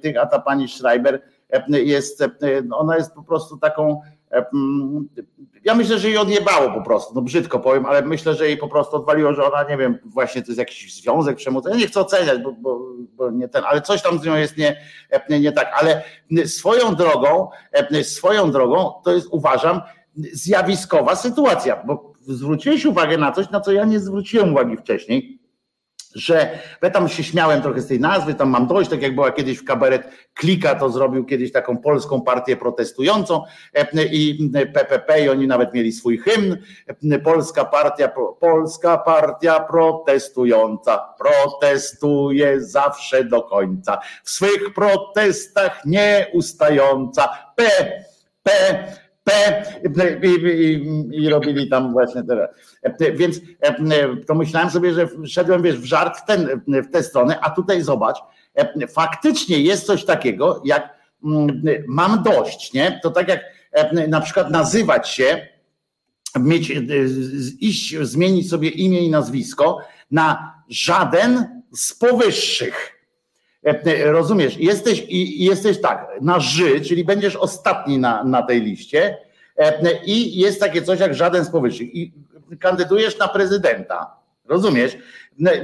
tych, a ta pani Schreiber jest, ona jest po prostu taką ja myślę, że jej odjebało po prostu, no brzydko powiem, ale myślę, że jej po prostu odwaliło, że ona, nie wiem, właśnie to jest jakiś związek przemocy. Ja nie chcę oceniać, bo, bo, bo nie ten, ale coś tam z nią jest nie, nie, nie tak. Ale swoją drogą, swoją drogą, to jest uważam zjawiskowa sytuacja, bo zwróciłeś uwagę na coś, na co ja nie zwróciłem uwagi wcześniej że ja tam się śmiałem trochę z tej nazwy, tam mam dość, tak jak była kiedyś w kabaret Klika, to zrobił kiedyś taką polską partię protestującą i PPP i oni nawet mieli swój hymn, Polska Partia, Polska Partia protestująca, protestuje zawsze do końca, w swych protestach nieustająca, P, P, P i, robili tam właśnie teraz. Więc to myślałem sobie, że szedłem wiesz, w żart w, ten, w tę stronę, a tutaj zobacz, faktycznie jest coś takiego, jak mm, mam dość, nie? To tak jak na przykład nazywać się, mieć, iść, zmienić sobie imię i nazwisko na żaden z powyższych. E, rozumiesz, jesteś, jesteś tak, na ży, czyli będziesz ostatni na, na tej liście. E, i jest takie coś jak żaden z powyższych. I kandydujesz na prezydenta, rozumiesz?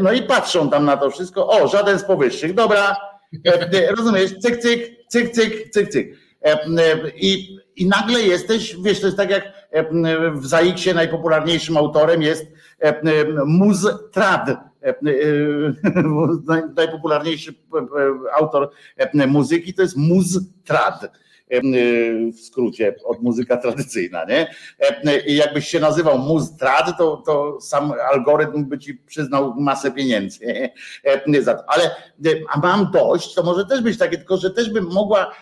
No i patrzą tam na to wszystko, o, żaden z powyższych, dobra, e, rozumiesz, cyk, cyk, cyk, cyk, cyk, cyk. I, I nagle jesteś, wiesz, to jest tak jak w Zaiksie najpopularniejszym autorem jest Muz Trad, [laughs] najpopularniejszy e, autor muzyki to jest Muz Trad w skrócie od muzyka tradycyjna, nie? I jakbyś się nazywał Muztrad, to, to sam algorytm by ci przyznał masę pieniędzy za. Ale a mam dość, to może też być takie, tylko że też by mogła,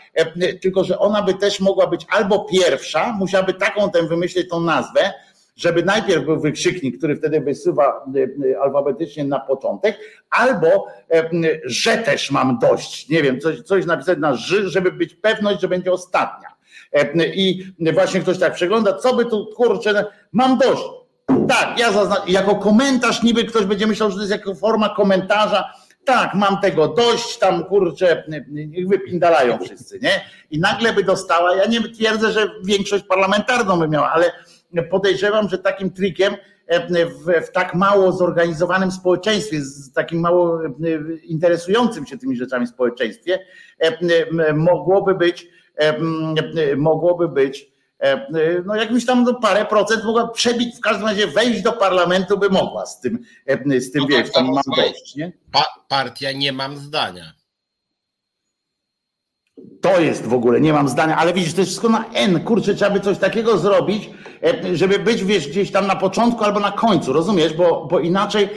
tylko że ona by też mogła być albo pierwsza, musiałaby taką tę wymyślić tą nazwę, żeby najpierw był wykrzyknik, który wtedy wysuwa e, e, alfabetycznie na początek, albo e, że też mam dość, nie wiem, coś, coś napisać na ży, żeby być pewność, że będzie ostatnia. I właśnie ktoś tak przegląda, co by tu, kurczę, mam dość. Tak, ja zaznaczam, jako komentarz niby ktoś będzie myślał, że to jest jako forma komentarza, tak, mam tego dość, tam kurczę, niech wypindalają wszyscy, nie? I nagle by dostała, ja nie twierdzę, że większość parlamentarną by miała, ale podejrzewam, że takim trikiem w, w, tak mało zorganizowanym społeczeństwie, z takim mało interesującym się tymi rzeczami społeczeństwie, mogłoby być, mogłoby być no jakimś tam no parę procent mogła przebić, w każdym razie wejść do parlamentu by mogła z tym, z tym no wiesz, tam mam dość, nie? Pa, partia nie mam zdania. To jest w ogóle, nie mam zdania, ale widzisz, to jest wszystko na N, kurczę, trzeba by coś takiego zrobić, żeby być, wiesz, gdzieś tam na początku albo na końcu, rozumiesz, bo, bo inaczej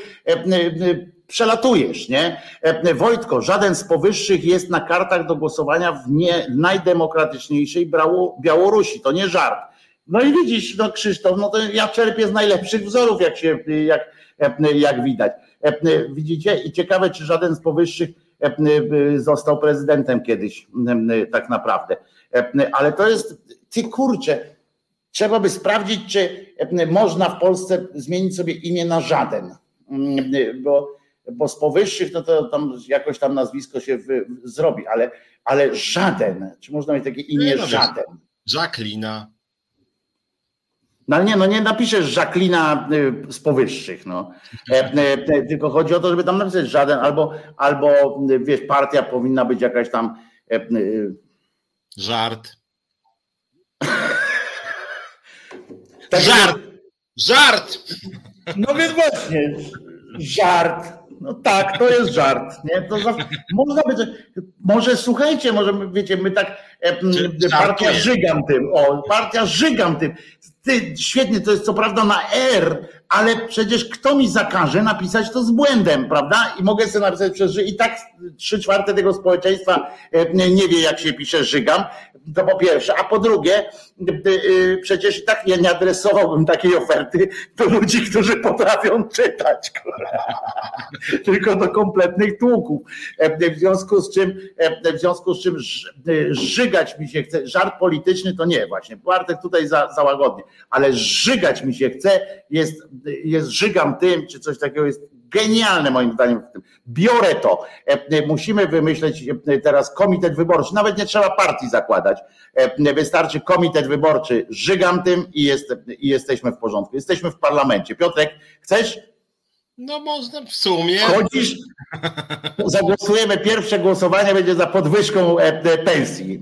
przelatujesz, nie? Wojtko, żaden z powyższych jest na kartach do głosowania w nie najdemokratyczniejszej Białorusi, to nie żart. No i widzisz, no Krzysztof, no to ja czerpię z najlepszych wzorów, jak się, jak, jak widać. Widzicie? I ciekawe, czy żaden z powyższych został prezydentem kiedyś, tak naprawdę. Ale to jest, ty kurczę, trzeba by sprawdzić, czy można w Polsce zmienić sobie imię na żaden. Bo bo z powyższych, no to tam jakoś tam nazwisko się zrobi, ale, ale żaden, czy można mieć takie imię no, żaden? Jacqueline. No ale nie, no nie napiszesz Jacqueline y, z powyższych, no. E, e, tylko chodzi o to, żeby tam napisać żaden, albo, albo wiesz, partia powinna być jakaś tam. E, Żart. [laughs] tak Żart! Żart! No więc właśnie, żart. No tak, to jest żart. Nie? To za, można być, może słuchajcie, może wiecie, my tak e, partia żygam tym. O, partia żygam tym. Ty, świetnie, to jest co prawda na R, ale przecież kto mi zakaże napisać to z błędem, prawda? I mogę sobie napisać przez i tak trzy czwarte tego społeczeństwa nie wie, jak się pisze żygam. To po pierwsze, a po drugie, y, przecież i tak nie, nie adresowałbym takiej oferty do ludzi, którzy potrafią czytać, [laughs] tylko do kompletnych tłuków. W związku z czym, w związku z czym żygać mi się chce, żart polityczny to nie właśnie, Bartek tutaj za, ale żygać mi się chce, jest, jest żygam tym, czy coś takiego jest genialne moim zdaniem w tym. Biorę to. Musimy wymyśleć teraz komitet wyborczy. Nawet nie trzeba partii zakładać. Wystarczy komitet wyborczy. Żygam tym i, jest, i jesteśmy w porządku. Jesteśmy w parlamencie. Piotrek, chcesz? No można w sumie. Chodzisz, zagłosujemy, pierwsze głosowanie będzie za podwyżką pensji.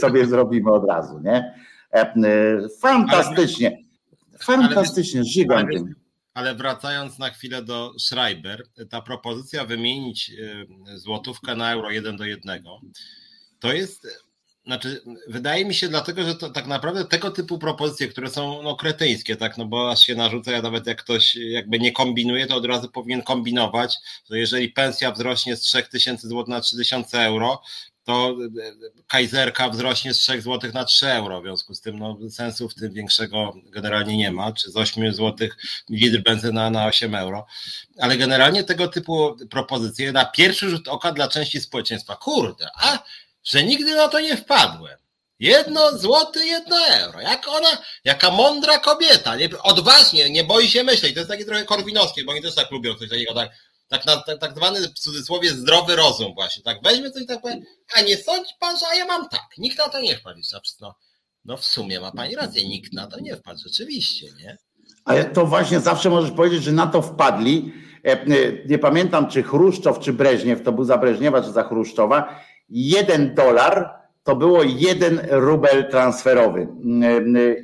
Sobie zrobimy od razu, nie? Fantastycznie. Fantastycznie, żygam tym. Ale wracając na chwilę do Schreiber, ta propozycja wymienić e, złotówkę na euro jeden do jednego, to jest, znaczy, wydaje mi się dlatego, że to tak naprawdę tego typu propozycje, które są no, kretyńskie, tak, no bo aż się narzuca, ja nawet jak ktoś jakby nie kombinuje, to od razu powinien kombinować, że jeżeli pensja wzrośnie z 3000 zł na 3000 euro, to kajzerka wzrośnie z 3 zł na 3 euro. W związku z tym no, sensu w tym większego generalnie nie ma, czy z 8 zł litr benzyna na 8 euro. Ale generalnie tego typu propozycje na pierwszy rzut oka dla części społeczeństwa, kurde, a że nigdy na to nie wpadłem. Jedno złoty, jedno euro. Jak ona, jaka mądra kobieta, nie, odważnie, nie boi się myśleć. To jest takie trochę korwinowskie, bo oni też tak lubią coś takiego, tak tak, na, tak, tak zwany w cudzysłowie zdrowy rozum właśnie, tak weźmy coś tak powiem, a nie sądzi pan, że ja mam tak, nikt na to nie wpadł, no, no w sumie ma pani rację, nikt na to nie wpadł, rzeczywiście, nie? Ale to właśnie zawsze możesz powiedzieć, że na to wpadli, e, e, nie pamiętam czy Chruszczow, czy Breżniew, to był za Breżniewa, czy za Chruszczowa, jeden dolar to było jeden rubel transferowy.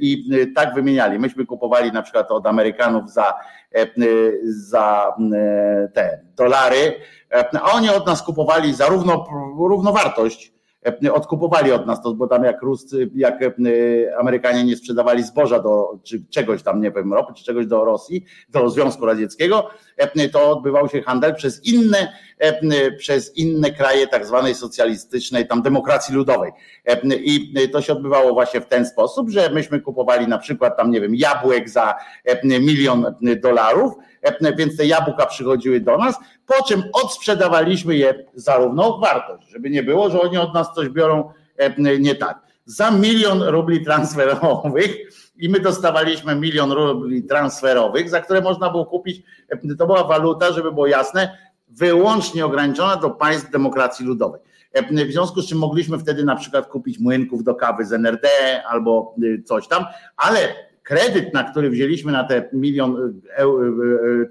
I tak wymieniali. Myśmy kupowali na przykład od Amerykanów za, za te dolary, a oni od nas kupowali za równo, równowartość odkupowali od nas to, bo tam jak Ruscy, jak Amerykanie nie sprzedawali zboża do, czy czegoś tam, nie wiem, ropy, czy czegoś do Rosji, do Związku Radzieckiego, to odbywał się handel przez inne, przez inne kraje tak zwanej socjalistycznej, tam demokracji ludowej. I to się odbywało właśnie w ten sposób, że myśmy kupowali na przykład tam, nie wiem, jabłek za milion dolarów, więc te jabłka przychodziły do nas, po czym odsprzedawaliśmy je za równą wartość, żeby nie było, że oni od nas coś biorą nie tak. Za milion rubli transferowych i my dostawaliśmy milion rubli transferowych, za które można było kupić, to była waluta, żeby było jasne, wyłącznie ograniczona do państw demokracji ludowej. W związku z czym mogliśmy wtedy na przykład kupić młynków do kawy z NRD albo coś tam, ale kredyt, na który wzięliśmy na te milion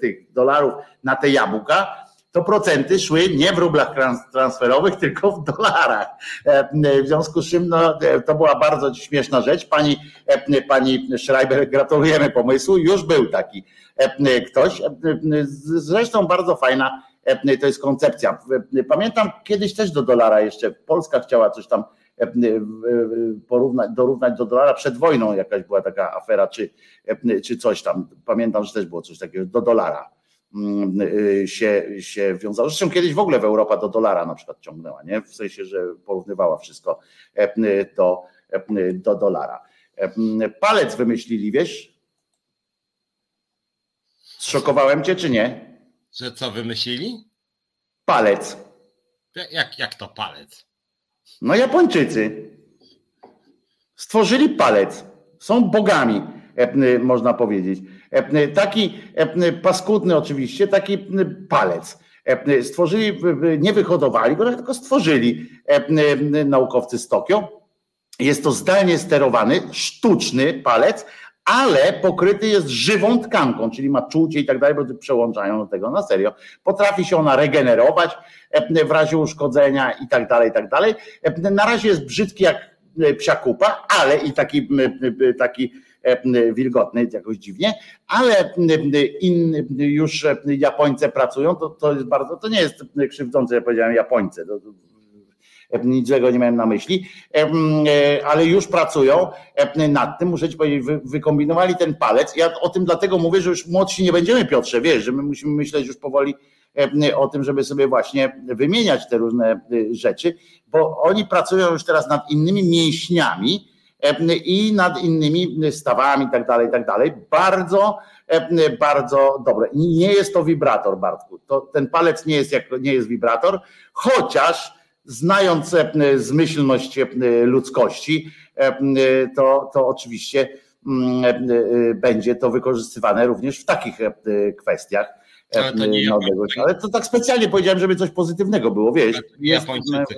tych dolarów na te jabłka, to procenty szły nie w rublach transferowych, [laughs] tylko w dolarach. W związku z czym no, to była bardzo śmieszna rzecz. Pani, pani Schreiber, gratulujemy pomysłu. Już był taki ktoś. Zresztą bardzo fajna to jest koncepcja. Pamiętam kiedyś też do dolara jeszcze Polska chciała coś tam porównać, dorównać do dolara przed wojną jakaś była taka afera, czy, czy coś tam. Pamiętam, że też było coś takiego do dolara się, się wiązało. Zresztą kiedyś w ogóle w Europa do dolara na przykład ciągnęła, nie? W sensie, że porównywała wszystko do, do dolara. Palec wymyślili, wiesz? Zszokowałem cię, czy nie? Że co wymyślili? Palec. Jak, jak to palec? No Japończycy stworzyli palec. Są bogami, można powiedzieć. Taki paskudny oczywiście, taki palec. Stworzyli, nie wyhodowali go, tylko stworzyli naukowcy z Tokio. Jest to zdalnie sterowany, sztuczny palec, ale pokryty jest żywą tkanką, czyli ma czucie i tak dalej, bo przełączają do tego na serio. Potrafi się ona regenerować w razie uszkodzenia i tak dalej, i tak dalej. Na razie jest brzydki jak psia kupa, ale i taki, taki wilgotny jakoś dziwnie, ale in, już Japońcy pracują, to, to jest bardzo, to nie jest krzywdzące, ja powiedziałem Japońcy, to, niczego nie miałem na myśli, ale już pracują nad tym, muszę ci powiedzieć, wy, wykombinowali ten palec. Ja o tym dlatego mówię, że już młodsi nie będziemy, Piotrze, wiesz, że my musimy myśleć już powoli o tym, żeby sobie właśnie wymieniać te różne rzeczy, bo oni pracują już teraz nad innymi mięśniami i nad innymi stawami i tak dalej, i tak dalej. Bardzo, bardzo dobre. Nie jest to wibrator, Bartku. To, ten palec nie jest, jak, nie jest wibrator, chociaż znając zmyślność ludzkości, to, to oczywiście będzie to wykorzystywane również w takich kwestiach. Ale to, nie ale to tak specjalnie powiedziałem, żeby coś pozytywnego było, wiesz. Jest, Japończycy,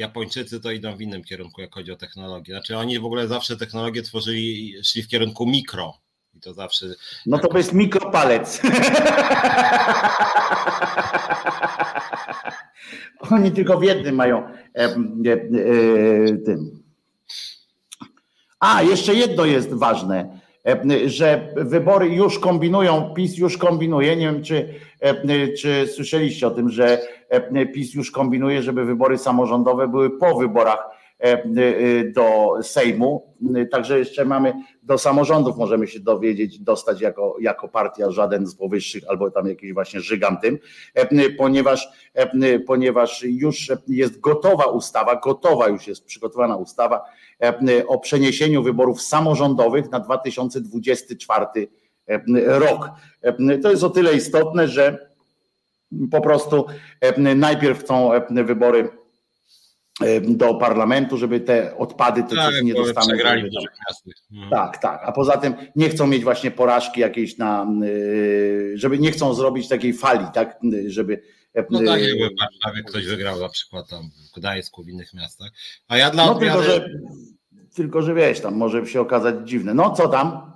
Japończycy to idą w innym kierunku, jak chodzi o technologię. Znaczy oni w ogóle zawsze technologię tworzyli, szli w kierunku mikro. I to zawsze. No to jest mikropalec. [laughs] Oni tylko w jednym mają e, e, e, tym. A, jeszcze jedno jest ważne, że wybory już kombinują, PiS już kombinuje. Nie wiem, czy, e, czy słyszeliście o tym, że e, PiS już kombinuje, żeby wybory samorządowe były po wyborach do Sejmu. Także jeszcze mamy do samorządów możemy się dowiedzieć, dostać jako, jako partia żaden z powyższych, albo tam jakiś właśnie żygantym, ponieważ, ponieważ już jest gotowa ustawa, gotowa już jest przygotowana ustawa o przeniesieniu wyborów samorządowych na 2024 rok. To jest o tyle istotne, że po prostu najpierw chcą wybory do parlamentu, żeby te odpady te tak, nie dostaną. Mhm. Tak, tak. A poza tym nie chcą mieć właśnie porażki jakiejś na, żeby nie chcą zrobić takiej fali, tak, żeby. No tak, jakby w Warszawie ktoś wygrał na przykład tam w Gdańsku, w innych miastach. A ja dla no, odmiany... tylko, że, tylko, że wiesz, tam może się okazać dziwne. No co tam?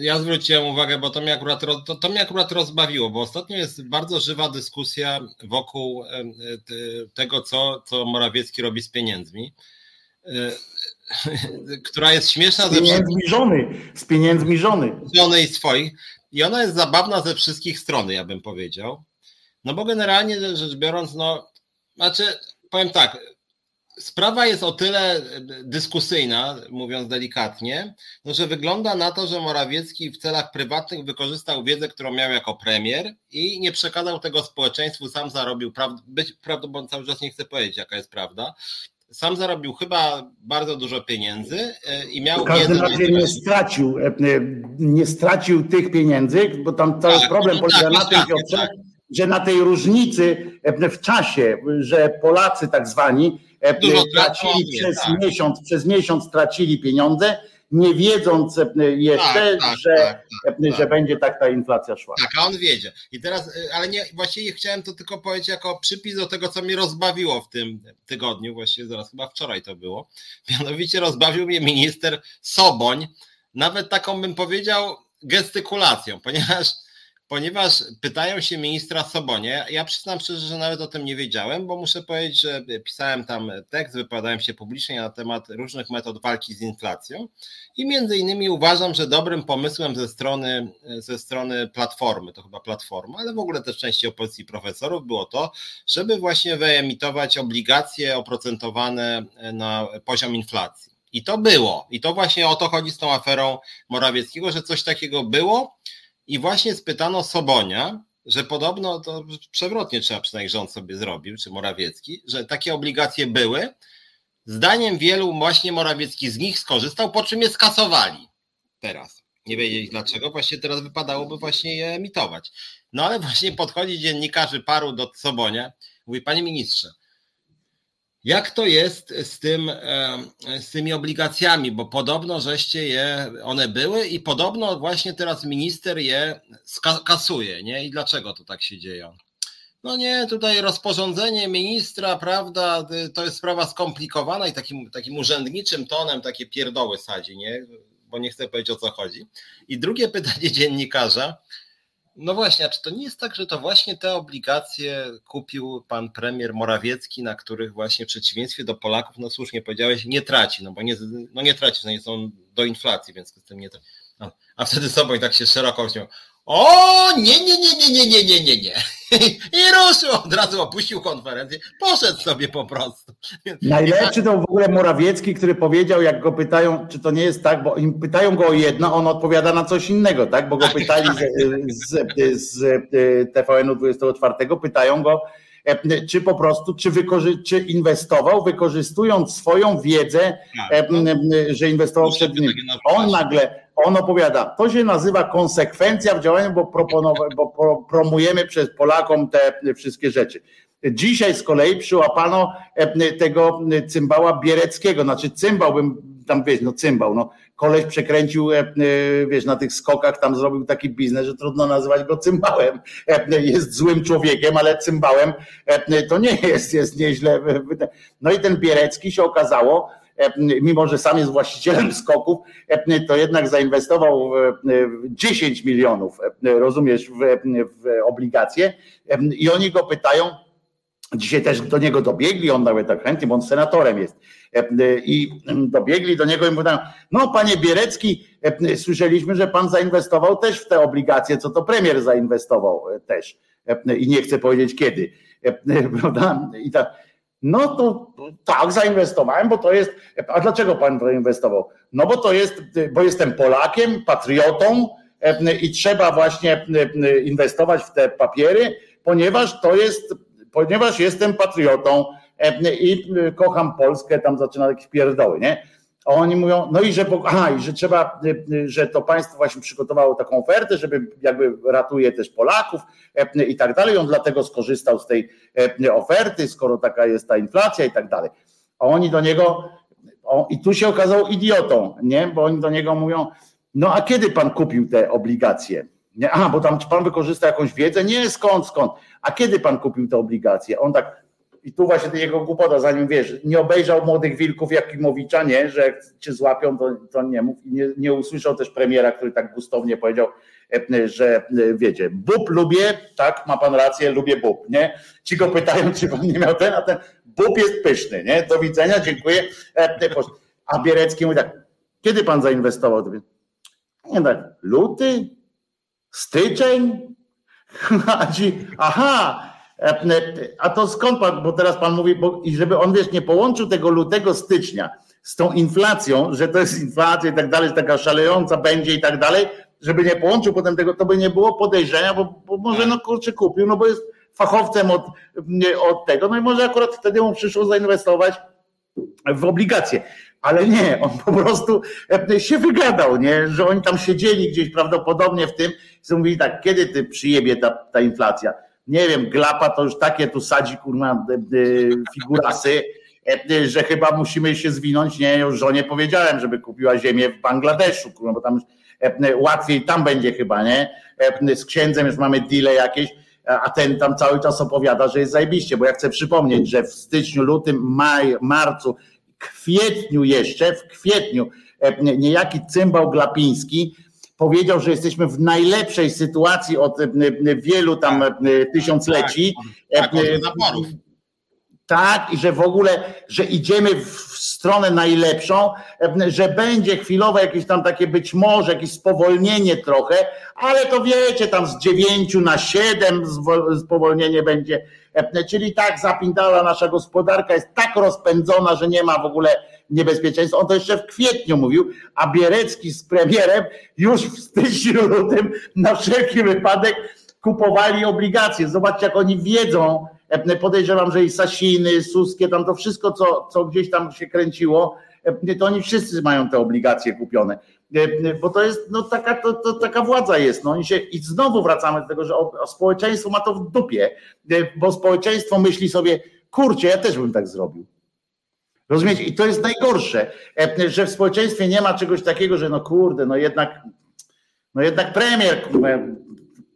Ja zwróciłem uwagę, bo to mnie, akurat, to, to mnie akurat rozbawiło, bo ostatnio jest bardzo żywa dyskusja wokół tego, co, co Morawiecki robi z pieniędzmi, [laughs] która jest śmieszna. Z pieniędzmi ze żony, z pieniędzmi żony. Żony i swoich. I ona jest zabawna ze wszystkich stron, ja bym powiedział. No bo generalnie rzecz biorąc, no, znaczy, powiem tak, Sprawa jest o tyle dyskusyjna, mówiąc delikatnie, no, że wygląda na to, że Morawiecki w celach prywatnych wykorzystał wiedzę, którą miał jako premier i nie przekazał tego społeczeństwu, sam zarobił, być prawdą, cały czas nie chcę powiedzieć, jaka jest prawda, sam zarobił chyba bardzo dużo pieniędzy i miał. W każdym razie nie stracił, nie stracił tych pieniędzy, bo tam cały tak, problem no polega tak, na tym, tak, tak. że na tej różnicy w czasie, że Polacy tak zwani Dużo tracili przez tak. miesiąc, przez miesiąc tracili pieniądze nie wiedząc jeszcze, Tak, tak, że, tak, tak, że tak. będzie tak ta inflacja szła. Tak, a on wiedzie. I teraz, ale nie, właściwie chciałem to tylko powiedzieć jako przypis do tego, co mnie rozbawiło w tym tygodniu, właściwie zaraz chyba wczoraj to było. [laughs] Mianowicie rozbawił mnie minister Soboń, nawet taką bym powiedział gestykulacją, ponieważ, ponieważ pytają się ministra Sobonie. Ja przyznam szczerze, że nawet o tym nie wiedziałem, bo muszę powiedzieć, że pisałem tam tekst, wypowiadałem się publicznie na temat różnych metod walki z inflacją i między innymi uważam, że dobrym pomysłem ze strony, ze strony Platformy, to chyba Platforma, ale w ogóle też części opozycji profesorów było to, żeby właśnie wyemitować obligacje oprocentowane na poziom inflacji. I to było. I to właśnie o to chodzi z tą aferą Morawieckiego, że coś takiego było i właśnie spytano Sobonia, że podobno to przewrotnie trzeba przynajmniej rząd sobie zrobił, czy Morawiecki, że takie obligacje były. Zdaniem wielu właśnie Morawiecki z nich skorzystał, po czym je skasowali. Teraz. Nie wiedzieć dlaczego, właśnie teraz wypadałoby właśnie je emitować. No ale właśnie podchodzi dziennikarzy paru do Sobonia, mówi, panie ministrze, jak to jest z, tym, z tymi obligacjami? Bo podobno żeście je, one były i podobno właśnie teraz minister je kasuje, nie? I dlaczego to tak się dzieje? No nie, tutaj rozporządzenie ministra, prawda, to jest sprawa skomplikowana i takim, takim urzędniczym tonem takie pierdoły sadzi, nie? Bo nie chcę powiedzieć o co chodzi. I drugie pytanie dziennikarza, no właśnie, a czy to nie jest tak, że to właśnie te obligacje kupił pan premier Morawiecki, na których właśnie w przeciwieństwie do Polaków, no słusznie powiedziałeś, nie traci, no bo nie, no nie traci, no nie są do inflacji, więc z tym nie traci. No, a wtedy sobą i tak się szeroko śmiał. O, nie, nie, nie, nie, nie, nie, nie, nie, nie. [laughs] I ruszył, od razu opuścił konferencję, poszedł sobie po prostu. Najlepszy to w ogóle Morawiecki, który powiedział, jak go pytają, czy to nie jest tak, bo im pytają go o jedno, on odpowiada na coś innego, tak? Bo go pytali z, z, z TVN-u 24, pytają go, czy po prostu, czy, wykorzy- czy inwestował, wykorzystując swoją wiedzę, Tak, no. że inwestował przed nim. On nagle, on opowiada, to się nazywa konsekwencja w działaniu, bo, proponowa- bo pro- promujemy przez Polakom te wszystkie rzeczy. Dzisiaj z kolei przyłapano e, tego cymbała Biereckiego, znaczy cymbał bym tam wiesz, no cymbał, no koleś przekręcił, e, e, wiesz, na tych skokach tam zrobił taki biznes, że trudno nazywać go cymbałem. E, Jest złym człowiekiem, ale cymbałem to nie jest, jest nieźle. No i ten Bierecki się okazało, mimo że sam jest właścicielem skoków, to jednak zainwestował w w 10 milionów, rozumiesz, w, w obligacje i oni go pytają, Dzisiaj też do niego dobiegli, on nawet tak chętnie, bo on senatorem jest. E, I dobiegli do niego i mówią, no panie Bierecki, e, słyszeliśmy, że pan zainwestował też w te obligacje, co to premier zainwestował e, też. I nie chcę powiedzieć kiedy. [laughs] I tak, no to tak, zainwestowałem, bo to jest. A dlaczego pan zainwestował? No bo to jest, bo jestem Polakiem, patriotą i trzeba właśnie inwestować w te papiery, ponieważ to jest ponieważ jestem patriotą e, i e, kocham Polskę, tam zaczyna jakieś pierdoły, nie? A oni mówią, no i że, aha, i że trzeba, e, że to państwo właśnie przygotowało taką ofertę, żeby jakby ratuje też Polaków i tak dalej. On dlatego skorzystał z tej oferty, skoro taka jest ta inflacja i tak dalej. A oni do niego, o, i tu się okazał idiotą, nie? Bo oni do niego mówią, no a kiedy pan kupił te obligacje? Nie, aha, bo tam czy pan wykorzysta jakąś wiedzę? Nie, skąd, skąd? A kiedy pan kupił te obligacje? On tak, i tu właśnie jego głupota, zanim wiesz, nie obejrzał młodych wilków Jakimowicza, nie, że jak cię złapią, to, to nie mów. I nie, nie usłyszał też premiera, który tak gustownie powiedział, e, że e, wiecie, bób lubię, tak, ma pan rację, lubię bób, nie? Ci go pytają, czy pan nie miał ten, a ten bób jest pyszny, nie? Do widzenia, dziękuję. E, A Bierecki mówi tak, kiedy pan zainwestował? Nie tak, luty, styczeń, [laughs] a ci, aha, a to skąd pan, bo teraz pan mówi, bo, i żeby on wiesz, nie połączył tego lutego stycznia z tą inflacją, że to jest inflacja i tak dalej, że taka szalejąca będzie i tak dalej, żeby nie połączył potem tego, to by nie było podejrzenia, bo, bo może no kurczę kupił, no bo jest fachowcem od, od tego, no i może akurat wtedy mu przyszło zainwestować w obligacje. Ale nie, on po prostu się wygadał, nie? że oni tam siedzieli gdzieś prawdopodobnie w tym i mówili tak, kiedy ty przyjebie ta, ta inflacja? Nie wiem, glapa to już takie tu sadzi kurwa figurasy że chyba musimy się zwinąć. Nie, już żonie powiedziałem, żeby kupiła ziemię w Bangladeszu, bo tam łatwiej tam będzie chyba, nie? Z księdzem już mamy deale jakieś a ten tam cały czas opowiada, że jest zajebiście, bo ja chcę przypomnieć, że w styczniu, lutym, maj, marcu, kwietniu jeszcze, w kwietniu niejaki cymbał Glapiński powiedział, że jesteśmy w najlepszej sytuacji od wielu tam tysiącleci. Tak, tak, zaporów. Tak, i że w ogóle, że idziemy w stronę najlepszą, że będzie chwilowe jakieś tam takie być może, jakieś spowolnienie trochę, ale to wiecie, tam z dziewięciu na siedem spowolnienie będzie. Czyli tak zapindala nasza gospodarka jest tak rozpędzona, że nie ma w ogóle niebezpieczeństwa. On to jeszcze w kwietniu mówił, a Bierecki z premierem już w styczniu, lutym na wszelki wypadek kupowali obligacje. Zobaczcie, jak oni wiedzą, Podejrzewam, że i Sasiny, Suskie, tam to wszystko, co, co gdzieś tam się kręciło, to oni wszyscy mają te obligacje kupione. Bo to jest, no taka, to, to taka władza jest. No, oni się, I znowu wracamy do tego, że o, o społeczeństwo ma to w dupie, bo społeczeństwo myśli sobie, kurczę, ja też bym tak zrobił. Rozumiecie? I to jest najgorsze, że w społeczeństwie nie ma czegoś takiego, że no kurde, no jednak, no jednak premier,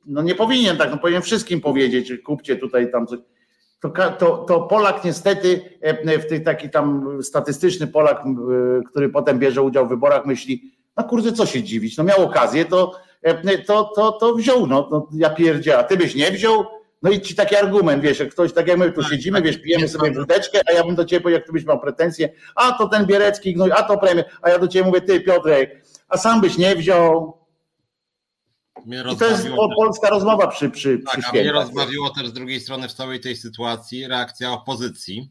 no nie powinien tak, no powinien wszystkim powiedzieć, kupcie tutaj tam coś to, to, to Polak niestety, e, w tej taki tam statystyczny Polak, który potem bierze udział w wyborach, myśli, no kurde, co się dziwić, no miał okazję, to, e, to, to, to wziął, no, no ja pierdzie, a ty byś nie wziął, no i ci taki argument, wiesz, jak ktoś, tak jak my tu siedzimy, wiesz, pijemy sobie wódeczkę, a ja bym do ciebie powiedział, jak byś miał pretensje, a to ten Bierecki, no, a to premier, a ja do ciebie mówię, ty Piotrek, a sam byś nie wziął, i to jest polska rozmowa przy, przy, tak, przy a mnie rozbawiło też z drugiej strony w całej tej sytuacji reakcja opozycji,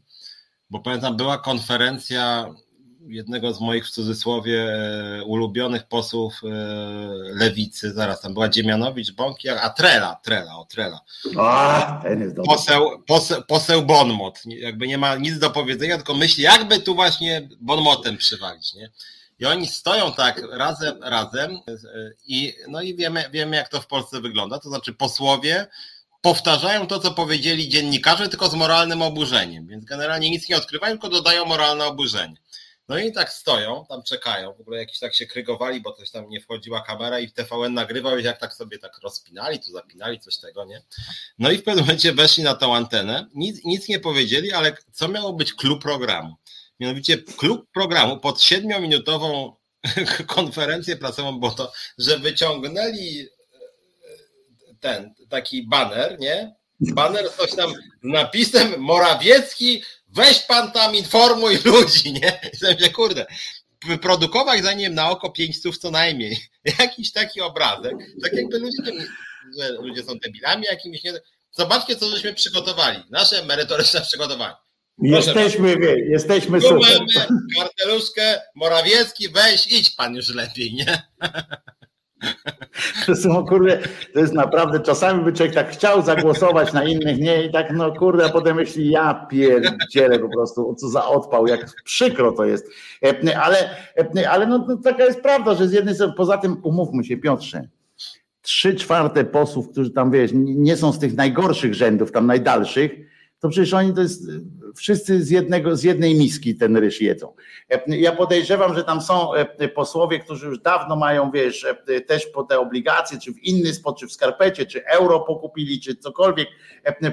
bo pamiętam była konferencja jednego z moich w cudzysłowie e, ulubionych posłów e, lewicy, zaraz tam była Dziemianowicz, Bąki, a Trela, Trela, o Trela. A, ten jest dobry. Poseł, poseł, poseł Bonmot, jakby nie ma nic do powiedzenia, tylko myśli, jakby tu właśnie Bonmotem przywalić, nie? I oni stoją tak razem, razem i, no i wiemy, wiemy, jak to w Polsce wygląda. To znaczy posłowie powtarzają to, co powiedzieli dziennikarze, tylko z moralnym oburzeniem. Więc generalnie nic nie odkrywają, tylko dodają moralne oburzenie. No i tak stoją, tam czekają, w ogóle jakiś tak się krygowali, bo coś tam nie wchodziła kamera i TVN nagrywał, jak tak sobie tak rozpinali, tu zapinali, coś tego, nie? No i w pewnym momencie weszli na tą antenę, nic, nic nie powiedzieli, ale co miało być klub programu? Mianowicie klub programu pod siedmiominutową [laughs] konferencję prasową było to, że wyciągnęli e, ten taki baner, nie? Baner coś tam z napisem Morawiecki, weź pan tam informuj ludzi, nie? [laughs] I się, kurde, wyprodukować zanim na oko pięć słów co najmniej. [laughs] Jakiś taki obrazek, tak jakby ludzie, że ludzie są debilami jakimiś, nie? Zobaczcie, co żeśmy przygotowali. Nasze merytoryczne przygotowanie. Jesteśmy, wie, jesteśmy tu super. mamy karteluszkę, Morawiecki, weź, idź pan już lepiej, nie? [laughs] To są, kurde, to jest naprawdę, czasami by człowiek tak chciał zagłosować na innych, nie, i tak, no kurde, a potem myśli, ja pierdzielę po prostu, co za odpał, jak przykro to jest. Ale, ale no, no taka jest prawda, że z jednej strony, poza tym, umówmy się, Piotrze, trzy czwarte posłów, którzy tam, wiesz, nie są z tych najgorszych rzędów, tam najdalszych, to przecież oni to jest wszyscy z, jednego, z jednej miski ten ryż jedzą. Ja podejrzewam, że tam są e, posłowie, którzy już dawno mają, wiesz, e, też po te obligacje, czy w inny sposób, czy w skarpecie, czy euro pokupili, czy cokolwiek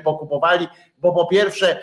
pokupowali, bo po pierwsze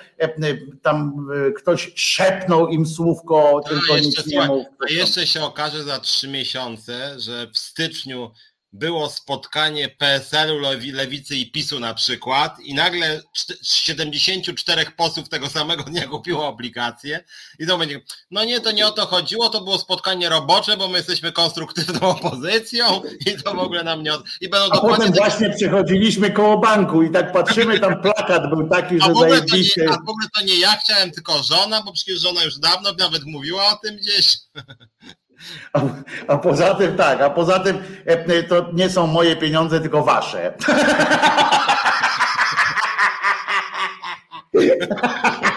tam e, ktoś szepnął im słówko, a tylko nic nie mów. A jeszcze się okaże za trzy miesiące, że w styczniu było spotkanie PSL-u, Lewicy i PiSu na przykład i nagle 74 posłów tego samego dnia kupiło obligacje i to będzie, no nie, to nie o to chodziło, to było spotkanie robocze, bo my jesteśmy konstruktywną [laughs] opozycją i to w ogóle nam nie... Od... I będą a potem takie... właśnie przechodziliśmy koło banku i tak patrzymy, tam plakat był taki, że zajebiście... A w ogóle to nie ja chciałem, tylko żona, bo przecież żona już dawno nawet mówiła o tym gdzieś. [laughs] A, a, poza tym tak, a poza tym e, to nie są moje pieniądze, tylko wasze. [laughs]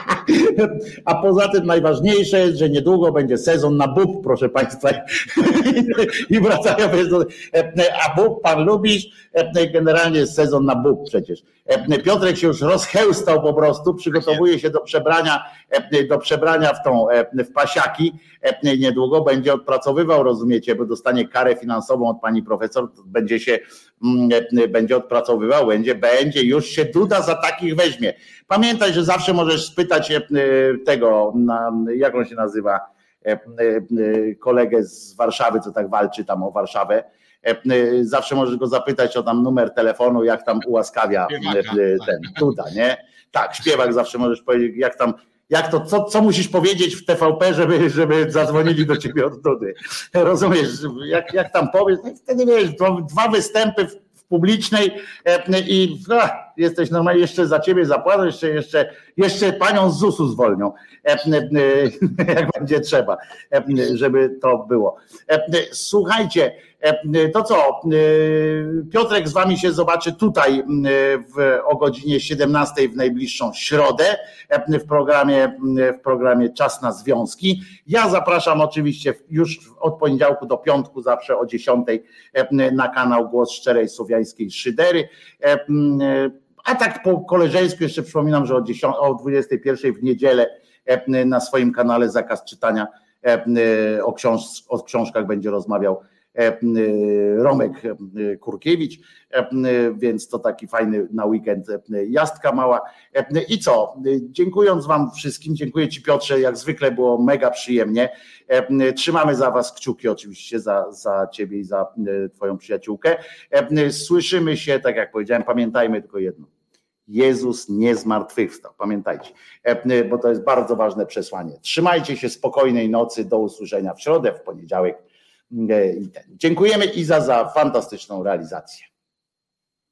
A poza tym najważniejsze jest, że niedługo będzie sezon na bób, proszę Państwa. I wracają do. A bób pan lubisz? Generalnie jest sezon na bób przecież. Piotrek się już rozchełstał po prostu, przygotowuje się do przebrania do przebrania w tą w pasiaki, niedługo będzie odpracowywał, rozumiecie, bo dostanie karę finansową od pani profesor, będzie się będzie odpracowywał, będzie, będzie, już się Duda za takich weźmie. Pamiętaj, że zawsze możesz spytać tego, jak on się nazywa, kolegę z Warszawy, co tak walczy tam o Warszawę, zawsze możesz go zapytać o tam numer telefonu, jak tam ułaskawia ten Duda, nie? Tak, śpiewak zawsze możesz powiedzieć, jak tam, jak to, co, co musisz powiedzieć w TVP, żeby, żeby zadzwonili do ciebie od Dudy. Rozumiesz, jak, jak tam powiesz, no wtedy wiesz, dwa występy w, publicznej i ach, jesteś normalnie, jeszcze za ciebie zapłacą, jeszcze, jeszcze, jeszcze panią z ZUS-u zwolnią, jak będzie trzeba, żeby to było. Słuchajcie, E, to co, e, Piotrek z wami się zobaczy tutaj w, o godzinie 17 w najbliższą środę w programie, w programie Czas na Związki. Ja zapraszam oczywiście już od poniedziałku do piątku, zawsze o 10 na kanał Głos Szczerej Słowiańskiej Szydery. A tak po koleżeńsku jeszcze przypominam, że o, 10, o 21 w niedzielę na swoim kanale Zakaz Czytania o, książ o książkach będzie rozmawiał E, Romek e, Kurkiewicz, e, więc to taki fajny na weekend jazdka mała. I co? Dziękując Wam wszystkim, dziękuję Ci Piotrze, jak zwykle było mega przyjemnie. Trzymamy za Was kciuki oczywiście, za, za Ciebie i za Twoją przyjaciółkę. Słyszymy się, tak jak powiedziałem, pamiętajmy tylko jedno. Jezus nie zmartwychwstał. Pamiętajcie, bo to jest bardzo ważne przesłanie. Trzymajcie się spokojnej nocy, do usłyszenia w środę, w poniedziałek. Dziękujemy Iza za fantastyczną realizację.